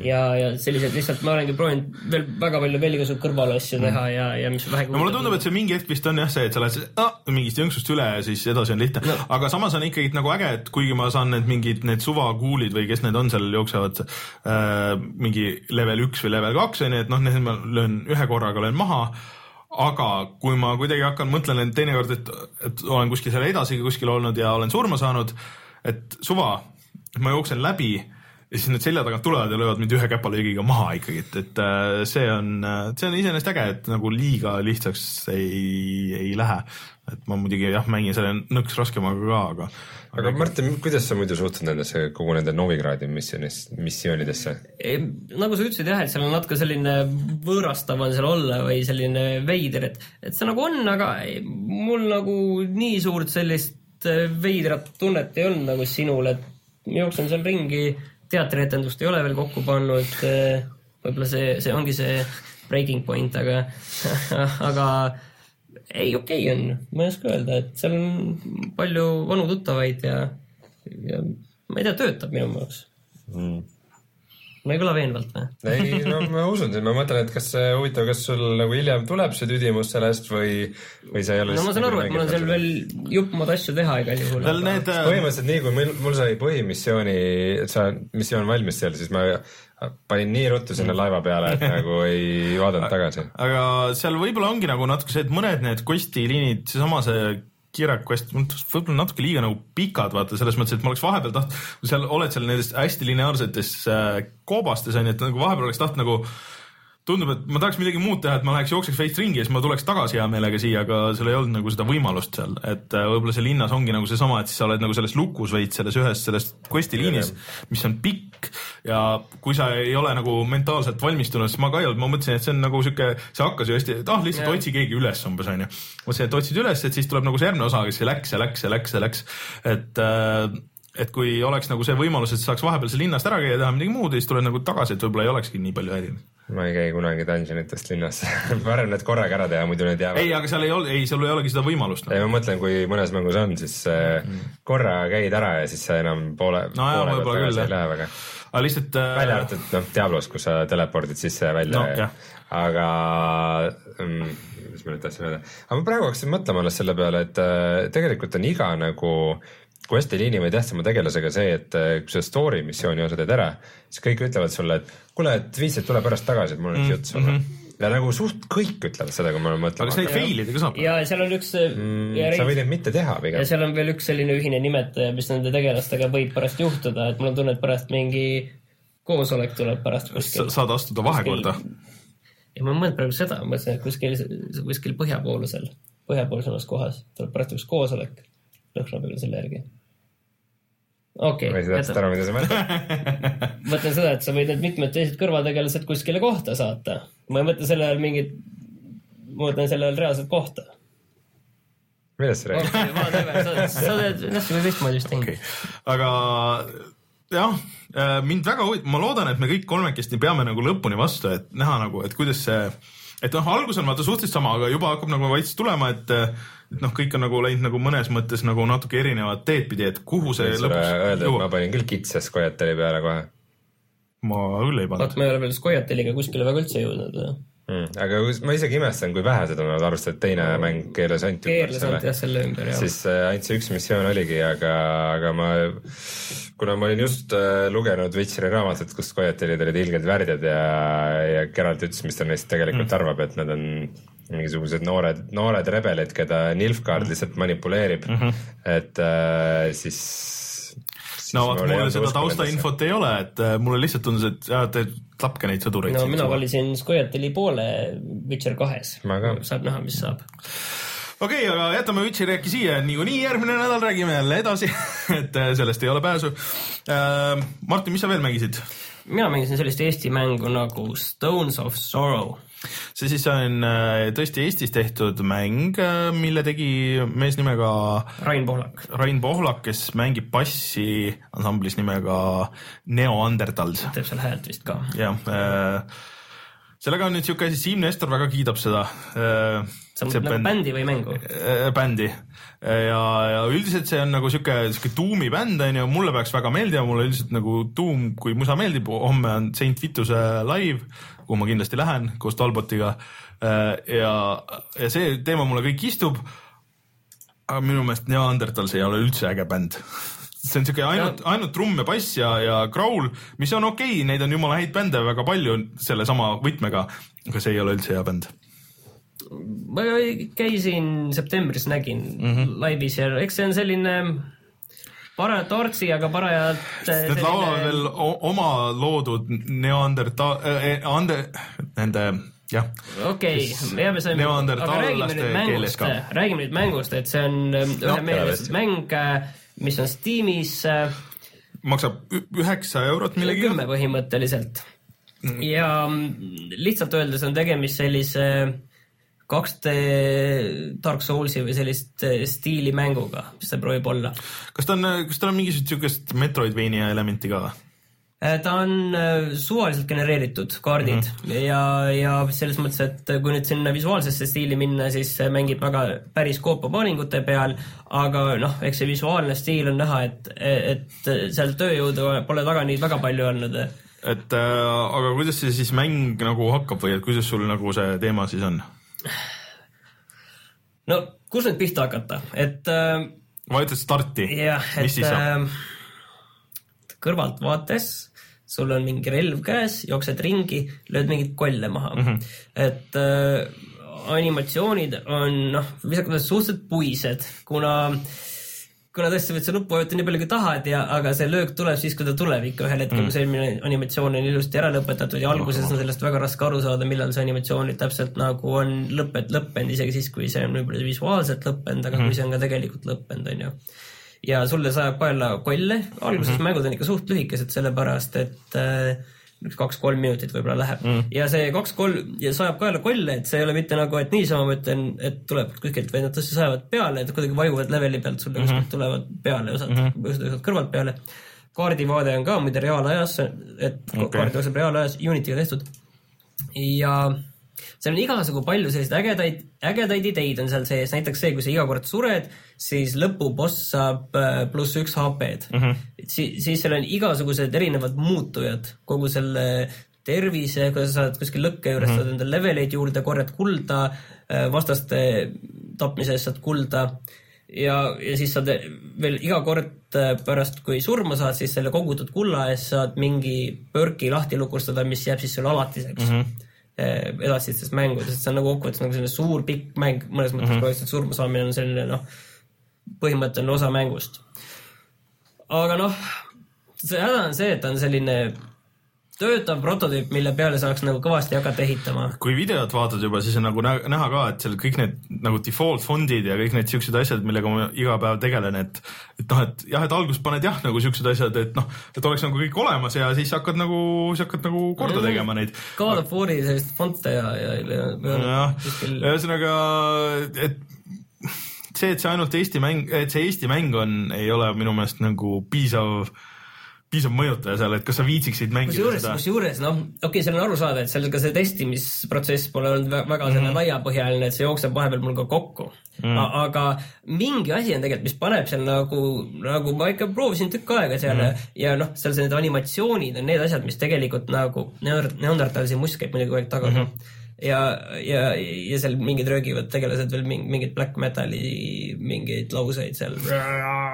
ja, ja sellised lihtsalt ma olengi proovinud veel väga palju veel igasugu kõrvalasju teha ja, ja mis vähegi Mhm. no mulle tundub, et see mingi hetk vist on jah see, et sa lähed ah, mingist jõnksust üle ja siis edasi on lihtne no., aga samas on ikkagi nagu äge, et kuigi ma saan need mingid need suvakuulid või kes need on seal jooksevad äh, mingi level üks või level kaks onju, et noh, need ma löön ühe korraga löön maha aga kui ma kuidagi hakkan, mõtlen, et teinekord, et, et olen kuskil seal edasi kuskil olnud ja olen surma saanud, et suva, ma jooksen läbi ja siis need selja tagant tulevad ja löövad mind ühe käpalöögiga maha ikkagi, et, et äh, see on, see on iseenesest äge, et nagu liiga lihtsaks ei, ei lähe. Et ma muidugi jah, mängin selle nõks raskemaga ka, aga aga Martin, kuidas sa muidu suhtud nendesse, kogu nende Novigradi missionis, missioonidesse? nagu sa ütlesid jah, et seal on natuke selline võõrastav on seal olla või selline veider, et, et see nagu on, aga ei, mul nagu nii suurt sellist äh, veidrat tunnet ei olnud nagu sinul, et jooksen seal ringi, teatrietendust ei ole veel kokku pannud, äh, võib-olla see, see ongi see breaking point, aga aga ei, okei okay on, ma ei oska öelda, et seal on palju vanu tuttavaid ja, ja ma ei tea, töötab minu jaoks mm ma ei kõla veenvalt või? ei, no ma usun sind, ma mõtlen, et kas huvitav, kas sul nagu hiljem tuleb see tüdimus sellest või, või sa ei ole no ma saan aru, et mul on seal veel juppmad asju teha igal juhul. need äh... põhimõtteliselt nii, kui mul, mul sai põhimissiooni, sa, missioon valmis seal, siis ma panin nii ruttu sinna laiva peale, et nagu ei vaadanud tagasi. aga seal võib-olla ongi nagu natuke see, et mõned need quest'i liinid, seesama see Kirak Quest, võib-olla natuke liiga nagu pikad, vaata selles mõttes, et ma oleks vahepeal tahtnud, seal oled seal nendes hästi lineaarsetes äh, koobastes on ju, et nagu vahepeal oleks tahtnud nagu tundub, et ma tahaks midagi muud teha, et ma läheks jookseks veits ringi ja siis ma tuleks tagasi hea meelega siia, aga seal ei olnud nagu seda võimalust seal, et äh, võib-olla see linnas ongi nagu seesama, et siis sa oled nagu selles lukus veits selles ühes selles quest'i liinis, mis on pikk. Ja kui sa ei ole nagu mentaalselt valmistunud, siis ma ka ei olnud, ma mõtlesin, et see on nagu sihuke, see hakkas ju hästi, et ah lihtsalt yeah. otsi keegi üles umbes onju. mõtlesin, et otsid üles, et siis tuleb nagu see järgmine osa, kes läks ja läks ja läks ja läks, et äh, et kui oleks nagu see võimalus, et saaks vahepeal seal linnast ära käia ja teha midagi muud ja siis tuled nagu tagasi, et võib-olla ei olekski nii palju häirinud. Ma ei käi kunagi dungeonitest linnas. Parem need korraga ära teha, muidu need jäävad. ei, aga seal ei ole, ei, sul ei olegi seda võimalust. No.. ei, ma mõtlen, kui mõnes mängus on, siis mm. korra käid ära ja siis sa enam poole no,, poole pealt tagasi ei lähe väga. aga lihtsalt äh.... välja arvatud noh, Diablos, kus sa telepordid sisse ja välja. No,, aga mm, mis ma nüüd tahtsin öelda, aga ma praegu hakkasin mõtlema alles selle peale, et äh, tegelikult on iga nagu quest'i liini või tähtsama tegelasega see, et äh, kui sa story missiooni osa teed ära, siis kõik ütlevad sulle, et kuule, et viitsid, tule pärast tagasi, et mul on üks mm, jutt sulle mm. -hmm ja nagu suht kõik ütlevad seda, kui ma mõtlen. aga kas neid fail ida ka saab? ja seal on üks mm,. sa võid neid mitte teha pigem. ja seal on veel üks selline ühine nimetaja, mis nende tegelastega võib pärast juhtuda, et mul on tunne, et pärast mingi koosolek tuleb pärast kuskil. saad astuda vahekorda. ja ma mõtlen praegu seda, ma mõtlesin, et kuskil, kuskil põhjapoolusel, põhjapoolsemas kohas tuleb pärast üks koosolek lõhna peale selle järgi okei okay,. ma ei saa täpselt aru, mida sa mõtled mõtlen seda, et sa võid need mitmed teised kõrvategelased kuskile kohta saata. ma ei mõtle selle all mingit, ma mõtlen selle all reaalset kohta. millest sa räägid sa oled hästi teistmoodi vist teinud okay.. aga jah, äh, mind väga huvitab, ma loodan, et me kõik kolmekesti peame nagu lõpuni vastu, et näha nagu, et kuidas see, et noh, algus on vaata suhteliselt sama, aga juba hakkab nagu veits tulema, et et noh, kõik on nagu läinud nagu mõnes mõttes nagu natuke erinevat teed pidi, et kuhu see lõpuks öelda, et ma panin küll kitsa Scoia'teli peale kohe. ma küll ei pannud. vaat ma ei ole veel Scoia'teliga kuskile väga üldse jõudnud mm,. aga ma isegi imestan, kui vähe seda nad arvestavad, teine mm. mäng keeras ainult keeras ainult jah, selle ümber jah. siis äh, ainult see üks missioon oligi, aga, aga ma, kuna ma olin just äh, lugenud Witcheri raamatut, kus Scoia'telid olid ilgelt värdjad ja, ja Geralt ütles, mis ta neist tegelikult mm. arvab, et nad on mingisugused noored, noored rebelid, keda Nilfgaard lihtsalt manipuleerib mm, -hmm. et äh, siis, siis. no vot, mul seda taustainfot ei ole, et äh, mulle lihtsalt tundus, et jah, te tapke neid sõdureid. no mina valisin Scoia'teli poole Witcher kahes. saab näha, mis saab okei okay,, aga jätame Witcheri äkki siia, niikuinii järgmine nädal räägime jälle edasi et äh, sellest ei ole pääsu äh,. Martin, mis sa veel mängisid? mina mängisin sellist Eesti mängu nagu Stones of Sorrow see siis on äh, tõesti Eestis tehtud mäng, äh, mille tegi mees nimega Rain Pohlak. Rain Pohlak, kes mängib bassi ansamblis nimega Neanderthals. teeb seal häält vist ka. jah äh, sellega on nüüd siuke asi, Siim Nestor väga kiidab seda äh,. sa mõtled nagu bändi või mängu bändi ja, ja üldiselt see on nagu siuke, siuke tuumi bänd on ju, mulle peaks väga meeldima, mulle üldiselt nagu tuum, kui musa meeldib, homme on Saint Vituse live kuhu ma kindlasti lähen koos Talbotiga. Äh, ja, ja see teema mulle kõik istub. aga minu meelest Neanderthals ei ole üldse äge bänd see on siuke ainult, ainult trumm ja bass ja, ja kraul, mis on okei okay,, neid on jumala häid bände väga palju sellesama võtmega, aga see ei ole üldse hea bänd ma käisin septembris, nägin mm -hmm. laivis ja eks see on selline parajalt Artsiga parajalt. Need laulavad veel oma loodud neanderta- äh,, ande-, nende jah, okei okay,, ja me saime, aga neandertallaste keeles mängust ka., räägime nüüd mängust, et see on ähm, ühe tervist. mäng, mis on Steamis äh, maksab üheksa eurot millegi kümme põhimõtteliselt. ja mm, lihtsalt öeldes on tegemist sellise 2D Dark Soulsi või sellist eh, stiili mänguga, mis ta proovib olla. kas ta on, kas tal on mingisugust siukest Metroidvania elementi ka või? Eh, ta on suvaliselt genereeritud kaardid mm -hmm. ja, ja selles mõttes, et kui nüüd sinna visuaalsesse stiili minna, siis see mängib väga päris koopapaalingute peal, aga noh, eks see visuaalne stiil on näha, et, et seal tööjõudu pole taga nii väga palju olnud. et äh, aga kuidas see siis mäng nagu hakkab või et kuidas sul nagu see teema siis on? No kus nüüd pihta hakata, et äh, vajutad starti, jah, et äh, kõrvaltvaates sul on mingi relv käes, jooksed ringi, lööd mingeid kolle maha mm. -hmm. et äh, animatsioonid on noh, viisakalt öeldes suhteliselt puised, kuna kuna tõesti võid sa nuppu vajutada nii palju kui tahad ja, aga see löök tuleb siis, kui ta tuleb ikka ühel hetkel mm., kui see eelmine animatsioon on ilusti ära lõpetatud ja alguses on sellest väga raske aru saada, millal see animatsioon nüüd täpselt nagu on lõpet-, lõppenud, isegi siis, kui see on võib-olla visuaalselt lõppenud, aga mm. kui see on ka tegelikult lõppenud, on ju ja sulle sajab kaela kolle, alguses mm -hmm. mängud on ikka suht lühikesed, sellepärast et äh, üks kaks-kolm minutit võib-olla läheb mm. ja see kaks-kolm ja sajab kaela kolle, et see ei ole mitte nagu, et niisama ma ütlen, et tuleb kuskilt, vaid nad tõesti sajavad peale, et kuidagi vajuvad leveli pealt sulle mm -hmm. kuskilt tulevad peale osad mm, -hmm. osad osad kõrvalt peale. kaardivaade on ka muide reaalajas, et okay. Kaart jookseb reaalajas, Unity'ga tehtud ja seal on igasugu palju selliseid ägedaid, ägedaid ideid on seal sees, näiteks see, kui sa iga kord sured, siis lõpuboss saab äh, pluss üks HP-d mm. -hmm. Si siis seal on igasugused erinevad muutujad kogu selle tervise, kui sa saad kuskil lõkke juures mm, -hmm. saad endale leveleid juurde, korjad kulda, vastaste tapmise eest saad kulda ja, ja siis saad veel iga kord äh, pärast, kui surma saad, siis selle kogutud kulla eest saad mingi pörki lahti lukustada, mis jääb siis sulle alatiseks mm. -hmm edasistes mängudes, et see on nagu kokkuvõttes nagu selline suur pikk mäng, mõnes mõttes mm -hmm. lihtsalt surma saamine on selline noh, põhimõtteline osa mängust. aga noh, see häda on see, et ta on selline töötav prototüüp, mille peale saaks nagu kõvasti hakata ehitama. kui videot vaatad juba, siis on nagu nä- näha ka, et seal kõik need nagu default fondid ja kõik need siuksed asjad, millega ma iga päev tegelen, et et noh, et jah, et alguses paned jah, nagu siuksed asjad, et noh, et oleks nagu kõik olemas ja siis hakkad nagu, siis hakkad nagu korda Mhm. tegema neid. God of War'i selliseid fonte ja, ja, ja, ja jah, ühesõnaga, et see, et see ainult Eesti mäng, et see Eesti mäng on, ei ole minu meelest nagu piisav, piisav mõjutaja seal, et kas sa viitsiksid mängida kusjuures, seda. kusjuures noh, okei okay,, seal on aru saada, et seal ka see testimisprotsess pole olnud vä- väga selline Mhm. mm. laiapõhjaline, et see jookseb vahepeal mul ka kokku mm.. aga mingi asi on tegelikult, mis paneb seal nagu, nagu ma ikka proovisin tükk aega seal mm. ja noh, seal need animatsioonid on need asjad, mis tegelikult nagu Neander- Neandertalise must käib muidugi kogu aeg taga mm. -hmm ja, ja, ja seal mingid röögivad tegelased veel ming- mingid black metali mingeid lauseid seal.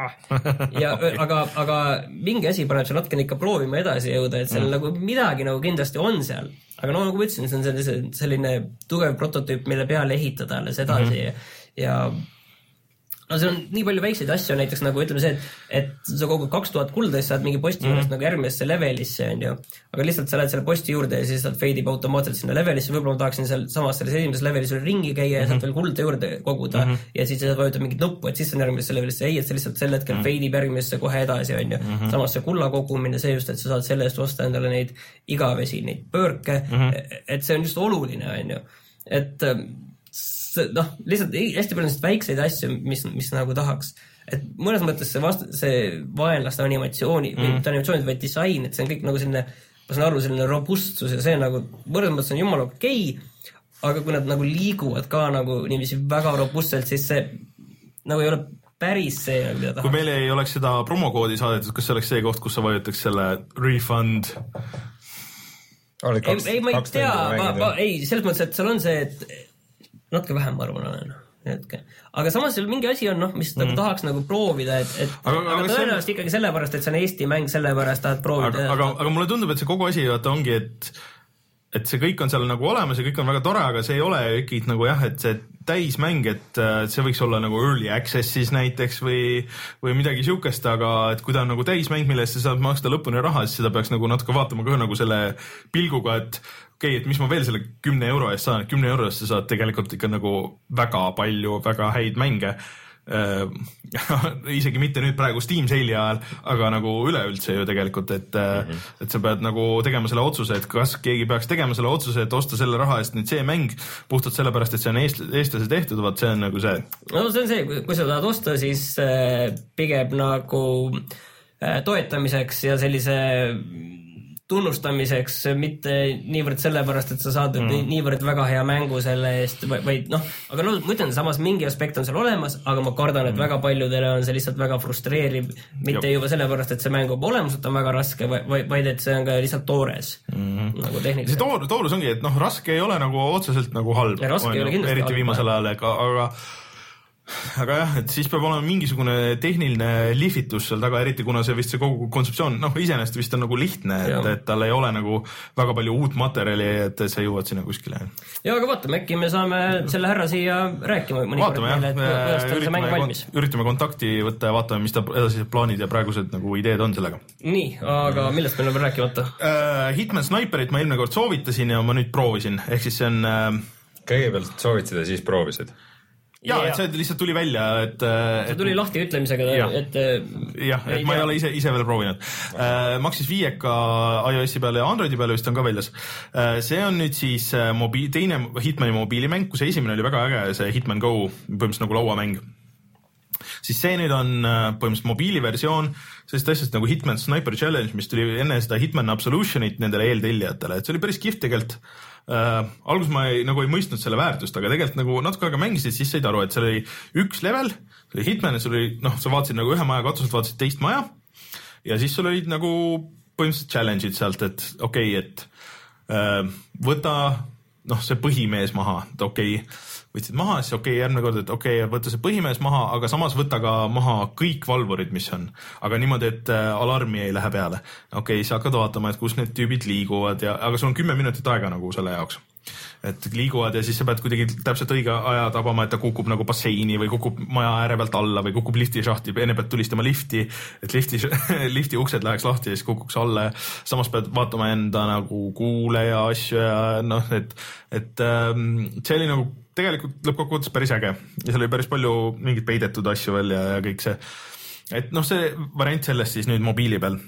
ja aga, aga mingi asi paneb seal natukene ikka proovima edasi jõuda, et seal mm. nagu midagi nagu kindlasti on seal. aga no nagu ma ütlesin, see on sellise, selline tugev prototüüp, mille peale ehitada alles edasi mm -hmm. ja no see on nii palju väikseid asju, näiteks nagu ütleme see, et, et sa kogud kaks tuhat kulda, siis saad mingi posti Mhm. juurest mm -hmm. nagu järgmisse levelisse, onju. aga lihtsalt sa lähed selle posti juurde ja siis ta fade ib automaatselt sinna levelisse, võib-olla ma tahaksin seal samas selles esimeses levelis veel ringi käia ja Mhm. sealt veel kulda juurde koguda mm -hmm. ja siis sa vajutad mingit nuppu, et siis on järgmisesse levelisse, ei, et see lihtsalt sel hetkel mm -hmm. fade ib järgmisse kohe edasi, onju. samas see kulla kogumine, see just, et sa saad selle eest osta endale neid igavesi, neid pöörke mm, -hmm. et see on just oluline, onju. et ähm, noh, lihtsalt ei- hästi palju on selliseid väikseid asju, mis, mis nagu tahaks. et mõnes mõttes see vast-, see vaenlaste animatsiooni mm., mitte animatsioonid, vaid disain, et see on kõik nagu selline, ma saan aru, selline robustsus ja see nagu mõnes mõttes on jumala okei okay,, aga kui nad nagu liiguvad ka nagu niiviisi väga robustselt, siis see nagu ei ole päris see, mida kui tahaks. meile ei oleks seda promokoodi saadetud, kas see oleks see koht, kus sa vajutaks selle refund? ei ei, ma ei tea, ma, ma ei, selles mõttes, et seal on see, et natuke vähem, ma arvan, olen. Hetke, aga samas seal mingi asi on noh, mis mm. nagu tahaks nagu proovida, et, et Aga- aga, aga see on- tõenäoliselt ikkagi sellepärast, et see on Eesti mäng, sellepärast tahad proovida aga, aga, aga mulle tundub, et see kogu asi vaata ongi, et et see kõik on seal nagu olemas ja kõik on väga tore, aga see ei ole ikkagi nagu jah, et see täismäng, et äh, see võiks olla nagu early access'is näiteks või, või midagi siukest, aga et kui ta on nagu täismäng, mille eest sa saad maksta lõpuni raha, siis seda peaks nagu natuke vaatama ka nagu selle pilguga, et okei okay,, et mis ma veel selle kümne euro eest saan, et kümne euro eest sa saad tegelikult ikka nagu väga palju väga häid mänge äh, isegi mitte nüüd praegu Steam sale'i ajal, aga nagu üleüldse ju tegelikult, et mm, -hmm. et sa pead nagu tegema selle otsuse, et kas keegi peaks tegema selle otsuse, et osta selle raha eest nüüd see mäng puhtalt sellepärast, et see on eest, eestlase tehtud, vot see on nagu see. no see on see, kui sa tahad osta, siis äh, pigem nagu toetamiseks ja sellise tunnustamiseks, mitte niivõrd sellepärast, et sa saad mm. niivõrd väga hea mängu selle eest, vaid noh, aga no ma ütlen, samas mingi aspekt on seal olemas, aga ma kardan, et mm. väga paljudele on see lihtsalt väga frustreeriv, mitte Jop. juba sellepärast, et see mäng juba olemuselt on väga raske, vaid et see on ka lihtsalt toores mm -hmm. nagu see tehniliselt. toor, toorus ongi, et noh, raske ei ole nagu otseselt nagu halb. Eriti viimasel ajal, aga, aga aga jah, et siis peab olema mingisugune tehniline lihvitus seal taga, eriti kuna see vist see kogu kontseptsioon, noh, iseenesest vist on nagu lihtne, et et tal ei ole nagu väga palju uut materjali, et sa jõuad sinna kuskile. ja aga vaatame, äkki me saame selle härra siia rääkima mõnikord vaatame meile, jah et kuidas, tal see mäng üritame valmis., üritame kontakti võtta ja vaatame, mis ta edasised plaanid ja praegused nagu ideed on sellega nii, aga millest meil on veel rääkimata? uh,. Hitman Sniperit ma eelmine kord soovitasin ja ma nüüd proovisin, ehk siis see on uh, kõigepealt soovitasid ja siis proovisid. Ja Jaa. et see lihtsalt tuli välja, et, see et tuli lahti ütlemisega Jah., et jah, et ma ei ole ise, ise veel proovinud uh,. maksis viieka iOS-i peale ja Androidi peale vist on ka väljas uh,. see on nüüd siis uh, mobiil, teine Hitmani mobiilimäng, kui see esimene oli väga äge, see Hitman Go, põhimõtteliselt nagu lauamäng siis see nüüd on äh, põhimõtteliselt mobiiliversioon sellisest asjast nagu Hitman Sniper Challenge, mis tuli enne seda Hitman Absolutionit nendele eeltellijatele, et see oli päris kihvt tegelikult äh,. alguses ma ei, nagu ei mõistnud selle väärtust, aga tegelikult nagu natuke aega mängisid, siis said aru, et seal oli üks level, see oli Hitman ja sul oli noh, sa vaatasid nagu ühe maja katuselt vaatasid teist maja ja siis sul olid nagu põhimõtteliselt challenge'id sealt, et okei okay,, et äh, võta noh, see põhimees maha, et okei okay,, võtsid maha, siis okei okay,, järgmine kord, et okei okay,, võta see põhimees maha, aga samas võta ka maha kõik valvurid, mis on. aga niimoodi, et äh, alarmi ei lähe peale. okei okay,, siis hakkad vaatama, et kus need tüübid liiguvad ja, aga sul on kümme minutit aega nagu selle jaoks et liiguvad ja siis sa pead kuidagi täpselt õige aja tabama, et ta kukub nagu basseini või kukub maja ääre pealt alla või kukub liftišahti, enne pead tulistama lifti, et lifti, lifti uksed läheks lahti ja siis kukuks alla ja samas pead vaatama enda nagu kuule ja asju ja noh, et, et ähm, see oli nagu tegelikult lõppkokkuvõttes päris äge ja seal oli päris palju mingeid peidetud asju veel ja, ja kõik see. et noh, see variant sellest siis nüüd mobiili peal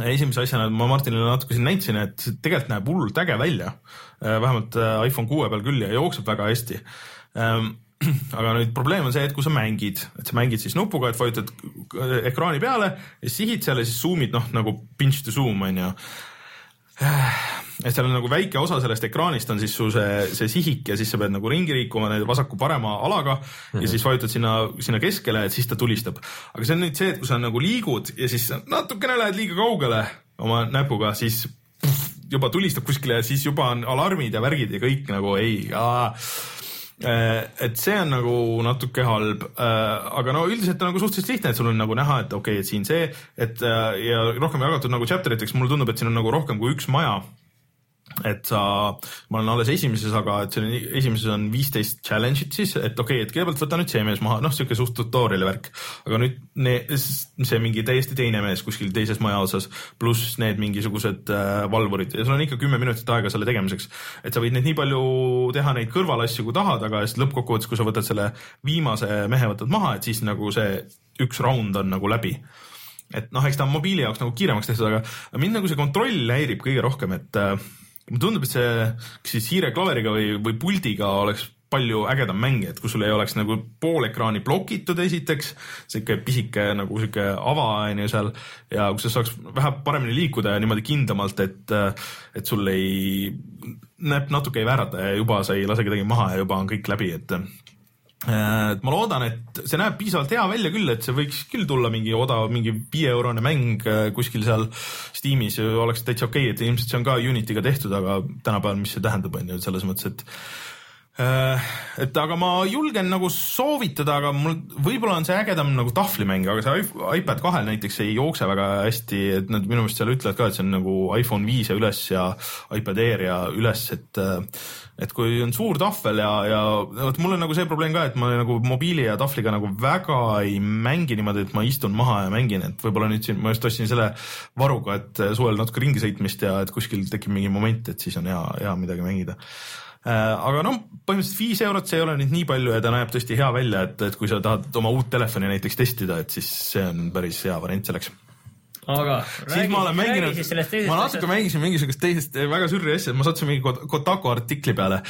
esimese asjana ma Martinile natuke siin näitasin, et tegelikult näeb hullult äge välja. vähemalt äh, iPhone kuue peal küll ja jookseb väga hästi. aga nüüd probleem on see, et kui sa mängid, et sa mängid siis nupuga, et vajutad ekraani peale ja sihid seal ja siis zoom'id noh, nagu pinch to zoom on ju et seal on nagu väike osa sellest ekraanist on siis su see, see sihik ja siis sa pead nagu ringi liikuma nende vasaku-parema alaga mm -hmm. ja siis vajutad sinna, sinna keskele, et siis ta tulistab. aga see on nüüd see, et kui sa nagu liigud ja siis natukene lähed liiga kaugele oma näpuga, siis pff, juba tulistab kuskile ja siis juba on alarmid ja värgid ja kõik nagu ei. Et see on nagu natuke halb, aga no üldiselt on nagu suhteliselt lihtne, et sul on nagu näha, et okei okay,, et siin see, et äh, ja rohkem jagatud nagu chapter iteks, mulle tundub, et siin on nagu rohkem kui üks maja et sa, ma olen alles esimeses, aga et on, esimeses on viisteist challenge'it siis, et okei okay,, et kõigepealt võta nüüd see mees maha, noh, siuke suht tutorial'i värk. aga nüüd ne- see mingi täiesti teine mees kuskil teises maja otsas, pluss need mingisugused äh, valvurid ja sul on ikka kümme minutit aega selle tegemiseks. et sa võid neid nii palju teha neid kõrvalasju, kui tahad, aga siis lõppkokkuvõttes, kui sa võtad selle viimase mehe võtad maha, et siis nagu see üks round on nagu läbi et noh, eks ta on mobiili jaoks nagu kiiremaks tehtud, aga mind nagu see kontroll häirib kõige rohkem, et äh, mulle tundub, et see, kas siis hiireklaveriga või, või puldiga oleks palju ägedam mäng, et kui sul ei oleks nagu pool ekraani blokitud esiteks, sihuke pisike nagu sihuke ava on ju seal ja kui sa saaks vähe paremini liikuda ja niimoodi kindlamalt, et, et sul ei, näeb natuke ei väärata ja juba sa ei lase kedagi maha ja juba on kõik läbi, et et ma loodan, et see näeb piisavalt hea välja küll, et see võiks küll tulla mingi odav, mingi viieeurone mäng äh, kuskil seal Steamis. Oleks täitsa okei okay,, et ilmselt see on ka Unity'ga tehtud, aga tänapäeval, mis see tähendab, on ju, selles mõttes, et Äh, et aga ma julgen nagu soovitada, aga mul võib-olla on see ägedam nagu tahvlimäng, aga see iP- iPad kahel näiteks ei jookse väga hästi, et nad minu meelest seal ütlevad ka, et see on nagu iPhone viis ja üles ja iPad Air ja üles, et et kui on suur tahvel ja, ja vot mul on nagu see probleem ka, et ma nagu mobiili ja tahvliga nagu väga ei mängi niimoodi, et ma istun maha ja mängin, et võib-olla nüüd siin ma just ostsin selle varuga, et suvel natuke ringi sõitmist ja et kuskil tekib mingi moment, et siis on hea, hea midagi mängida aga noh, põhimõtteliselt viis eurot, see ei ole nüüd nii palju ja ta näeb tõesti hea välja, et, et kui sa tahad oma uut telefoni näiteks testida, et siis see on päris hea variant selleks. aga siis ma olen mänginud, ma natuke mängisin mingisugust teisest väga sürri asja, ma sattusin mingi Kot- Kotaku artikli peale.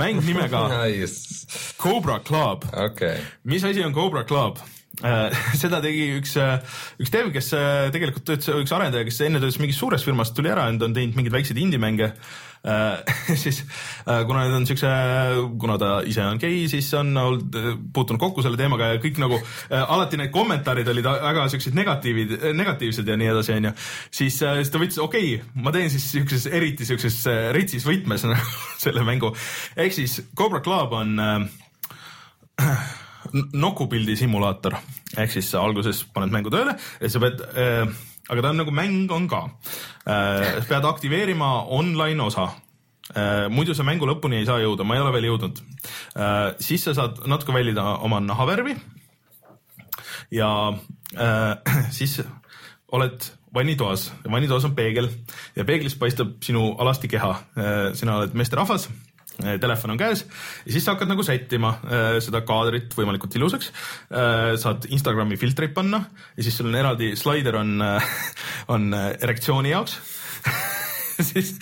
mäng nimega nice. Cobra Club okei okay., mis asi on Cobra Club? seda tegi üks, üks dev, kes äh, tegelikult töötas, üks arendaja, kes enne töötas mingis suures firmas, tuli ära, nüüd on teinud mingeid väikseid indie-mänge. siis äh, kuna need on siukse, kuna ta ise on gei, siis on olnud, puutunud kokku selle teemaga ja kõik nagu äh, alati need kommentaarid olid väga siuksed negatiivid, negatiivsed ja nii edasi, onju. siis, siis ta võttis, okei okay,, ma teen siis siukses eriti siukses äh, ritsis võtmes selle mängu. ehk siis Cobra Club on äh, nokupildi simulaator ehk siis alguses paned mängu tööle ja sa pead äh,, aga ta on nagu mäng on ka äh,. pead aktiveerima online osa äh,. muidu sa mängu lõpuni ei saa jõuda, ma ei ole veel jõudnud äh,. siis sa saad natuke valida oma nahavärvi ja siis oled vannitoas, vannitoas on peegel ja peeglist paistab sinu alasti keha. sina oled meesterahvas, telefon on käes ja siis sa hakkad nagu sättima äh, seda kaadrit võimalikult ilusaks äh,. saad Instagrami filtreid panna ja siis sul on eraldi slaider on on erektsiooni jaoks siis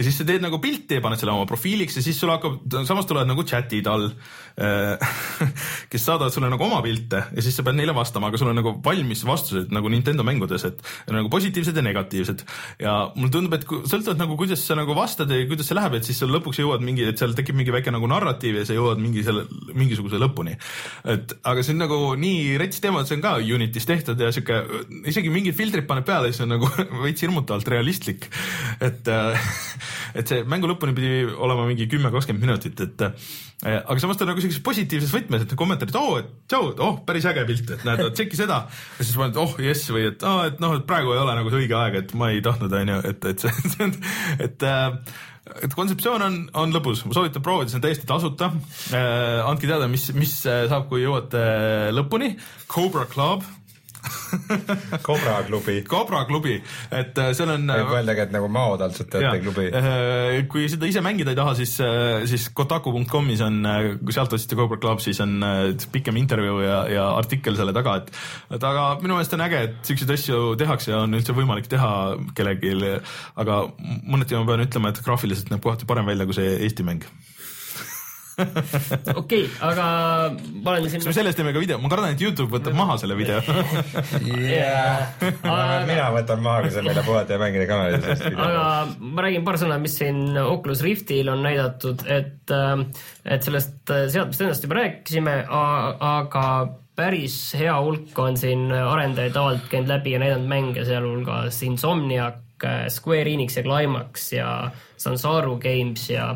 ja siis sa teed nagu pilti ja paned selle oma profiiliks ja siis sul hakkab, samas tulevad nagu chat'id all, kes saadavad sulle nagu oma pilte ja siis sa pead neile vastama, aga sul on nagu valmis vastused nagu Nintendo mängudes, et nagu positiivsed ja negatiivsed. ja mulle tundub, et sõltuvalt nagu kuidas sa nagu vastad ja kuidas see läheb, et siis sul lõpuks jõuad mingi, et seal tekib mingi väike nagu narratiiv ja sa jõuad mingi selle, mingisuguse lõpuni. et aga see on nagu nii rets teema, et see on ka Unitis tehtud ja sihuke, isegi mingid filtrid paneb peale, siis on nagu veits hirmutavalt realistlik. et, et see mängu lõpuni pidi olema mingi kümme, kakskümmend minutit, et äh, aga samas ta nagu siukses positiivses võtmes, et kommentaarid, oo, et tšau, oh, päris äge pilt, et näed, tšeki seda. ja siis paned, oh jess või et aa, et noh, et praegu ei ole nagu see õige aeg, et ma ei tahtnud, onju, et, et see, see on, et äh, et kontseptsioon on, on lõbus, ma soovitan proovida, see on täiesti tasuta äh,. andke teada, mis, mis äh, saab, kui jõuate lõpuni. Cobra Club, Cobra klubi. Cobra klubi, et äh, seal on võib mõeldagi, et nagu Mao taltsutajate klubi. Äh, kui seda ise mängida ei taha, siis, siis kotaku.com'is on, kui sealt otsite Cobra Club, siis on äh, pikem intervjuu ja, ja artikkel selle taga, et et aga minu meelest on äge, et siukseid asju tehakse ja on üldse võimalik teha kellelgi, aga mõneti ma pean ütlema, et graafiliselt näeb kohati parem välja kui see Eesti mäng. okei, aga ma olen siin kas me sellest teeme ka video, ma kardan, et Youtube võtab maha selle video. Aga- mina võtan maha, kui sa meile puhata ja mängida kanalis. aga ma räägin paar sõna, mis siin Oculus Riftil on näidatud, et, et sellest seadmest ennast juba rääkisime, aga päris hea hulk on siin arendajaid avalt käinud läbi ja näidanud mänge, sealhulgas Insomniac, Square Enix ja Climax ja Sansaru Games ja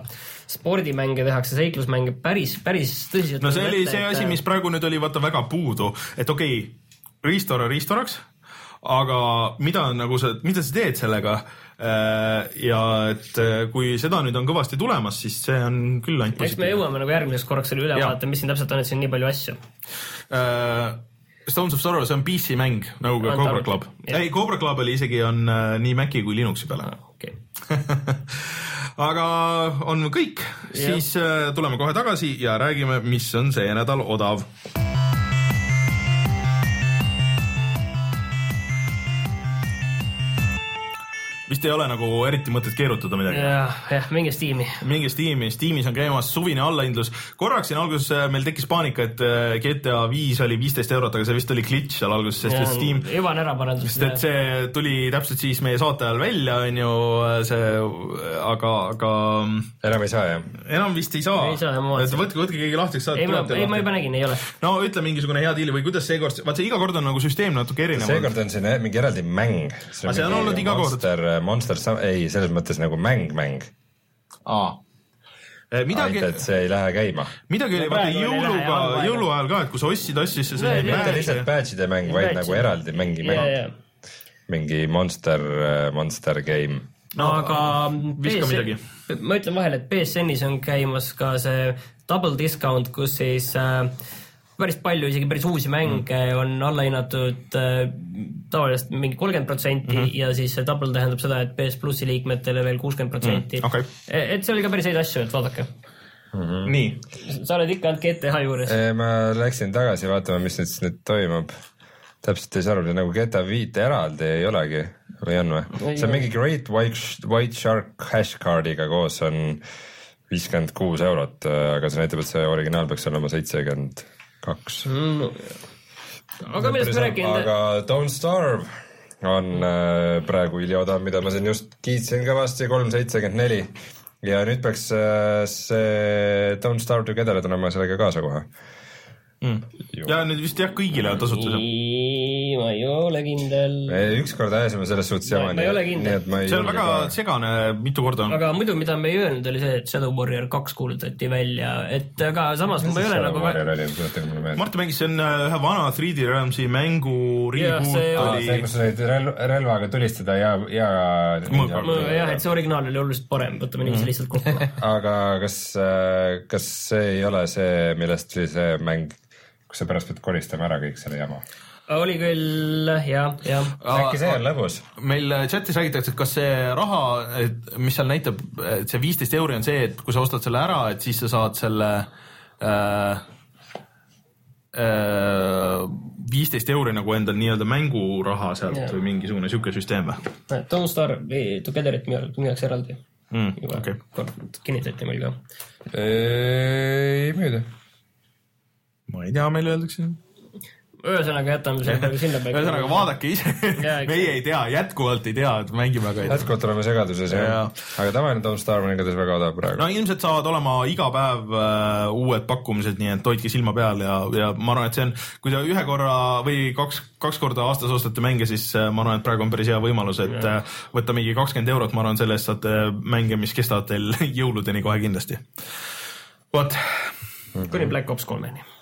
spordimänge tehakse, seiklusmänge päris, päris tõsiselt. no see oli see asi, mis praegu nüüd oli vaata väga puudu, et okei okay,, Restore Restoraks, aga mida nagu sa, mida sa teed sellega? ja et äh, kui seda nüüd on kõvasti tulemas, siis see on küll ainult eks me jõuame nagu järgmiseks korraks selle üle Jaa. vaata, mis siin täpselt on, et siin on nii palju asju. Äh, Stones of Sorrow, see on PC mäng nagu ka Cobra Club. ei, Cobra Club oli isegi on äh, nii Maci kui Linuxi peale. okei, aga on kõik, siis äh, tuleme kohe tagasi ja räägime, mis on see nädal odav. Vist ei ole nagu eriti mõtet keerutada midagi. jah, jah, minge Steam'i. mingi Steam'i, Steamis on käimas suvine allahindlus. korraks siin alguses äh, meil tekkis paanika, et äh, GTA viis oli viisteist eurot, aga see vist oli glitch seal alguses, sest et Steam, juba on ära parandus. sest et see tuli täpselt siis meie saate ajal välja, on ju see, aga, aga enam ei saa jah? enam vist ei saa. Ei saa, ma vaatasin. et võtke, võtke keegi lahti, ei, ma, ei, ma juba nägin, ei ole. no ütle mingisugune hea diil või kuidas seekord, vaat see iga kord on nagu süsteem natuke erinev. seekord on siin mingi eraldi mäng. Aga see on olnud iga kord. Monster, Monster, ei, selles mõttes nagu mäng, mäng. aa. midagi ainult, et see ei lähe käima. midagi oli vaata jõuluga jõuluajal ka, et kui sa ostsid asju, siis said mitte lihtsalt badge'ide mäng, vaid nagu eraldi mingi ja, mäng, ja, mingi monster, monster game. no aga viska midagi.. ma ütlen vahele, et BSN-is on käimas ka see double discount, kus siis äh, päris palju, isegi päris uusi mänge mm. on alla hinnatud äh, tavaliselt mingi kolmkümmend protsenti Mhm. ja siis see double tähendab seda, et PS plussi liikmetele veel kuuskümmend protsenti. Mm, okei. et seal oli ka päris häid asju, et vaadake. nii, sa oled ikka olnud GTH juures. ma läksin tagasi vaatama, mis nüüd siis nüüd toimub. täpselt ei saa aru, nagu GTA viite eraldi ei olegi või on või? See on mingi Great White, White Shark hash card'iga koos on viiskümmend kuus eurot, aga see näitab, et see originaal peaks olema seitsekümmend kaks. aga millest me räägime? aga Don't Starve on äh, praegu üliodav, mida ma siin just kiitsin kõvasti, kolm seitsekümmend neli. ja nüüd peaks äh, see Don't Starve Together tulema sellega kaasa kohe. Ja nüüd vist jah, kõigile on tasuta. ma ei ole kindel. me ükskord ajasime selles suhtes Ma- jama, ma ei ole kindel. see on väga ka- segane, mitu korda on. aga muidu, mida me ei öelnud, oli see, et Shadow Warrior kaks kuulutati välja, et aga samas ma ei ole nagu. Martin mängis, see on äh, ühe vana 3D Realmsi mängu reboot see- oli see, kus said relv, relvaga tulistada ja, ja. Jah, et see originaal oli oluliselt parem, võtame niiviisi lihtsalt kokku. aga kas, kas see ei ole see, millest oli see mäng, kus sa pärast pead koristama ära kõik selle jama? oli küll jah, jah. äkki see on lõbus? meil chatis räägitakse, et kas see raha, et mis seal näitab, et see viisteist euri on see, et kui sa ostad selle ära, et siis sa saad selle äh, viisteist euri nagu endal nii-öelda mänguraha sealt Jah. või mingisugune sihuke süsteem või Don't Starve Togetherit müüakse eraldi. mm,? juba okei, kord kinnitati meil ka. ei müüda. Ma ei tea, meile öeldakse. ühesõnaga jätame selle praegu sinna ühesõnaga. vaadake ise meie ei tea, jätkuvalt ei tea, et mängime, aga ei tea. jätkuvalt oleme segaduses jah. aga tavaline Don't Starve on igatahes väga odav praegu no ilmselt saavad olema iga päev äh, uued pakkumised, nii et hoidke silma peal ja, ja ma arvan, et see on, kui te ühe korra või kaks, kaks korda aastas ostate mänge, siis äh, ma arvan, et praegu on päris hea võimalus, et äh, võtta mingi kakskümmend eurot, ma arvan, selle eest saate mänge, mis kestavad teil jõuludeni kohe kindlasti. vot, kuni Black Ops kolmeni.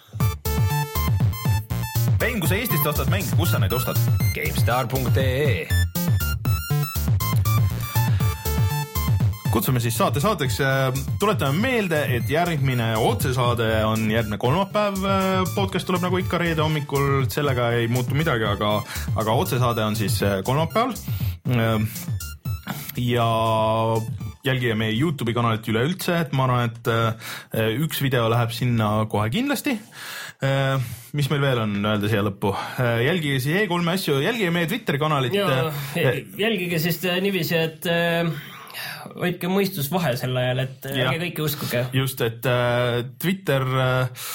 Rein, kui sa Eestist ostad mänge, kus sa neid ostad? GameStar.ee kutsume siis saate saateks, tuletame meelde, et järgmine otsesaade on järgmine kolmapäev, podcast tuleb nagu ikka reede hommikul, sellega ei muutu midagi, aga, aga otsesaade on siis äh, kolmapäeval. ja jälgige meie Youtube'i kanalit üleüldse, et ma arvan, et äh, üks video läheb sinna kohe kindlasti. mis meil veel on öelda siia lõppu, jälgige siis E3-e asju, jälgige meie Twitteri kanalit. jälgige siis äh, niiviisi, et äh, hoidke mõistus vahe sel ajal, et äh, ärge kõike uskuge. just, et äh, Twitter äh,,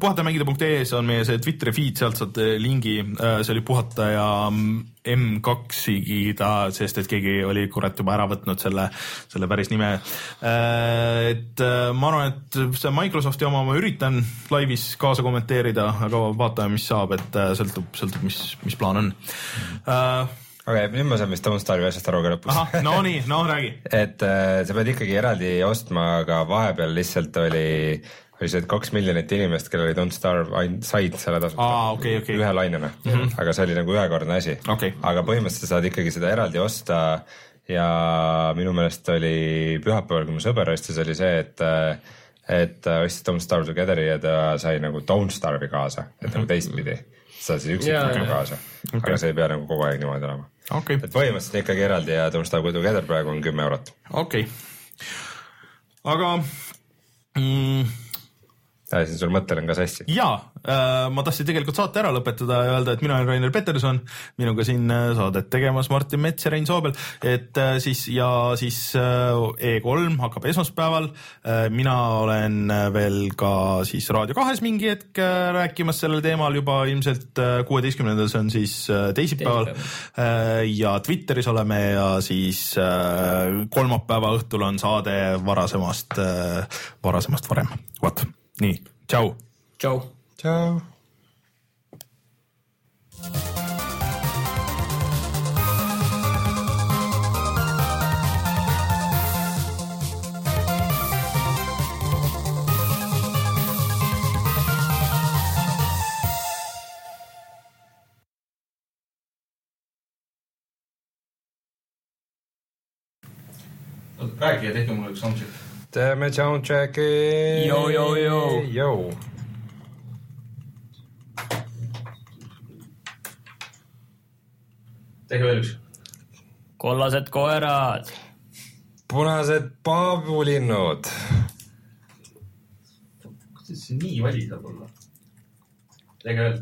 puhatamängida.ee-s on meie see Twitteri feed, sealt saate lingi äh,, see oli puhata ja M2-igi ta, sest et keegi oli kurat juba ära võtnud selle, selle päris nime äh,. et äh, ma arvan, et see Microsofti oma ma üritan laivis kaasa kommenteerida, aga vaatame, mis saab, et äh, sõltub, sõltub, mis, mis plaan on äh,. okei, nüüd ma saan vist Don't Starve'i asjast aru ka ahah, no nii, no räägi. et äh, sa pead ikkagi eraldi ostma, aga vahepeal lihtsalt oli, oli see, kaks miljonit inimest, kellel oli Don't Starve, said selle tasuta Aa, okei, okei. ühe lainena mm, -hmm. aga see oli nagu ühekordne asi Okei. aga põhimõtteliselt sa saad ikkagi seda eraldi osta ja minu meelest oli pühapäeval, kui mu sõber ostis, oli see, et et ta ostis Don't Starve Togetheri ja ta sai nagu Don't Starve'i kaasa, et nagu teistpidi, sa saad siis Jaa, üksikuna jaa. kaasa okay., aga see ei pea nagu kogu aeg niimoodi olema. Okei et põhimõtteliselt ikkagi eraldi ja Don't Starve Together praegu on kümme eurot. okei okay.. aga mm, ajasin sul mõttelõnga ka sassi. ja äh, ma tahtsin tegelikult saate ära lõpetada ja öelda, et mina olen Rainer Peterson, minuga siin äh, saadet tegemas Martin Mets ja Rein Soobel, et äh, siis ja siis äh, E3 hakkab esmaspäeval. Äh,. mina olen äh, veel ka siis Raadio kahes mingi hetk äh, rääkimas sellel teemal juba ilmselt kuueteistkümnendal, see on siis äh, teisipäeval. Äh, ja Twitteris oleme ja siis äh, kolmapäeva õhtul on saade varasemast äh,, varasemast varem, vot nii, tšau. tšau. tšau. räägi ja tehke mulle üks soundcheck teeme soundcheck'i. Joo, joo, joo. joo. tehke veel üks. kollased koerad. punased paabulinnud. kuidas see nii vali saab olla? tehke veel.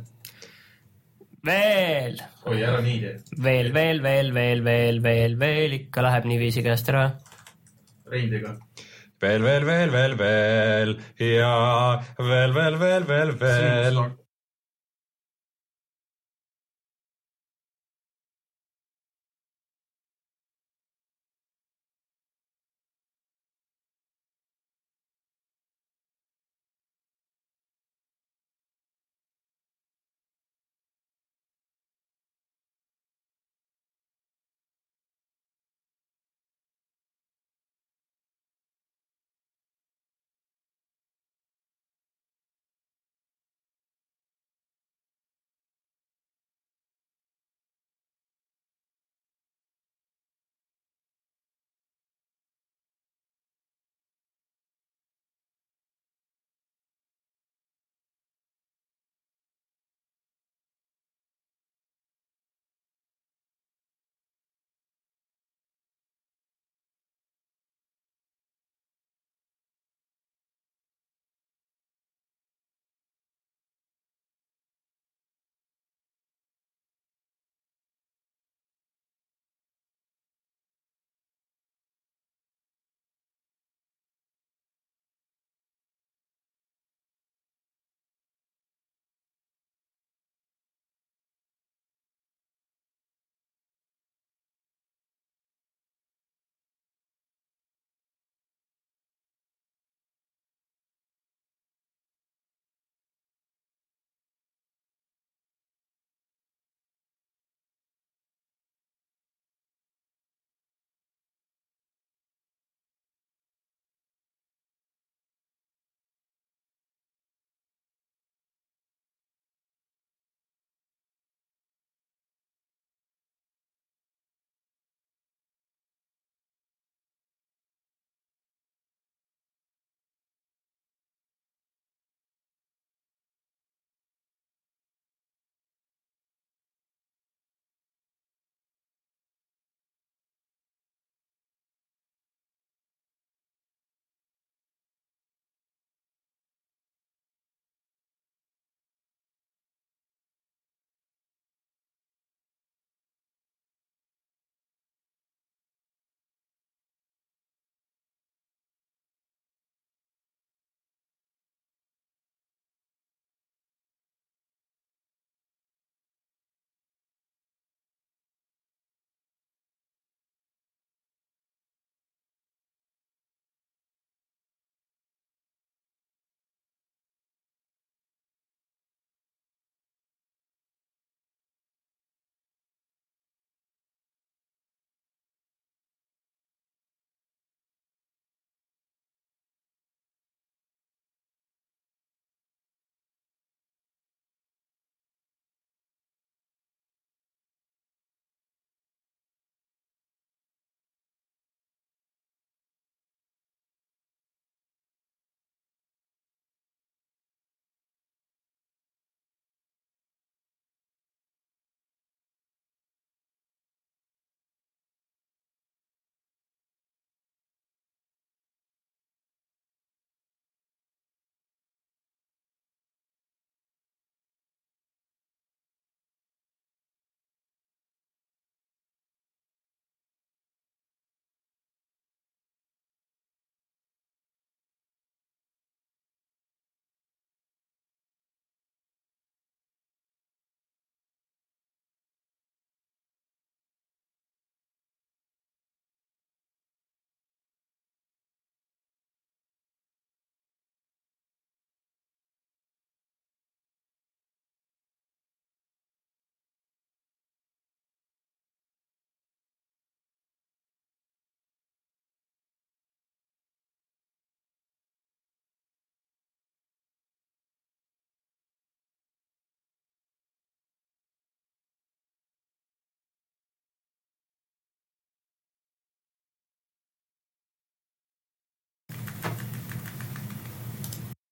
veel, oi, ära nii tee. veel, veel, veel, veel, veel, veel, veel ikka läheb niiviisi käest ära. Rein tee ka. veel, veel, veel, veel, veel ja veel, veel, veel, veel, veel.